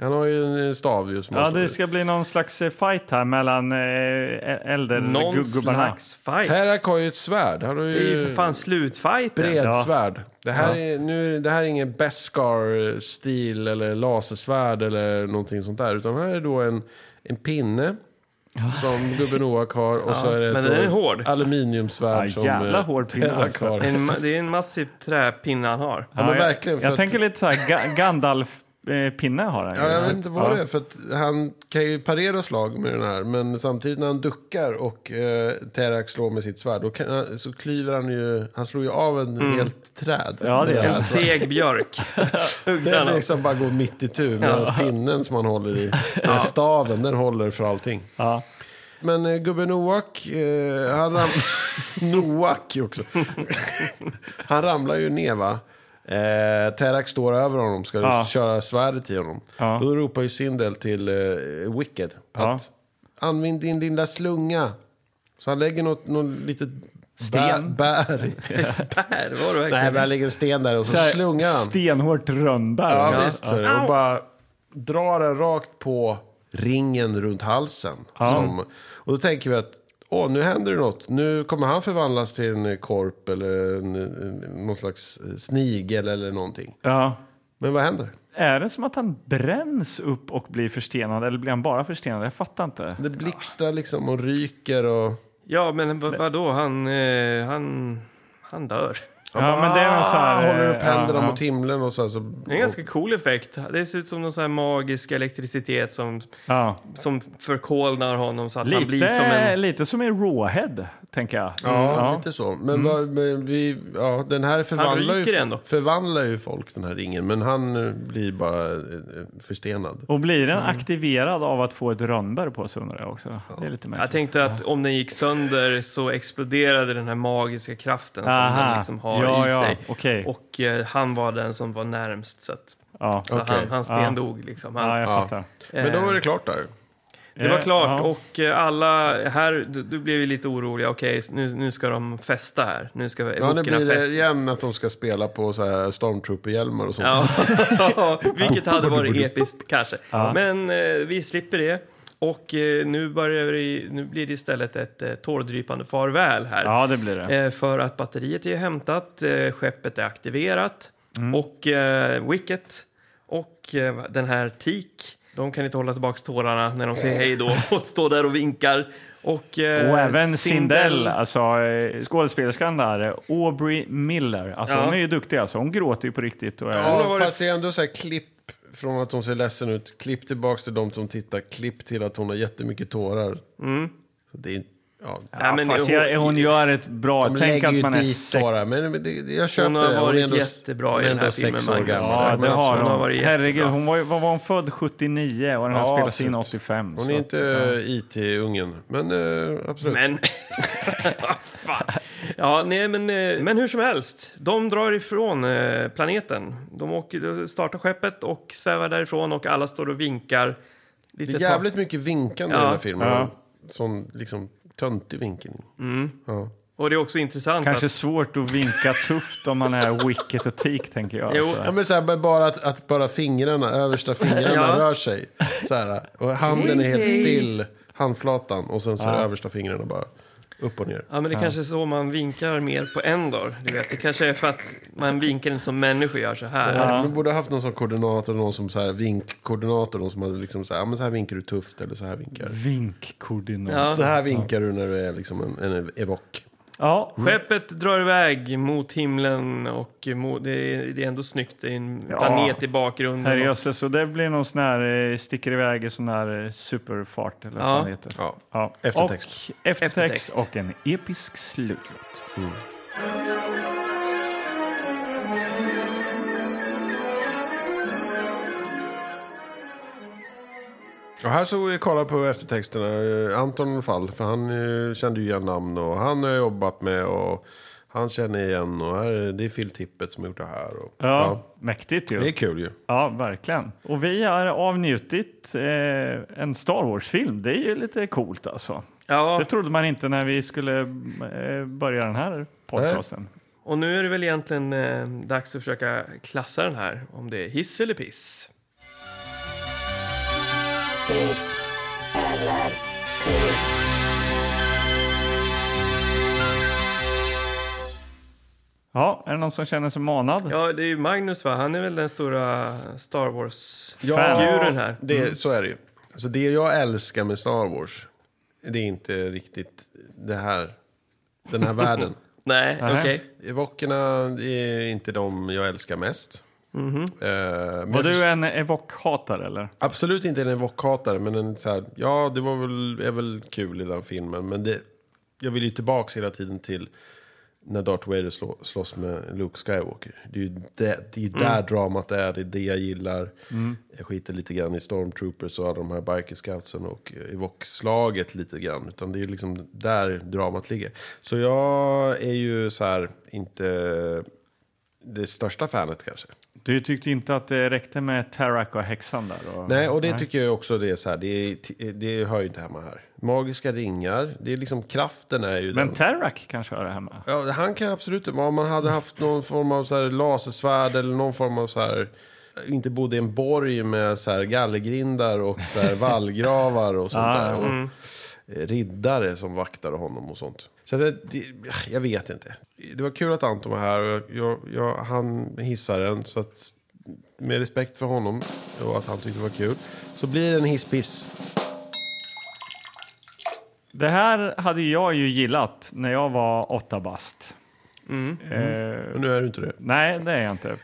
Han har ju en eh, stav ju som Ja, det ska bli någon slags fight här mellan eh, Någon äldregubbarna. slags fight. Terak har ju ett svärd. Han har ju, Det är ju för fan slutfighten. bredsvärd. Det, här är, nu, det här är ingen Beskar-stil eller lasersvärd eller någonting sånt där. Utan här är då en, en pinne som gubben Noak har. Och så är det men den är hård. aluminiumsvärd Ja, som jävla eh, hård pinne Terak alltså. har. En, ma- det är en massiv träpinne han har. Ja, men jag- verkligen, för Jag att- tänker lite så här, Ga- Gandalf-pinne har han. Ja, jag vet inte vad Ja. det är. För att han kan ju parera slag med den här. Men samtidigt när han duckar och eh, Terak slår med sitt svärd. Då kan, han- så klyver han ju. Han slår ju av en helt träd. Mm. Ja, det den En svärdet. seg björk. *laughs* Den liksom bara går mitt i tu. Medan pinnen som han håller i, den staven, den håller för allting. Ja. Men eh, gubben Noak, eh, han ram... *laughs* Noak också. *laughs* han ramlar ju ner va. Eh, Terak står över honom, ska Ja. köra svärdet i honom. Ja. Då ropar ju Sindel till eh, Wicked Ja. att använd din lilla slunga. Så han lägger något, något litet Sten. bä- bär i. *laughs* Här var det Nej, verkligen. men han lägger en sten där och så, Så här, slungar han. Stenhårt rönnbär. Ja, Ja. visst. Så, och bara drar den rakt på ringen runt halsen. Som, och då tänker vi att åh, nu händer det något. Nu kommer han förvandlas till en korp eller en, en, någon slags snigel eller någonting. Ja. Men vad händer? Är det som att han bränns upp och blir förstenad eller blir han bara förstenad? Jag fattar inte. Det blixtrar liksom och ryker och... Ja, men vad, vadå? Han, eh, han, han dör. Ja, men det är en sån här, Ah, håller upp eh, händerna ja, mot himlen och så. här, så Det är en ganska cool effekt. Det ser ut som någon här magisk elektricitet som, Ja. som förkolnar honom så att han blir Lite, som en... lite som i Rawhead, tänker jag. Ja, lite så. Men, vad, men vi, ja, den här förvandlar ju, ändå. förvandlar ju folk, den här ringen. Men han eh, blir bara eh, förstenad. Och blir den Mm. aktiverad av att få ett rönnbär på sig undrar jag också. Det är lite Jag tänkte att om den gick sönder så exploderade den här magiska kraften som Aha. den liksom har Ja, i ja, sig. okej. Och eh, han var den som var närmst. Så, att, Ja, så Okej. han, han stendog liksom. Han, ja Ja. Men då är det klart där. Det var Eh, klart. ja. Och eh, alla här, du, du blev ju lite orolig. Okej, nu, nu ska de festa här. Nu ska Ja, nu blir det festa. igen att de ska spela på så här Stormtrooper-hjälmar och sånt. Ja, *laughs* vilket hade varit episkt kanske. Men eh, vi slipper det. Och eh, nu, börjar det, nu blir det istället ett eh, tårdrypande farväl här. Ja, det blir det. Eh, för att batteriet är hämtat, eh, skeppet är aktiverat Mm. och eh, Wicket och eh, den här Teak, de kan inte hålla tillbaka tårarna när de säger hej då *laughs* och står där och vinkar. Och, eh, Och även Sindel, alltså eh, skådespelerskan där, Aubrey Miller. Alltså, Ja. Hon är ju duktig, alltså. hon gråter ju på riktigt. Och, Ja, fast det är ändå så här klipp från att hon ser ledsen ut. Klipp tillbaks till de som tittar. Klipp till att hon har jättemycket tårar. Så det är, ja, Ja, men fast hon- jag, hon gör ett bra... de Tänk lägger att man är dit sex... tårar. Men det, jag köper Hon har det. varit är ändå- jättebra i den här filmen, Magnus. Ja, det Men har hon har hon. varit Herregud, hon var, var hon född? 79 och den här Ja, spelades in absolut. 85. Hon är att, inte ja. IT-ungen. Men eh, absolut. Men... *laughs* Fan. Ja, nej, men, eh, men hur som helst. De drar ifrån eh, planeten. De åker, startar skeppet och svävar därifrån och alla står och vinkar. Lite det är jävligt mycket vinkande i Ja. den här filmen. Ja. Sån liksom töntig vinkel. Ja. Och det är också intressant Kanske att... svårt att vinka tufft om man är Wicket och Teak, tänker jag. Jo. Ja, men så här, bara att, att bara fingrarna, översta fingrarna *laughs* Ja. rör sig. Så här, och handen är helt still, handflatan. Och sen så är det översta fingrarna bara upp och ner. Ja, men det kanske är så man vinkar mer på en dag. Du vet, det kanske är för att man vinkar inte som människor gör så här. Ja. Vi borde ha haft någon som koordinator, någon som så här vinkkoordinator. Någon som hade liksom så här, ja, men så här vinkar du tufft eller så här vinkar du. Vinkkoordinat. Ja. Så här vinkar du när du är liksom en, en evok. Ja, Skeppet drar iväg mot himlen och mot, det, är, det är ändå snyggt. Det är en Ja. planet i bakgrunden. herrejösses. Så det blir någon sån här, eh, sticker iväg i sån här eh, superfart, eller vad Ja. det heter. Ja. Ja. Eftertext. Och eftertext, Eftertext. och en episk slutlåt. Och här så vi kollar på eftertexterna. eh, Anton fall, för han eh, kände ju igen namn och han har jobbat med och han känner igen och här, är- det är Phil Tippett som har gjort det här. Och, Ja, mäktigt ju. Det är kul ju. Ja, verkligen. Och vi har avnjutit eh, en Star Wars-film. Det är ju lite coolt alltså. Ja, Det trodde man inte när vi skulle eh, börja den här podcasten. och nu är det väl egentligen eh, dags att försöka klassa den här. Om det är hiss eller piss. Ja, är det någon som känner sig manad? Ja, det är ju Magnus va? Han är väl den stora Star Wars-figuren Ja, här. det, så är det ju. Alltså det jag älskar med Star Wars, det är inte riktigt det här, den här världen. *laughs* Nej, okej. Evokerna är inte de jag älskar mest. Eh, men Var du en evok-hatare eller? Absolut inte en evokhatare, men en så här, ja, det var väl, är väl kul i den filmen. Men det, jag vill ju tillbaka hela tiden till när Darth Vader slå, slåss med Luke Skywalker. Det är ju det, det är där dramat är, det är det jag gillar. Jag skiter lite grann i Stormtroopers och alla de här biker scoutsen och evokslaget lite grann. Utan det är liksom där dramat ligger. Så jag är ju så här, inte det största fanet kanske. Du tyckte inte att det räckte med Tarak och häxan där? Och... Nej, och det tycker jag också det är så här, det, är, det hör ju inte hemma här. Magiska ringar, det är liksom kraften är ju Men den. Tarak kanske hör det hemma? Ja, han kan absolut, om man hade haft någon form av så här lasersvärd eller någon form av så här, inte bodde i en borg med så här gallergrindar och så här *laughs* vallgravar och sånt där. Och eh, Eh, riddare som vaktade honom och sånt. Så det, det, jag vet inte. Det var kul att Anton var här och jag, jag, jag, han hissar den så att med respekt för honom och att han tyckte det var kul, så blir det en hisspiss. Det här hade jag ju gillat när jag var åtta bast. Mm. Eh, Men nu är du inte det. nej, det är jag inte.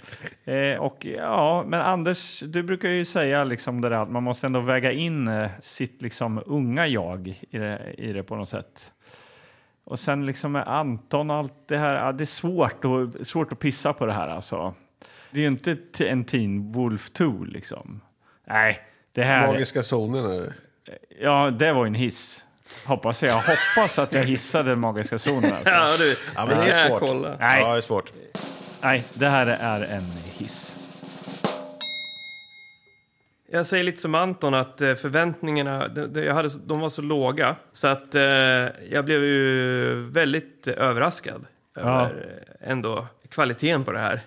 Eh, och ja, men Anders, du brukar ju säga liksom det där att man måste ändå väga in eh, sitt liksom unga jag i det, i det på något sätt. Och sen liksom med Anton och allt det här, ja, det är svårt, och, svårt att pissa på det här alltså. Det är ju inte en Teen Wolf 2 liksom. Nej, det här... Magiska zonen är det. Ja, det var ju en hiss. Hoppas jag. Hoppas att jag hissade den magiska zonen. Alltså. Ja, du. Ja, men det är svårt. kolla. Nej. Ja, det är svårt. Nej, det här är en hiss. Jag säger lite som Anton att eh, förväntningarna, jag hade, de var så låga så att eh, jag blev ju väldigt eh, överraskad Ja. över ändå kvaliteten på det här.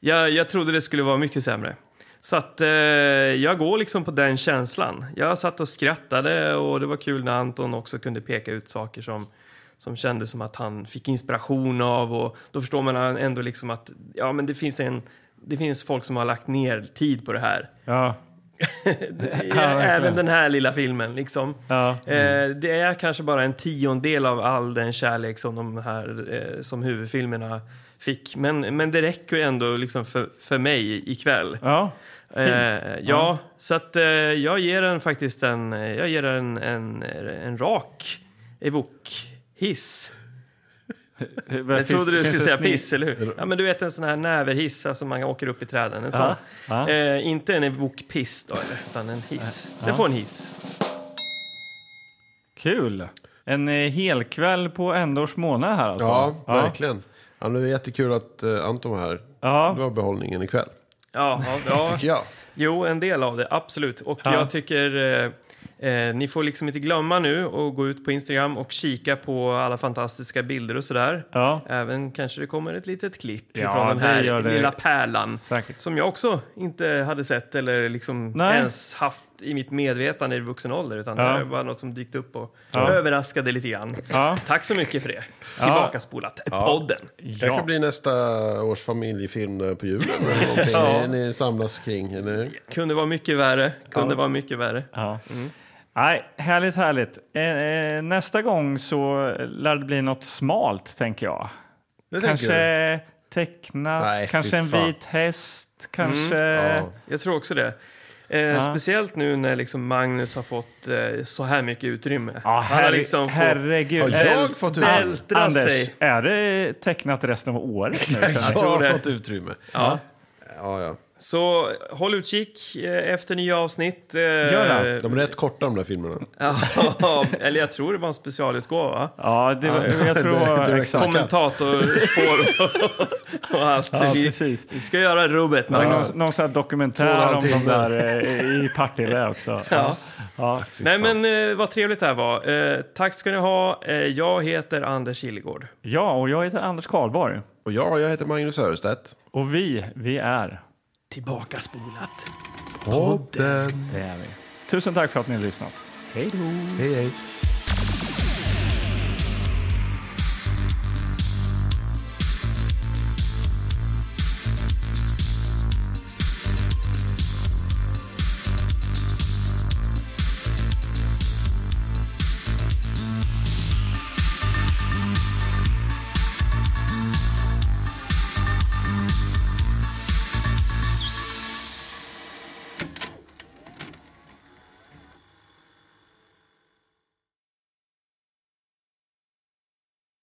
Jag, jag trodde det skulle vara mycket sämre. Så att eh, jag går liksom på den känslan. Jag satt och skrattade och det var kul när Anton också kunde peka ut saker som, som kändes som att han fick inspiration av och då förstår man ändå liksom att ja, men det finns en det finns folk som har lagt ner tid på det här. Ja, *laughs* Även verkligen. den här lilla filmen. Liksom. ja. Eh, det är kanske bara en tiondel av all den kärlek som de här eh, som huvudfilmerna fick. Men, men det räcker ändå liksom för, för mig ikväll. ja. Eh, ja, så att eh, jag ger den faktiskt en, jag ger den en, en rak evok-hiss. *laughs* Jag trodde du skulle säga piss, eller hur? Ja, men du vet en sån här näverhiss, alltså man åker upp i träden. En sån. Ja, ja. Eh, inte en evok-piss då, eller, utan en hiss. Den får en hiss. Kul. En eh, helkväll på ändårs månad här alltså. Ja, verkligen. Ja, det är jättekul att eh, Anton var här. Ja. Det var behållningen ikväll, *laughs* Ja, ja, tycker jag. Jo, en del av det, absolut. Och Ja. jag tycker eh, eh, ni får liksom inte glömma nu och gå ut på Instagram och kika på alla fantastiska bilder och sådär. Ja. Även kanske det kommer ett litet klipp Ja, från den här lilla pärlan. Säkert. Som jag också inte hade sett eller liksom Nej. ens haft i mitt medvetande i vuxen ålder. Utan Ja. det bara något som dykt upp och Ja. överraskade lite grann. Ja. Tack så mycket för det. Tillbakaspolat. Podden. Kanske Ja. blir nästa års familjefilm där på julen eller någonting Ja. ni samlas kring. Eller? Kunde vara mycket värre. Kunde vara mycket värre. Ja. Nej, härligt, härligt. Eh, eh, nästa gång så lär det bli något smalt, tänker jag. Det tänker Kanske tecknat, Nej, kanske en vit häst, kanske... Ja. Jag tror också det. Eh, Speciellt nu när liksom Magnus har fått eh, så här mycket utrymme. Ja, Han har liksom fått herregud. Har jag Eh, fått utrymme? vältra Anders, sig. är det tecknat resten av året nu? *laughs* Jag tror har det. fått utrymme. Ja. Ja, ja. Så håll utkik eh, efter nya avsnitt. Eh, Gör det. De är rätt korta de där filmerna. ja, *laughs* eller jag tror det var en specialutgåva. Ja, det var, jag tror *laughs* det var. Kommentatorspår och, och allt. Ja, vi, precis. vi ska göra rubbet, Magnus. någon, någon sån dokumentär om de där eh, i Partille också. Ja. Ja. Nej, men vad trevligt det här var. Tack ska ni ha. Jag heter Anders Killegård. ja, och jag heter Anders Karlborg. Och ja, jag heter Magnus Örestedt. Och vi, vi är, Tillbakaspolat. Podden. det är vi. Tusen tack för att ni har lyssnat. Hej då! Hej, hej.